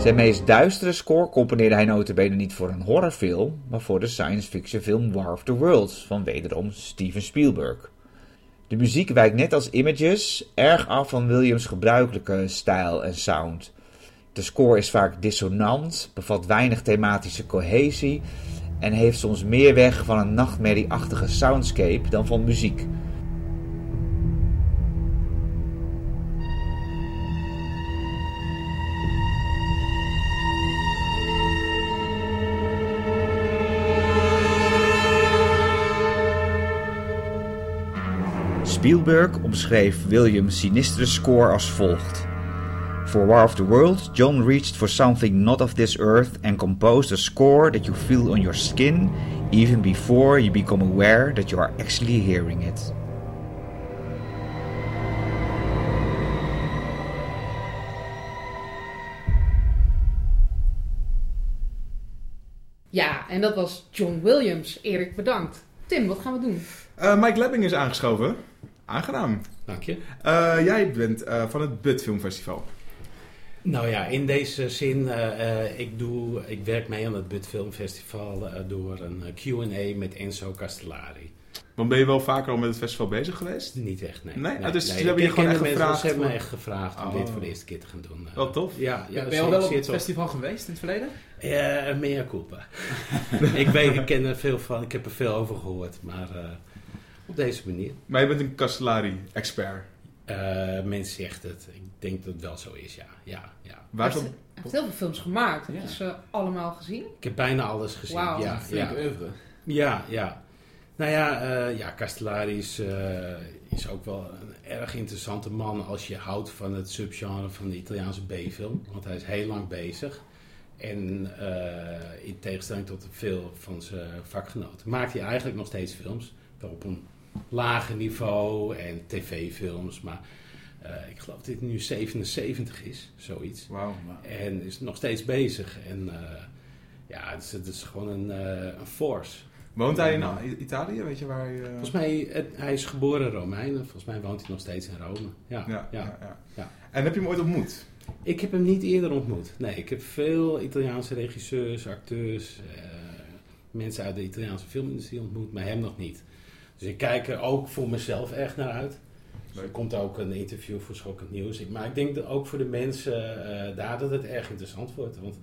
Zijn meest duistere score componeerde hij notabene niet voor een horrorfilm, maar voor de science fiction film War of the Worlds van wederom Steven Spielberg. De muziek wijkt net als Images erg af van Williams' gebruikelijke stijl en sound. De score is vaak dissonant, bevat weinig thematische cohesie en heeft soms meer weg van een nachtmerrieachtige soundscape dan van muziek. Spielberg omschreef Williams' sinistere score als volgt. For War of the Worlds, John reached for something not of this earth and composed a score that you feel on your skin even before you become aware that you are actually hearing it. Ja, en dat was John Williams. Erik, bedankt. Tim, wat gaan we doen? Eh, Mike Lebbing is aangeschoven. Aangenaam. Dank je. Eh, jij bent eh, van het Bud Filmfestival. Nou ja, in deze zin, eh, eh, ik, doe, ik werk mee aan het Bud Film Festival eh, door een Q&A met Enzo Castellari. Want ben je wel vaker al met het festival bezig geweest? Niet echt, nee. Nee? Ah, dus ze hebben je gewoon echt de mensen, gevraagd Ze hebben me echt gevraagd om Oh. dit voor de eerste keer te gaan doen. Wel tof. Ja, ja ben je al wel op het festival geweest in het verleden? Ja, meer culpa. ik weet, ik ken er veel van, ik heb er veel over gehoord, maar eh, op deze manier. Maar je bent een Castellari-expert. Eh, men zegt het. Ik denk dat het wel zo is, ja. ja, ja. Waar Hij heeft heel veel films gemaakt. Heb je ze allemaal gezien? Ik heb bijna alles gezien. Wauw. ja, ja. oeuvre. Ja, ja. Nou ja, eh, ja Castellari is, eh, is ook wel een erg interessante man als je houdt van het subgenre van de Italiaanse B-film. Want hij is heel lang bezig. En eh, in tegenstelling tot veel van zijn vakgenoten maakt hij eigenlijk nog steeds films. Wel op een lager niveau en tv-films. Maar eh, ik geloof dat dit nu 77 is, zoiets. Wauw. En is nog steeds bezig. En eh, ja, het is, het is gewoon een, eh, een force. Woont hij in Italië? Weet je waar hij... Volgens mij, het- hij is geboren Romein. en Volgens mij woont hij nog steeds in Rome. Ja, Ja, ja. ja, ja. ja. En heb je hem ooit ontmoet? Ik heb hem niet eerder ontmoet. Nee, ik heb veel Italiaanse regisseurs, acteurs, mensen uit de Italiaanse filmindustrie ontmoet, maar hem nog niet. Dus ik kijk er ook voor mezelf echt naar uit. Dus er komt ook een interview voor Schokkend Nieuws. Ik- Maar ik denk dat ook voor de mensen eh, daar dat het erg interessant wordt. Want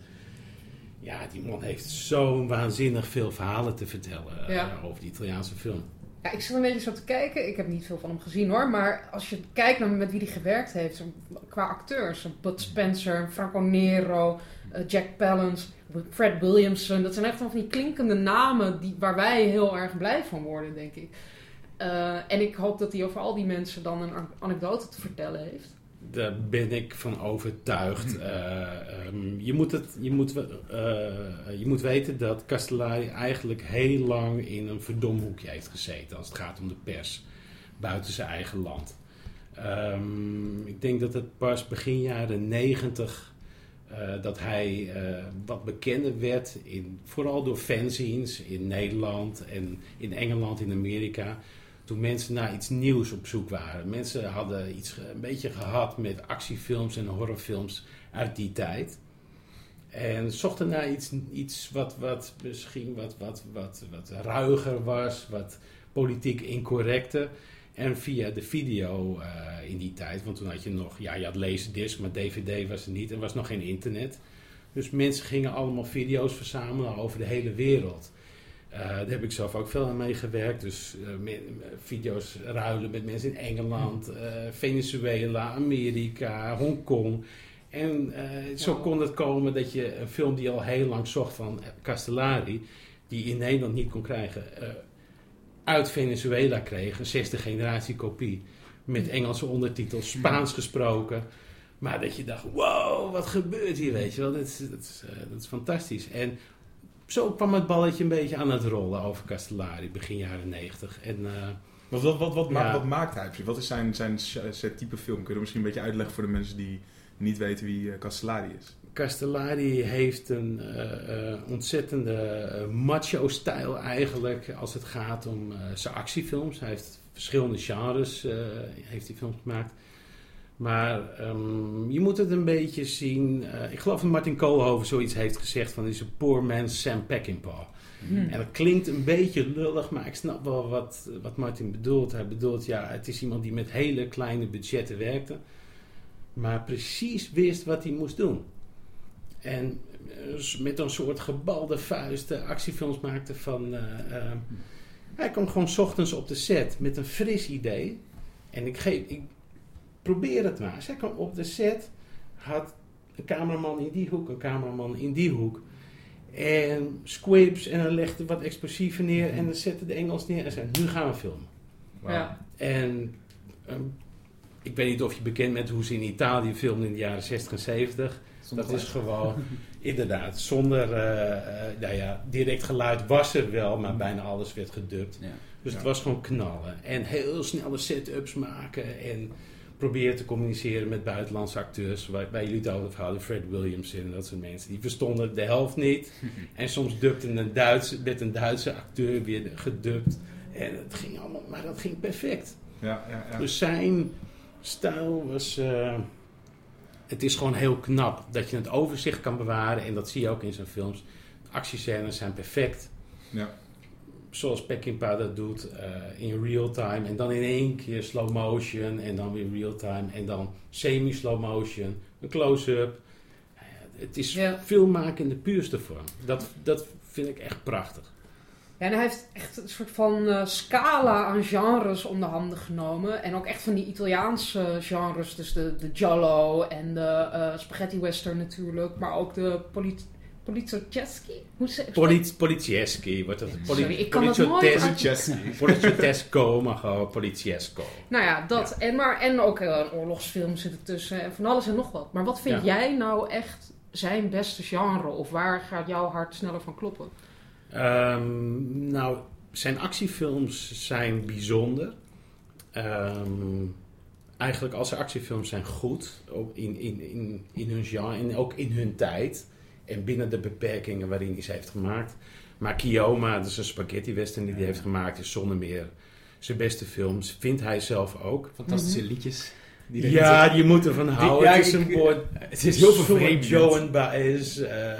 ja, die man heeft zo waanzinnig veel verhalen te vertellen eh, over die Italiaanse film. Ja, ik zit een beetje zo te kijken. Ik heb niet veel van hem gezien hoor. Maar als je kijkt naar met wie hij gewerkt heeft, qua acteurs. Bud Spencer, Franco Nero, Jack Palance, Fred Williamson. Dat zijn echt van die klinkende namen die, waar wij heel erg blij van worden, denk ik. Eh, en ik hoop dat hij over al die mensen dan een an- anekdote te vertellen heeft. Daar ben ik van overtuigd. Eh, ehm, je, moet het, je, moet, eh, je moet weten dat Castellari eigenlijk heel lang in een verdomhoekje heeft gezeten als het gaat om de pers buiten zijn eigen land. Ehm, ik denk dat het pas begin jaren negentig eh, dat hij eh, wat bekender werd, in, vooral door fanzines in Nederland en in Engeland, in Amerika toen mensen naar iets nieuws op zoek waren. Mensen hadden iets, een beetje gehad met actiefilms en horrorfilms uit die tijd. En zochten naar iets, iets wat, wat misschien wat, wat, wat, wat ruiger was, wat politiek incorrecter. En via de video eh, in die tijd, want toen had je nog, ja, je had laserdisc, maar DVD was er niet en was nog geen internet. Dus mensen gingen allemaal video's verzamelen over de hele wereld. Eh, daar heb ik zelf ook veel aan meegewerkt. Dus eh, video's ruilen met mensen in Engeland, eh, Venezuela, Amerika, Hongkong. En zo kon het komen dat je een film die al heel lang zocht van Castellari, die in Nederland niet kon krijgen, uit Venezuela kreeg. Een zesde generatie kopie. Met Engelse ondertitels, Spaans gesproken. Maar dat je dacht, wow, wat gebeurt hier, weet je wel. Dat is, dat is, eh, dat is fantastisch. En zo kwam het balletje een beetje aan het rollen over Castellari, begin jaren negentig. En eh, Wat, wat, wat, wat, maakt hij? precies? Wat is zijn, zijn zijn type film? Kun je dat misschien een beetje uitleggen voor de mensen die niet weten wie eh, Castellari is? Castellari heeft een eh, eh, ontzettende eh, macho-stijl eigenlijk als het gaat om zijn actiefilms. Hij heeft verschillende genres heeft hij films gemaakt. Maar ehm, je moet het een beetje zien. ik geloof dat Martin Koolhoven zoiets heeft gezegd van... is een poor man's Sam Peckinpah. Hm. En dat klinkt een beetje lullig, maar ik snap wel wat, wat Martin bedoelt. Hij bedoelt, ja, het is iemand die met hele kleine budgetten werkte, maar precies wist wat hij moest doen. En eh, met een soort gebalde vuist actiefilms maakte van... eh, eh, hij kwam gewoon 's ochtends op de set met een fris idee. En ik, geef, ik probeer het maar. Zij kwam op de set, had een cameraman in die hoek, een cameraman in die hoek. En squibs en dan legde wat explosieven neer en dan zette de Engels neer en zei, nu gaan we filmen. Ja. En ehm, ik weet niet of je bekend bent hoe ze in Italië filmden in de jaren 60 en 70. Dat is gewoon, inderdaad, zonder, eh, eh, nou ja, direct geluid was er wel, maar bijna alles werd gedubt. Ja. Dus het was gewoon knallen. En heel snelle setups maken en proberen te communiceren met buitenlandse acteurs. Waar, waar jullie het over hadden, Fred Williamson en dat soort mensen. Die verstonden de helft niet. En soms dubte een Duitse, werd een Duitse acteur weer gedubt. En het ging allemaal, maar dat ging perfect. Ja, ja, ja. Dus zijn stijl was. eh, het is gewoon heel knap dat je het overzicht kan bewaren. En dat zie je ook in zijn films. De actiescènes zijn perfect. ja. Zoals Peckinpah dat doet eh, in real time. En dan in één keer slow motion. En dan weer real time. En dan semi-slow motion. Een close-up. Nou ja, het is Ja. filmmaken in de puurste vorm. Dat, dat vind ik echt prachtig. Ja, en hij heeft echt een soort van eh, scala aan genres onder handen genomen. En ook echt van die Italiaanse genres. Dus de, de giallo en de eh, spaghetti western natuurlijk. Maar ook de polit ze... Polit, Polizieschi wordt het. Poli- Sorry, ik kan dat nooit. Poliziotesco, maar gewoon Poliziesco. Nou ja, dat. En, maar, en ook eh, een oorlogsfilm zit ertussen. En van alles en nog wat. Maar wat vind Ja. jij nou echt zijn beste genre? Of waar gaat jouw hart sneller van kloppen? Ehm, nou, zijn actiefilms zijn bijzonder. Ehm, eigenlijk al zijn actiefilms zijn goed. Ook in, in, in, in hun genre en ook in hun tijd. En binnen de beperkingen waarin hij ze heeft gemaakt. Maar Kioma, dat is een spaghetti western die hij heeft gemaakt, is zonder meer zijn beste films. Vindt hij zelf ook. Fantastische liedjes. Die Ja, je moet ervan houden. ja, het is een woord. Het is heel soort vervreemdend. Joan Baez, eh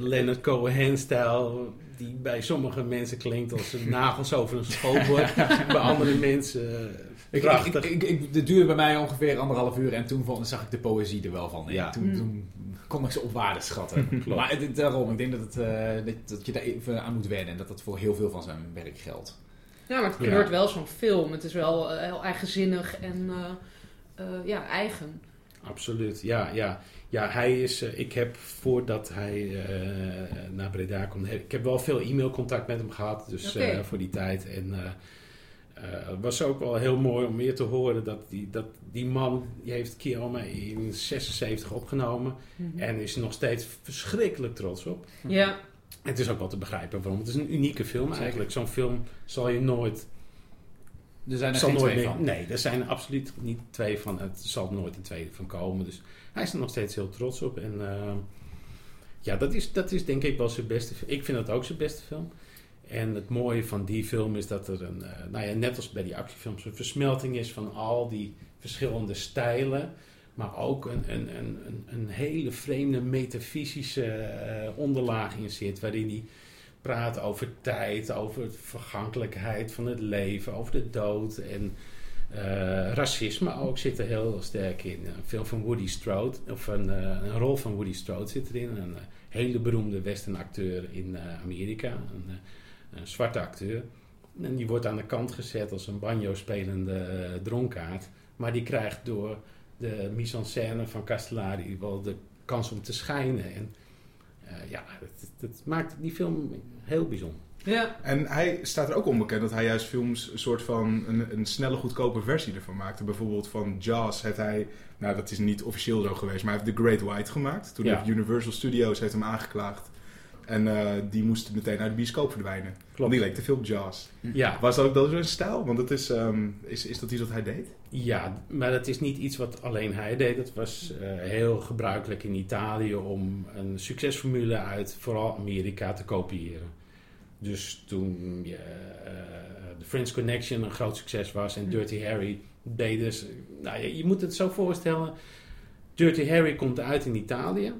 eh, Leonard Cohen-stijl, die bij sommige mensen klinkt als een nagels over een schoolbord. bij andere mensen eh, Ik, prachtig. ik, ik, ik, het duurde bij mij ongeveer anderhalf uur en toen vond, zag ik de poëzie er wel van. Ja. Toen, Mm. toen kon ik ze op waarde schatten. Klopt. maar het- daarom, ik denk dat, het, eh, dat, dat je daar even aan moet wennen en dat dat voor heel veel van zijn werk geldt. Ja, maar het Ja. kleurt wel zo'n film. Het is wel eh, heel eigenzinnig en eh, eh, ja, eigen. Absoluut, ja, ja. Ja, hij is, eh, ik heb voordat hij eh, naar Breda komt, heb- ik heb wel veel e-mailcontact met hem gehad, dus eh, voor die tijd. En eh, eh, het was ook wel heel mooi om meer te horen dat die, dat die man, die heeft Kioma in 76 opgenomen en is er nog steeds verschrikkelijk trots op. Ja, En het is ook wel te begrijpen waarom. Het is een unieke film eigenlijk. Zo'n film zal je nooit Er zijn er geen twee meer, van. Nee, er zijn er absoluut niet twee van. Het zal nooit een tweede van komen. Dus hij is er nog steeds heel trots op. En eh, ja, dat is, dat is denk ik wel zijn beste film. Ik vind dat ook zijn beste film. En het mooie van die film is dat er een, eh, nou ja, net als bij die actiefilms, een versmelting is van al die verschillende stijlen. Maar ook een, een, een, een, hele vreemde metafysische eh, onderlaag in zit. Waarin hij praat over tijd, over de vergankelijkheid van het leven, over de dood. En eh, racisme ook zit er heel sterk in. Een film van Woody Strode, of een, eh, een rol van Woody Strode zit erin. Een eh, hele beroemde western acteur in eh, Amerika. Een, eh, een zwarte acteur. En die wordt aan de kant gezet als een banjo-spelende eh, dronkaard. Maar die krijgt door de mise-en-scène van Castellari wel de kans om te schijnen. En eh, ja, dat maakt die film heel bijzonder. Ja. En hij staat er ook onbekend dat hij juist films een soort van een, een snelle, goedkope versie ervan maakte. Bijvoorbeeld van Jaws heeft hij, nou dat is niet officieel zo geweest, maar hij heeft The Great White gemaakt. Toen Ja. heeft Universal Studios heeft hem aangeklaagd. En eh, die moest meteen uit de bioscoop verdwijnen. Want die leek te veel op Jaws. Ja, Was dat ook dat zijn stijl? Want dat is, ehm, is, is dat iets wat hij deed? Ja, maar dat is niet iets wat alleen hij deed. Het was eh, heel gebruikelijk in Italië om een succesformule uit vooral Amerika te kopiëren. Dus toen ja, eh, The French Connection een groot succes was en Dirty Harry deed dus... Nou, ja, je moet het zo voorstellen. Dirty Harry komt uit in Italië.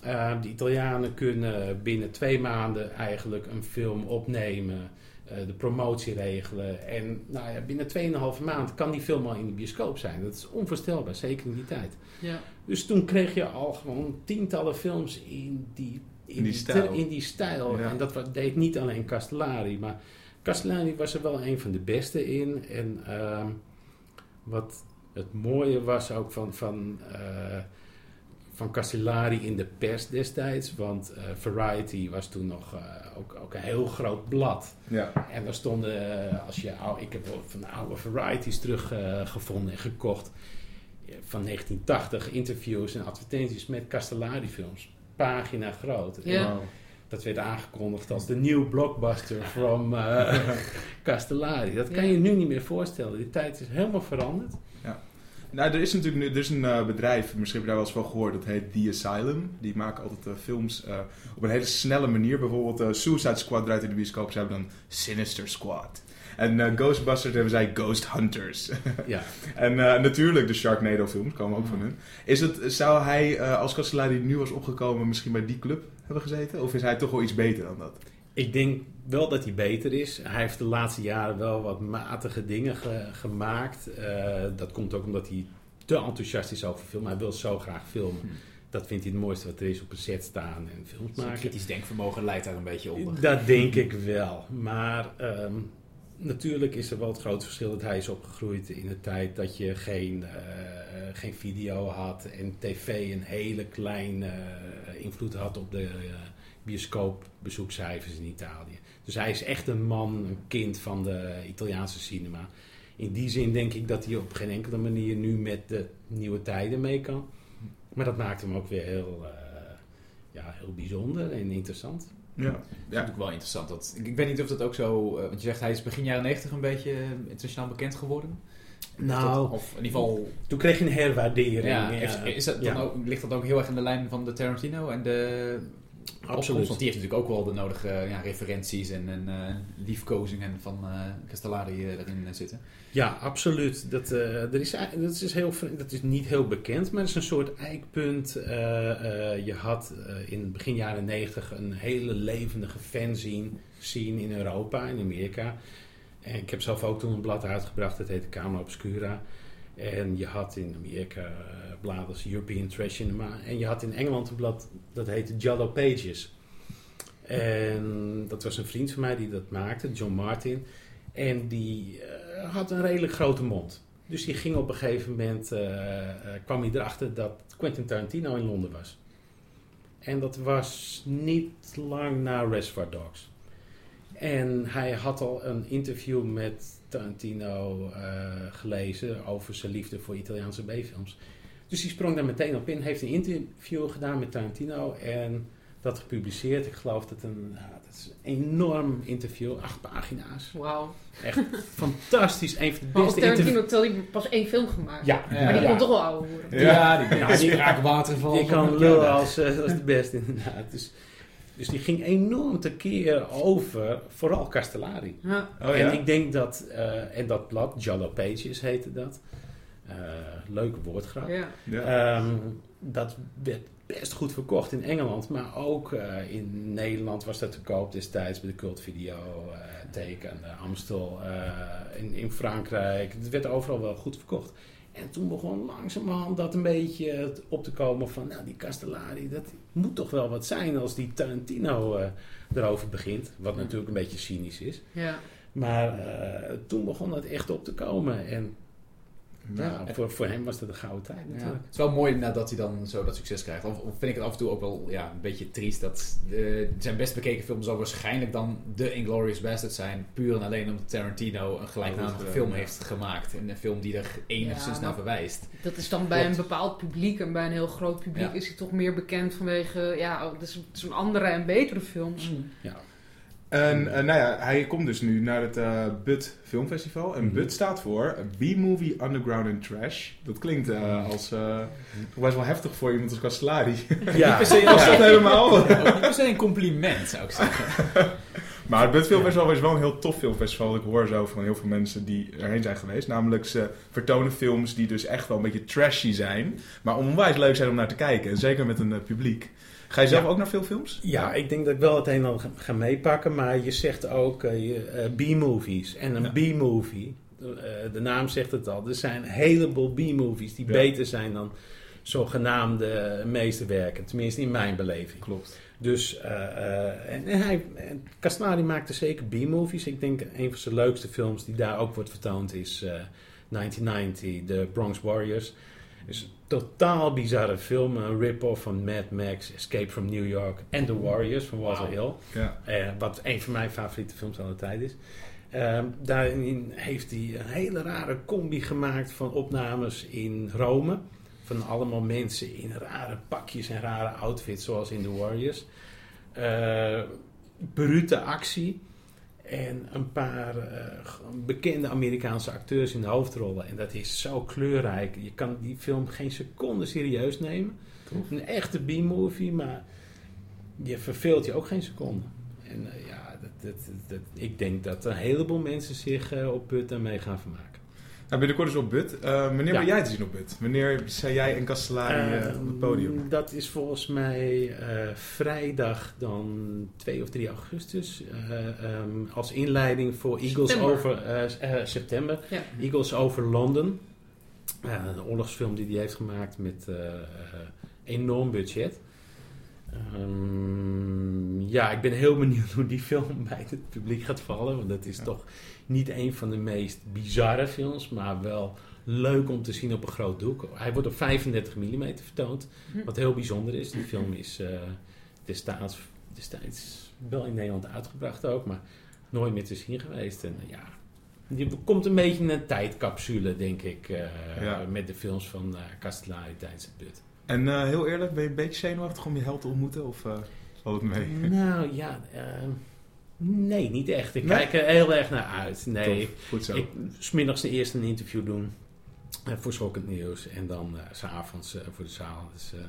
Eh, de Italianen kunnen binnen twee maanden eigenlijk een film opnemen, eh, de promotie regelen. En nou ja, binnen 2,5 maand kan die film al in de bioscoop zijn. Dat is onvoorstelbaar, zeker in die tijd. ja. Dus toen kreeg je al gewoon tientallen films in die, in die stijl. in die stijl. Ja. En dat deed niet alleen Castellari, maar Castellari was er wel een van de beste in. En ehm, wat het mooie was ook van, van, eh, van Castellari in de pers destijds, want eh, Variety was toen nog eh, ook, ook een heel groot blad. Ja. En daar stonden, als je, ou- ik heb van de oude varieties teruggevonden en gekocht. Van 1980 interviews en advertenties met Castellari films. Pagina groot. En Ja. Wow. dat werd aangekondigd als de nieuwe blockbuster from eh, Castellari. Dat kan Ja. je nu niet meer voorstellen. Die tijd is helemaal veranderd. Nou, er is natuurlijk nu, er is een eh, bedrijf, misschien heb je daar wel eens van gehoord, dat heet The Asylum. Die maken altijd eh, films eh, op een hele snelle manier. Bijvoorbeeld eh, Suicide Squad draait in de bioscoop, ze hebben dan Sinister Squad. En eh, Ghostbusters hebben zij Ghost Hunters. Ja. en eh, natuurlijk de Sharknado films komen ook van hun. Is het, zou hij eh, als Castellari nu was opgekomen misschien bij die club hebben gezeten? Of is hij toch wel iets beter dan dat? Ik denk wel dat hij beter is. Hij heeft de laatste jaren wel wat matige dingen ge- gemaakt. Eh, dat komt ook omdat hij te enthousiast is over film. Hij wil zo graag filmen. dat vindt hij het mooiste wat er is op een set staan en films Zijn maken. kritisch denkvermogen leidt daar een beetje onder. Dat denk ik wel. Maar ehm, natuurlijk is er wel het grote verschil dat hij is opgegroeid in een tijd dat je geen, eh, eh, geen video had en tv een hele kleine eh, invloed had op de eh bioscoopbezoekcijfers in Italië. Dus hij is echt een man, een kind van de Italiaanse cinema. In die zin denk ik dat hij op geen enkele manier nu met de nieuwe tijden mee kan. Maar dat maakt hem ook weer heel, ja, heel bijzonder en interessant. Ja. Dat is natuurlijk wel interessant. Dat, ik, ik weet niet of dat ook zo... eh, want je zegt hij is begin jaren 90 een beetje eh, internationaal bekend geworden. Nou, Of in ieder geval... Toen kreeg je een herwaardering. Ja, ja. heeft- is dat dan Ja. ook, ligt dat ook heel erg in de lijn van de Tarantino en de? Absoluut. Want die heeft natuurlijk ook wel de nodige ja, referenties en, en eh, liefkozingen van eh Castellari eh, erin zitten. Ja, absoluut. Dat, er is, dat, is heel, dat is niet heel bekend, maar het is een soort eikpunt. Je had in begin jaren negentig een hele levendige fanzine scene in Europa, in Amerika. En ik heb zelf ook toen een blad uitgebracht, dat heette Camera Obscura. En je had in Amerika eh, bladen als European Trash Cinema. En je had in Engeland een blad dat heette Jallo Pages. En dat was een vriend van mij die dat maakte, John Martin. En die eh, had een redelijk grote mond. Dus die ging op een gegeven moment, eh, kwam hij erachter dat Quentin Tarantino in Londen was. En dat was niet lang na Reservoir Dogs. En hij had al een interview met Tarantino eh, gelezen over zijn liefde voor Italiaanse B-films. Dus die sprong daar meteen op in, heeft een interview gedaan met Tarantino en dat gepubliceerd. Ik geloof dat een, ja, dat is een enorm interview, acht pagina's. Wauw. Echt fantastisch, een van de beste interviews. Tarantino hij pas één film gemaakt. Ja, Ja, Maar die ja. kon toch wel ouder worden. Ja. die, Ja, die die-. Die kan lullen als, eh, als de beste, inderdaad. Dus, dus die ging enorm tekeer over, vooral Castellari. Ja. Oh, ja? En ik denk dat, eh, en dat blad, Jallo Pages heette dat. Eh, leuke woordgrap. Ja. Ja. Ehm, dat werd best goed verkocht in Engeland, maar ook eh, in Nederland was dat te koop destijds bij de cultvideo eh teken eh, Amstel. eh, in, in Frankrijk, het werd overal wel goed verkocht. En toen begon langzamerhand dat een beetje op te komen van, nou die Castellari, dat moet toch wel wat zijn als die Tarantino eh, erover begint. Wat natuurlijk een beetje cynisch is. Ja. Maar eh, toen begon dat echt op te komen. En Nou, ja, voor, voor hem was dat een gouden tijd Ja. natuurlijk. Het is wel mooi nadat hij dan zo dat succes krijgt. Of, of vind ik het af en toe ook wel ja, een beetje triest dat eh, zijn best bekeken film zou waarschijnlijk dan de Inglourious Basterds zijn. Puur en alleen omdat Tarantino een gelijknamige Oh, film ja. heeft gemaakt. En een film die er enigszins Ja, naar verwijst. Dat is dan bij Klopt. een bepaald publiek en bij een heel groot publiek Ja. is hij toch meer bekend vanwege ja, oh, is een andere en betere films. Ja. En eh, nou ja, hij komt dus nu naar het eh BUT Filmfestival. En Mhm. BUT staat voor B-Movie Underground and Trash. Dat klinkt eh, als eh, toch best wel heftig voor iemand als Castellari. Ja, per se- Was dat helemaal? Ook niet per se een compliment zou ik zeggen. Maar het BUT Filmfestival is wel een heel tof filmfestival. Ik hoor zo van heel veel mensen die erheen zijn geweest. Namelijk ze vertonen films die dus echt wel een beetje trashy zijn. Maar onwijs leuk zijn om naar te kijken. En zeker met een publiek. Ga je zelf Ja. ook naar veel films? Ja, ik denk dat ik wel het een en ander ga- meepakken, maar je zegt ook eh, eh, B-movies. En een Ja. B-movie, eh, de naam zegt het al, er zijn een heleboel B-movies die Ja. beter zijn dan zogenaamde meesterwerken. Tenminste, in mijn beleving. Klopt. Dus, eh, en, en hij, maakte zeker B-movies. Ik denk een van zijn leukste films die daar ook wordt vertoond is eh 1990, The Bronx Warriors. Is een totaal bizarre film. Een rip-off van Mad Max, Escape from New York en The Warriors van Walter Hill. Ja. Eh, wat een van mijn favoriete films aan de tijd is. Ehm, daarin heeft hij een hele rare combi gemaakt van opnames in Rome. Van allemaal mensen in rare pakjes en rare outfits, zoals in The Warriors. Eh brute actie. En een paar eh, bekende Amerikaanse acteurs in de hoofdrollen. En dat is zo kleurrijk. Je kan die film geen seconde serieus nemen. Tof. Een echte B-movie, maar je verveelt je ook geen seconde. En eh, ja, dat, dat, dat, ik denk dat een heleboel mensen zich eh, op put daarmee gaan vermaken. Nou, binnenkort is op BUT. Eh, wanneer Ja. ben jij te zien op BUT? Wanneer zijn jij en Castellari eh, op het podium? Ehm, Dat is volgens mij eh, vrijdag dan 2 of 3 augustus. eh, ehm, als inleiding voor Eagles September. over september. Ja. Eagles over London. Eh, een oorlogsfilm die hij heeft gemaakt met enorm budget. Ehm, ja, ik ben heel benieuwd hoe die film bij het publiek gaat vallen. Want dat is Ja. toch niet een van de meest bizarre films, maar wel leuk om te zien op een groot doek. Hij wordt op 35 mm vertoond, Hm. wat heel bijzonder is. Die film is eh, destijds, destijds wel in Nederland uitgebracht ook, maar nooit meer te zien geweest. En eh, ja, die komt een beetje in een tijdcapsule, denk ik, eh, Ja. met de films van eh Castellari tijdens het put. En eh, heel eerlijk, ben je een beetje zenuwachtig om je held te ontmoeten? Of eh valt het mee? Nou ja, eh, nee, niet echt. Ik Nee? kijk er heel erg naar uit. Nee, Tof. Goed zo. ik smiddags eerst een interview doen eh, voor Schokkend Nieuws en dan eh, 's s'avonds eh, voor de zaal. Dus, eh,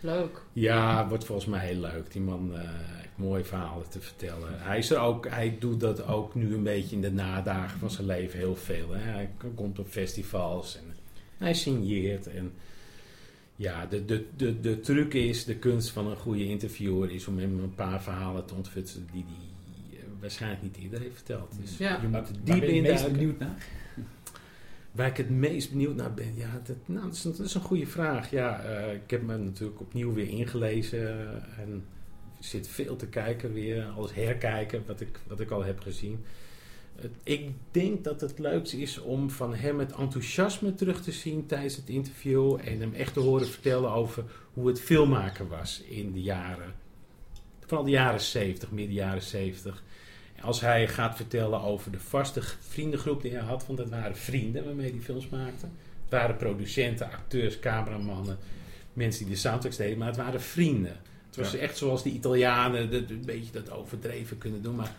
Leuk. ja, het wordt volgens mij heel leuk. Die man eh, heeft mooie verhalen te vertellen. Hij, is er ook, hij doet dat ook nu een beetje in de nadagen van zijn leven heel veel. Hè. Hij komt op festivals en hij signeert. En ja, de, de, de, de truc is, de kunst van een goede interviewer is om hem een paar verhalen te ontfutselen die hij eh, waarschijnlijk niet iedereen vertelt. Dus Ja. je moet er ben diep je het in meest duiken. benieuwd naar? Waar ik het meest benieuwd naar ben, ja, dat, nou, dat, is, dat is een goede vraag. Ja, eh, ik heb me natuurlijk opnieuw weer ingelezen en zit veel te kijken weer, alles herkijken wat ik, wat ik al heb gezien. Ik denk dat het leukste is om van hem het enthousiasme terug te zien tijdens het interview en hem echt te horen vertellen over hoe het filmmaken was in de jaren, vooral de jaren 70, midden jaren 70. Als hij gaat vertellen over de vaste vriendengroep die hij had, want dat waren vrienden waarmee hij films maakte. Het waren producenten, acteurs, cameramannen, mensen die de soundtracks deden, maar het waren vrienden. Het was Ja. echt zoals de Italianen dat, een beetje dat overdreven kunnen doen, maar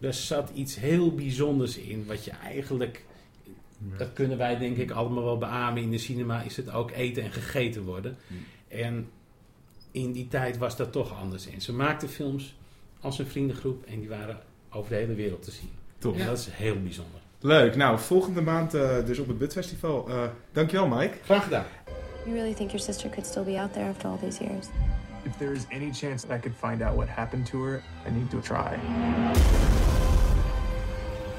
er zat iets heel bijzonders in, wat je eigenlijk, dat kunnen wij denk ik allemaal wel beamen, in de cinema is het ook eten en gegeten worden. En in die tijd was dat toch anders. En ze maakten films als een vriendengroep en die waren over de hele wereld te zien. Tof. En dat is heel bijzonder. Leuk. Nou, volgende maand eh, dus op het Bud Festival. Eh, dankjewel, Mike. Graag gedaan. You really think your sister could still be out there after all these years? If there is any chance that I could find out what happened to her, I need to try.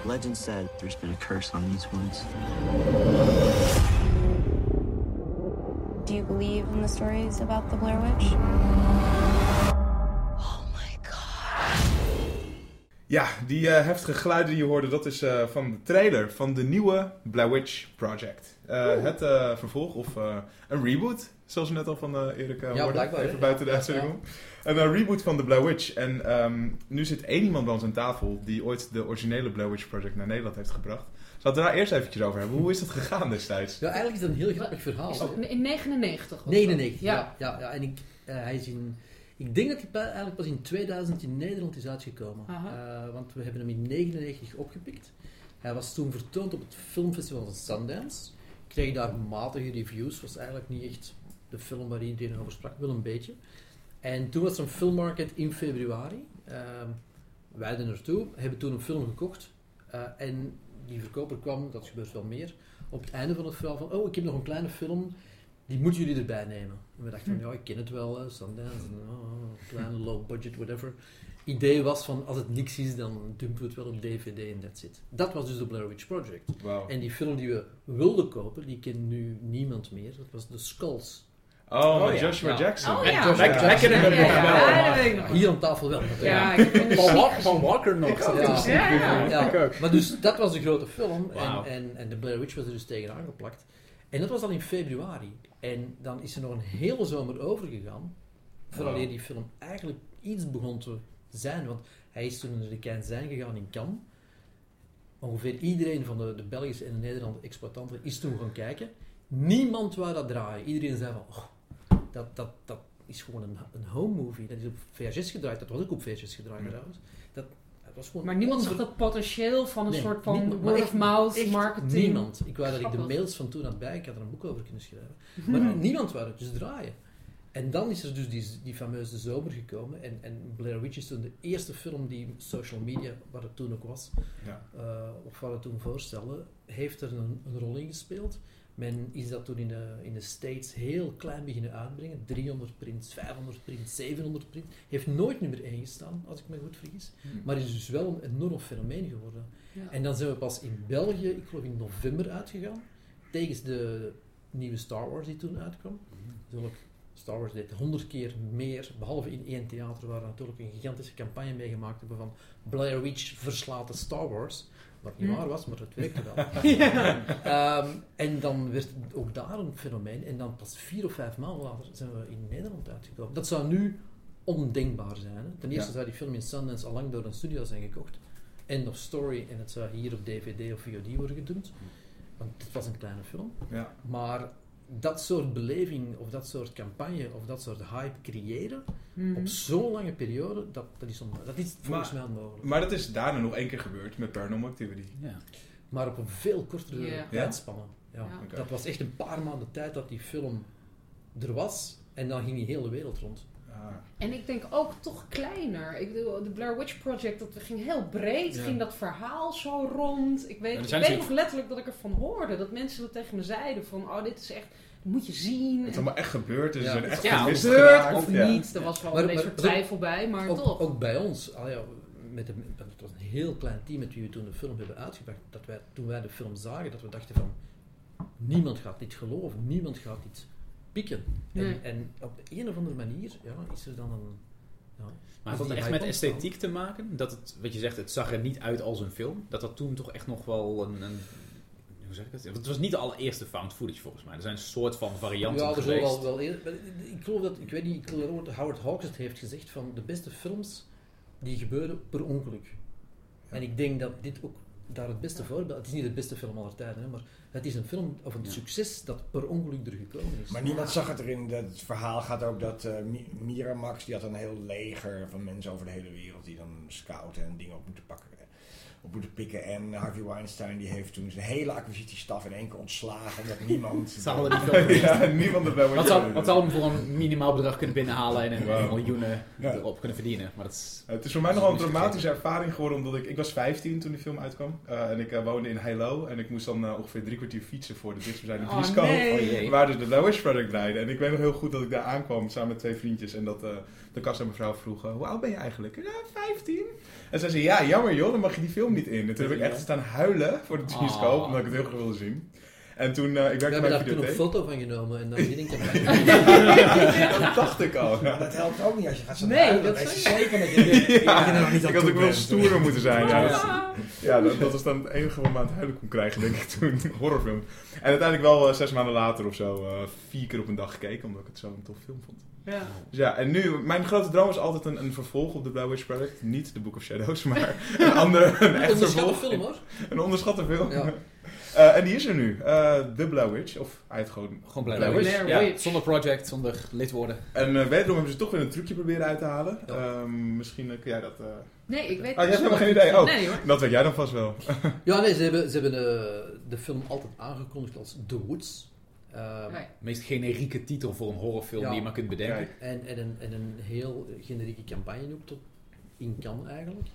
Legend said there's been a curse on these woods. Do you believe in the stories about the Blair Witch? Oh my god. Ja, die eh, heftige geluiden die je hoorde, dat is eh, van de trailer van de nieuwe Blair Witch Project. Eh, het eh, vervolg of eh, een reboot, zoals we net al van eh Erik Ja, hoorden. Even buiten de uitzending ja. om. Een reboot van de Blair Witch. En ehm, nu zit één iemand bij ons aan tafel die ooit de originele Blair Witch Project naar Nederland heeft gebracht. Zal het er nou eerst eventjes over hebben? Hoe is dat gegaan destijds? Ja, eigenlijk is dat een heel grappig verhaal. Is dat in 99 of zo? 99, ja. Ja. ja, ja, En ik, eh, hij is in, ik denk dat hij eigenlijk pas in 2000 in Nederland is uitgekomen. Eh, want we hebben hem in 99 opgepikt. Hij was toen vertoond op het filmfestival van Sundance. Kreeg daar matige reviews. Was eigenlijk niet echt de film waar iedereen over sprak. Wel een beetje. En toen was er een filmmarket in februari. Ehm, wij er naartoe. Hebben toen een film gekocht. Eh, en die verkoper kwam, dat gebeurt wel meer, op het einde van het verhaal van... Oh, ik heb nog een kleine film die moeten jullie erbij nemen. En we dachten van, ja, ik ken het wel, hè, Sundance, oh, kleine, low budget, whatever. Idee was van, als het niks is, dan dumpen we het wel op DVD en that's it. Dat was dus de Blair Witch Project. En die film die we wilden kopen, die kent nu niemand meer. Dat was The Skulls. Oh, ja. Joshua Ja. Jackson. Oh ja. Joshua Ja, Jackson we ja, nog ja, wel, ja. Hier aan tafel wel. Ja, heb Paul, Walker, Paul Walker nog. Ja. Ja, ja. Ja, Ik ook. Maar dus dat was de grote film. En, en, en de Blair Witch was er dus tegen aangeplakt. En dat was dan in februari. En dan is er nog een hele zomer overgegaan. Vooral Wow. die film eigenlijk iets begon te zijn. Want hij is toen naar de Cannes gegaan in Cannes. Ongeveer iedereen van de, de Belgische en de Nederlandse exploitanten is toen gaan kijken. Niemand wou dat draaien. Iedereen zei van... "Oh, dat, dat, dat is gewoon een, een home movie. Dat is op VHS gedraaid. Dat was ook op VHS gedraaid trouwens. Was gewoon Maar niemand zag dat potentieel van een Nee, soort van niemand, maar echt- word-of-mouth echt marketing. Niemand. Ik wou dat ik de mails van toen had bij. Ik had er een boek over kunnen schrijven. Maar niemand wou het dus draaien. En dan is er dus die, die fameuze zomer gekomen. En, en Blair Witch is toen de eerste film die social media, wat het toen ook was, Ja. eh, of wat het toen voorstelde, heeft er een, een rol in gespeeld. Men is dat toen in de, in de States heel klein beginnen uitbrengen. 300 prints, 500 prints, 700 prints. Heeft nooit nummer 1 gestaan, als ik me goed vergis. Maar is dus wel een enorm fenomeen geworden. Ja. En dan zijn we pas in België, ik geloof in november uitgegaan. Tegen de nieuwe Star Wars die toen uitkwam. Zulk Star Wars deed honderd keer meer, behalve in één theater waar we natuurlijk een gigantische campagne mee gemaakt hebben van Blair Witch verslaat de Star Wars. Wat niet Hm. waar was, maar het werkte wel. Ja. Ehm, en dan werd ook daar een fenomeen. En dan pas vier of vijf maanden later zijn we in Nederland uitgekomen. Dat zou nu ondenkbaar zijn. Hè? Ten eerste Ja. zou die film in Sundance al lang door een studio zijn gekocht. End of story. En het zou hier op DVD of VOD worden gedumpt. Want het was een kleine film. Ja. Maar dat soort beleving, of dat soort campagne, of dat soort hype creëren Mhm. op zo'n lange periode, dat, dat is, dat is volgens mij onmogelijk. Maar dat is daarna nog één keer gebeurd met Paranormal Activity. Ja. Maar op een veel kortere Ja. tijdspanne. Ja. Ja. Dat was echt een paar maanden tijd dat die film er was. En dan ging die hele wereld rond. Ah. En ik denk ook toch kleiner. Ik bedoel, de Blair Witch Project, dat ging heel breed. Ja. Ging dat verhaal zo rond. Ik weet, er ik weet nog letterlijk dat ik ervan hoorde. Dat mensen dat tegen me zeiden. Van, oh, dit is echt... Dat moet je zien. Het is allemaal echt gebeurd, dus Ja. ze zijn echt Ja, gebeurd of Ja. niet. Er was wel Maar- een beetje twijfel bij, maar Ook, toch. ook bij ons, al ja, met de, het was een heel klein team met wie we toen de film hebben uitgebracht. Dat wij, toen wij de film zagen, dat we dachten van... Niemand gaat dit geloven, niemand gaat dit pikken. En, Nee. en op een of andere manier ja, is er dan een... Ja, Maar had dat echt met ontstaan. esthetiek te maken? Dat het, wat je zegt, het zag er niet uit als een film. Dat dat toen toch echt nog wel een... een hoe zeg ik het? Het was niet de allereerste found footage volgens mij. Er zijn een soort van varianten Ja, er geweest. wel, wel Ik geloof dat, ik weet niet, ik geloof dat Howard Hawks het heeft gezegd van de beste films die gebeuren per ongeluk. En ik denk dat dit ook daar het beste voorbeeld, het is niet het beste film aller tijden, hè, maar het is een film of een Ja. succes dat per ongeluk er gekomen is. Maar niemand zag het erin. Dat het verhaal gaat ook dat eh, Mi- Miramax, die had een heel leger van mensen over de hele wereld die dan scouten en dingen op moeten pakken. Op moeten pikken. En Harvey Weinstein die heeft toen zijn hele acquisitiestaf in één keer ontslagen. Omdat niemand. Ze hadden niet veel ja, niemand erbij wordt. Wat zou, wat zou hem voor een minimaal bedrag kunnen binnenhalen en een Wow. miljoenen Ja. erop kunnen verdienen? Maar dat is... Het is voor mij nogal een dramatische ervaring geworden, omdat ik, ik was 15 toen die film uitkwam. Eh, en ik eh, woonde in Heilo en ik moest dan eh, ongeveer drie kwartier fietsen voor de dichtstbijzijnde Oh, bioscoop. nee. Oh. Waar dus de Blair Witch Project draaide. En ik weet nog heel goed dat ik daar aankwam samen met twee vriendjes. En dat eh, de kassa mevrouw vroeg, hoe oud ben je eigenlijk? Ja, 15. En zij zei, ja, jammer joh, dan mag je die film niet in. En toen heb ik echt staan huilen voor de bioscoop, Oh. omdat ik het heel graag wilde zien. En toen, eh, ik We werkte hebben bij daar een toen een foto van genomen en dan ging ik erbij. Dat dacht ik al. Maar dat helpt ook niet als je gaat staan Nee, dat je. zeker dat je, dat je er nog niet ik had ook wel stoerder moeten zijn. Ja, dat, Ah. ja dat, dat was dan het enige wat me aan het huilen kon krijgen, denk ik, toen. Horrorfilm. En uiteindelijk wel eh, zes maanden later of zo eh, vier keer op een dag gekeken, omdat ik het zo'n tof film vond. Ja. Dus ja, en nu, mijn grote droom is altijd een, een vervolg op de Blair Witch Project. Niet The Book of Shadows, maar een andere, een echt Onderschatte vervolg. film hoor. Een onderschatte film. Ja. Eh, en die is er nu. Eh The Blair Witch, of hij gewoon... Gewoon Blair Blair Witch. Blair Ja, Witch. zonder project, zonder lidwoorden. En eh wederom hebben ze toch weer een trucje proberen uit te halen. Ja. Ehm, misschien kun jij dat... eh, Nee, ik weet Oh, jij hebt helemaal geen idee. Oh, Nee hoor. dat weet jij dan vast wel. Ja, nee, ze hebben, ze hebben de film altijd aangekondigd als The Woods. Ehm, Nee. De meest generieke titel voor een horrorfilm Ja. die je maar kunt bedenken. En, en, een, en een heel generieke campagne ook tot in Cannes eigenlijk.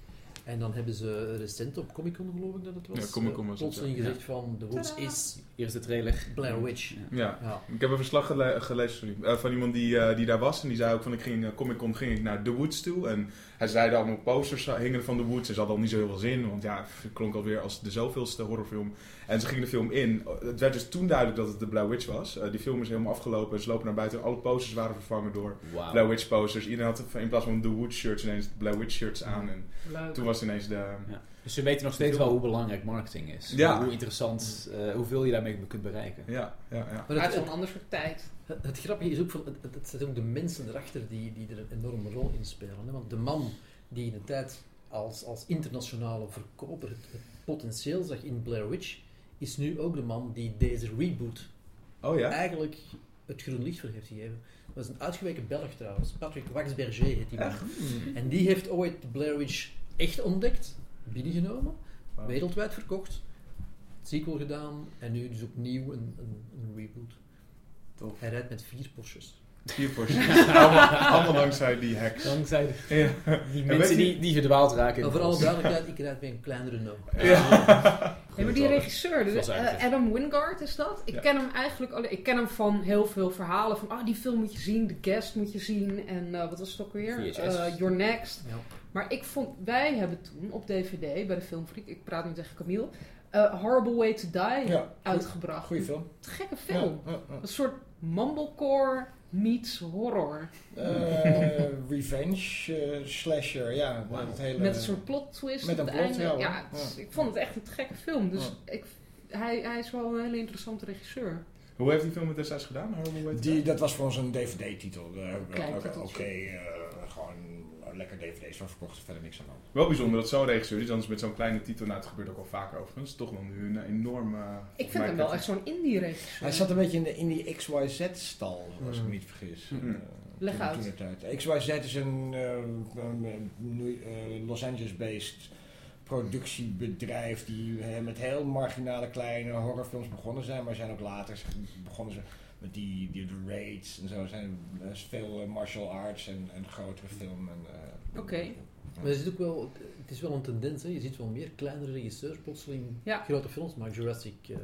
En dan hebben ze recent op Comic Con geloof ik dat het was. Ja, eh, was plotseling ja. gezegd van The Woods Tadaa. is Hier is de trailer. Blair Witch. Ja. Ja. Ja. Ik heb een verslag gele- gelezen sorry, eh, van iemand die, eh, die daar was. En die zei ook van, ik ging, eh, Comic Con ging ik naar The Woods toe. En hij zei dat allemaal posters hingen van The Woods. En ze hadden al niet zo heel veel zin. Want ja, het klonk alweer als de zoveelste horrorfilm. En ze gingen de film in. Het werd dus toen duidelijk dat het de Blair Witch was. Die film is helemaal afgelopen. Ze lopen naar buiten. Alle posters waren vervangen door Wauw. Blair Witch posters. Iedereen had in plaats van The Woods shirts ineens Blair Witch shirts aan. En Leuk. toen was ineens de... Ja. Dus ze weten nog steeds wel hoe belangrijk marketing is. Ja. Hoe interessant, eh, hoeveel je daarmee kunt bereiken. Ja, ja, ja. Maar Uit het, zo'n het, ander soort tijd. het, het grappige is ook, van, het, het, zijn ook de mensen erachter die, die er een enorme rol in spelen. Hè? Want de man die in de tijd als, als internationale verkoper het, het potentieel zag in Blair Witch, is nu ook de man die deze reboot Oh ja? eigenlijk het groen licht voor heeft gegeven. Dat was een uitgeweken Belg trouwens. Patrick Waxberger heet die man. En die heeft ooit de Blair Witch echt ontdekt, binnengenomen, Wauw. wereldwijd verkocht, sequel gedaan en nu dus opnieuw een, een, een reboot. Hij rijdt met vier Porsches. Vier Porsche. allemaal, allemaal dankzij die hacks. Dankzij de- Ja. die En mensen die, die verdwaald raken. in Maar de voor alle bos. duidelijkheid, ik rijd met een kleinere no. Nee, maar die regisseur, dus, eh, Adam Wingard is dat. Ik Ja. ken hem eigenlijk alleen, ik ken hem van heel veel verhalen van, ah, die film moet je zien, The Guest moet je zien en eh, wat was het ook weer? Eh, Your Next. Ja. Maar ik vond, wij hebben toen op DVD bij de Filmfreak, ik praat nu tegen Camille, eh, Horrible Way to Die Ja, uitgebracht. goede film. Een gekke film. Ja, ja, ja. Een soort mumblecore meets horror. Eh, revenge eh, slasher, ja. Het hele, Met een soort plot twist Met op een het plot, einde. ja, hoor. Ja, het is- Ja. ik vond het echt een gekke film. Dus ik, hij, hij is wel een hele interessante regisseur. Hoe heeft die film het destijds gedaan? Hoe Die, dat was voor ons een DVD-titel. Ook- Oké, titeltje. Lekker DVD's van verkocht, verder niks aan hand. Wel bijzonder dat zo'n regisseur, die anders met zo'n kleine titel, nou het gebeurt ook al vaker overigens, toch wel nu een enorme... Ik vind hem wel echt zo'n indie-regisseur. Hij zat een beetje in, de, in die XYZ-stal, als ik me niet vergis. Mm. Eh, Leg uit. XYZ is een eh, eh, Los Angeles-based productiebedrijf die met heel marginale kleine horrorfilms begonnen zijn, maar zijn ook later begonnen ze met die, die The Raids en zo. zijn er is veel eh, martial arts en, en grotere film. en, eh, Oké. Maar er zit ook wel, het is wel een tendens, hè. je ziet wel meer kleinere regisseurs plotseling Ja. grote films maken. Jurassic uh,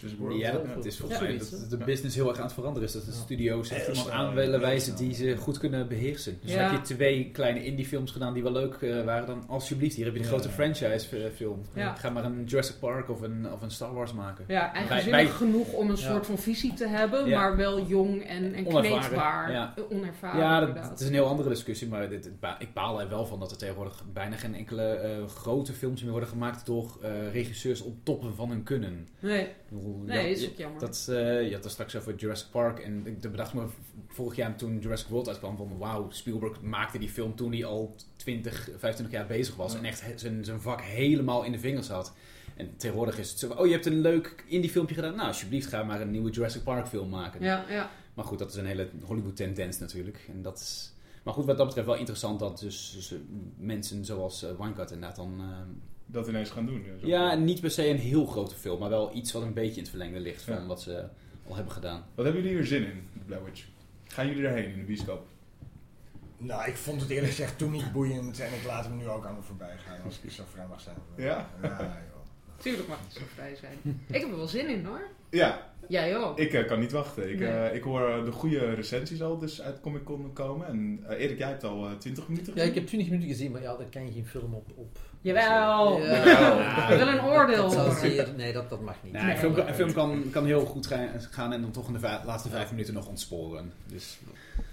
Dus. Ja, het is volgens Ja. mij dat de business heel erg aan het veranderen is. Dat de studio's echt iemand aan willen wijzen die ze goed kunnen beheersen. Dus Ja. heb je twee kleine indie films gedaan die wel leuk eh, waren, dan alsjeblieft, hier heb je de Ja. grote franchise film. Ja. Ga maar een Jurassic Park of een, of een Star Wars maken. Ja, eigenzinnig Bij- genoeg om een Ja. soort van visie te hebben, Ja. maar wel jong en, en Onervaren, kneedbaar. ja. Onervaren, Ja, dat, is een heel andere discussie, maar dit, ik baal er wel van dat er tegenwoordig bijna geen enkele eh, grote films meer worden gemaakt door eh, regisseurs op toppen van hun kunnen. Nee, Nee is ook jammer. Dat, eh, je had het straks over Jurassic Park. En ik bedacht me vorig jaar toen Jurassic World uitkwam van wauw, Spielberg maakte die film toen hij al 20, 25 jaar bezig was. Ja. En echt zijn, zijn vak helemaal in de vingers had. En tegenwoordig is het zo, oh je hebt een leuk indie filmpje gedaan. Nou alsjeblieft ga maar een nieuwe Jurassic Park film maken. ja, ja. Maar goed, dat is een hele Hollywood tendens natuurlijk. En dat is, maar goed, wat dat betreft wel interessant dat dus, dus, eh, mensen zoals uh, Winecart inderdaad dan... eh, Dat ineens gaan doen. Ja, niet per se een heel grote film, maar wel iets wat een beetje in het verlengde ligt van Ja. wat ze al hebben gedaan. Wat hebben jullie hier zin in, The Blair Witch? Gaan jullie erheen in de bioscoop? Nou, ik vond het eerlijk gezegd toen niet boeiend en ik laat hem nu ook aan me voorbij gaan als ik zo vrij mag zijn. Ja? Ja, joh. Tuurlijk mag het zo vrij zijn. ik heb er wel zin in hoor. Ja, Jij ook. ik eh, kan niet wachten. Ik, Nee. eh, ik hoor eh, de goede recensies al dus uit Comic Con komen. En Erik, jij hebt al eh, 20 minuten Ja, gezien. ik heb 20 minuten gezien, maar ja, daar kan je geen film op. op. Jawel. Ja. Willen een oordeel Dat zeer, nee, dat, dat mag niet. Nee, een film, kan- een film kan, kan heel goed gaan, gaan en dan toch in de va- laatste vijf minuten nog ontsporen. Dus,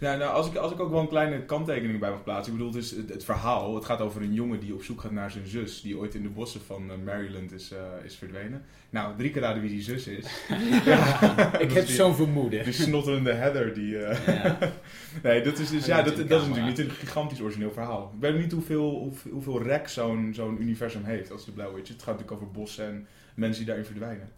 Ja, nou, als ik, als ik ook wel een kleine kanttekening bij mag plaatsen. Ik bedoel, het, is het, het verhaal. Het gaat over een jongen die op zoek gaat naar zijn zus. Die ooit in de bossen van eh, Maryland is, eh, is verdwenen. Nou, drie keer raden wie die zus is. ja, ik heb zo'n vermoeden. Die snotterende Heather. Die, eh, Ja. nee, dat is, dus, ja, dat, dat de is natuurlijk niet een gigantisch origineel verhaal. Ik weet niet hoeveel, hoeveel, hoeveel rek zo'n zo'n universum heeft als de Blair Witch. Het gaat natuurlijk over bossen en mensen die daarin verdwijnen.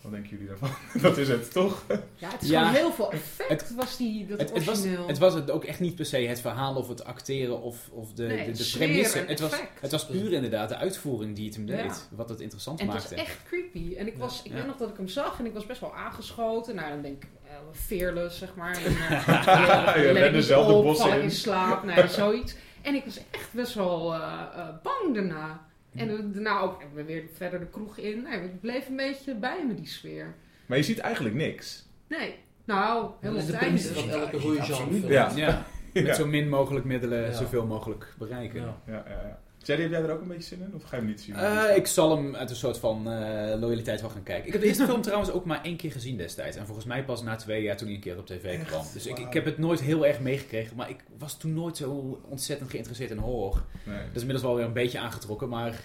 Wat denken jullie daarvan? dat is het, toch? Ja, het is Ja. gewoon heel veel effect was die, dat Het, het, was, het was het ook echt niet per se het verhaal of het acteren of, of de, Nee, de, de premisse. Het was, het was puur inderdaad de uitvoering die het hem deed. Ja. Wat het interessant En het maakte. was echt creepy. En ik, was, ik Ja. weet nog dat ik hem zag en ik was best wel aangeschoten. Nou, dan denk ik, eh, fearless, zeg maar. En, uh, Je rent dezelfde bossen vallen in. in slaap, nee, zoiets. En ik was echt best wel eh, eh, bang daarna. En daarna ook we weer verder de kroeg in. Nee, ik bleef een beetje bij me, die sfeer. Maar je ziet eigenlijk niks. Nee, nou, helemaal is de het premisse einde. van elke goede genrefilm. Ja. Ja, met Ja. zo min mogelijk middelen Ja. zoveel mogelijk bereiken. Ja. Ja, ja, ja. Jerry, heb jij er ook een beetje zin in? Of ga je hem niet zien? Eh, ik zal hem uit een soort van eh, loyaliteit wel gaan kijken. Ik heb de eerste film trouwens ook maar één keer gezien destijds. En volgens mij pas na twee jaar toen hij een keer op tv Echt? kwam. Dus ik, ik heb het nooit heel erg meegekregen. Maar ik was toen nooit zo ontzettend geïnteresseerd in horror. Nee. Dat is inmiddels wel weer een beetje aangetrokken. Maar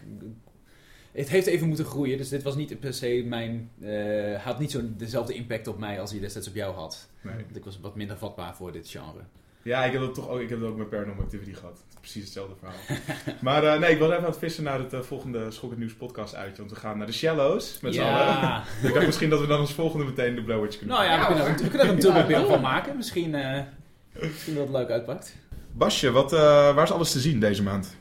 het heeft even moeten groeien. Dus dit was niet per se mijn... eh, had niet zo dezelfde impact op mij als hij destijds op jou had. Nee. Want ik was wat minder vatbaar voor dit genre. Ja, ik heb dat toch ook, ik heb dat ook met Paranormal Activity gehad. Het is precies hetzelfde verhaal. maar eh, nee, ik was even aan het vissen naar het eh, volgende Schok het Nieuws podcast uitje. Want we gaan naar de Shallows met z'n allen. ja. Ik dacht misschien dat we dan als volgende meteen de Witch kunnen Nou ja, we Ja, kunnen, er- we kunnen er een dubbele Ja, beeld van maken. Misschien, eh, misschien dat het leuk uitpakt. Basje, wat, eh, waar is alles te zien deze maand?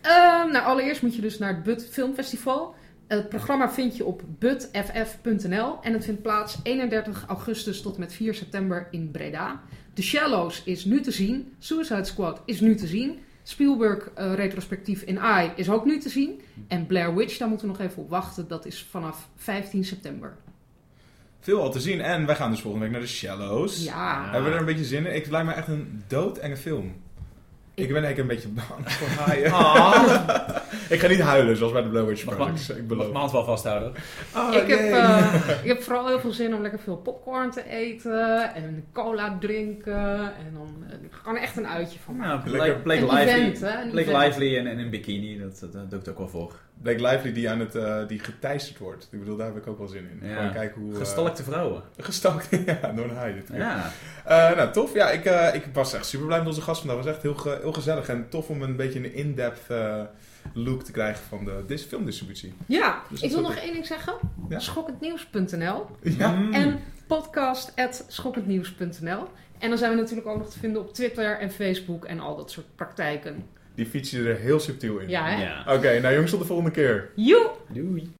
Ehm, nou, allereerst moet je dus naar het But Filmfestival. Het programma vind je op butff.nl en het vindt plaats 31 augustus tot en met 4 september in Breda. The Shallows is nu te zien. Suicide Squad is nu te zien. Spielberg eh, retrospectief in Eye is ook nu te zien. En Blair Witch, daar moeten we nog even op wachten. Dat is vanaf 15 september. Veel al te zien en wij gaan dus volgende week naar de Shallows. Ja. Hebben we er een beetje zin in? Ik het lijkt me echt een doodenge film. Ik ben eigenlijk een beetje bang voor haaien. Ah. ik ga niet huilen zoals bij de Blair Witch Mag Project. Ma- Ik Mag beloof. Maand wel vasthouden. Oh, ik, heb, eh, ik heb vooral heel veel zin om lekker veel popcorn te eten en cola drinken. En dan eh, gewoon echt een uitje van maken. Ja, Lekker. Blake, Lively, event, hè, een Blake event. Lively en, en een bikini, dat, dat, dat doe ik ook wel voor. Blake Lively die, aan het, eh, die geteisterd wordt. Ik bedoel, daar heb ik ook wel zin in. Ja. Kijken hoe... eh, Gestalkte vrouwen. gestalkt, ja, door een haai. dit keer. Ja. Eh, nou, tof. Ja, ik, eh, ik was echt super blij met onze gast vandaag. Het was echt heel, ge- heel gezellig en tof om een beetje een in-depth eh, look te krijgen van de dis- filmdistributie. Ja, Dus ik wil nog één ding zeggen. Ja. Schokkendnieuws.nl Ja. Mm. en podcast.schokkendnieuws.nl. En dan zijn we natuurlijk ook nog te vinden op Twitter en Facebook en al dat soort praktijken die fietsen er heel subtiel in. Ja. Oké, nou jongens, tot de volgende keer. Joep! Doei!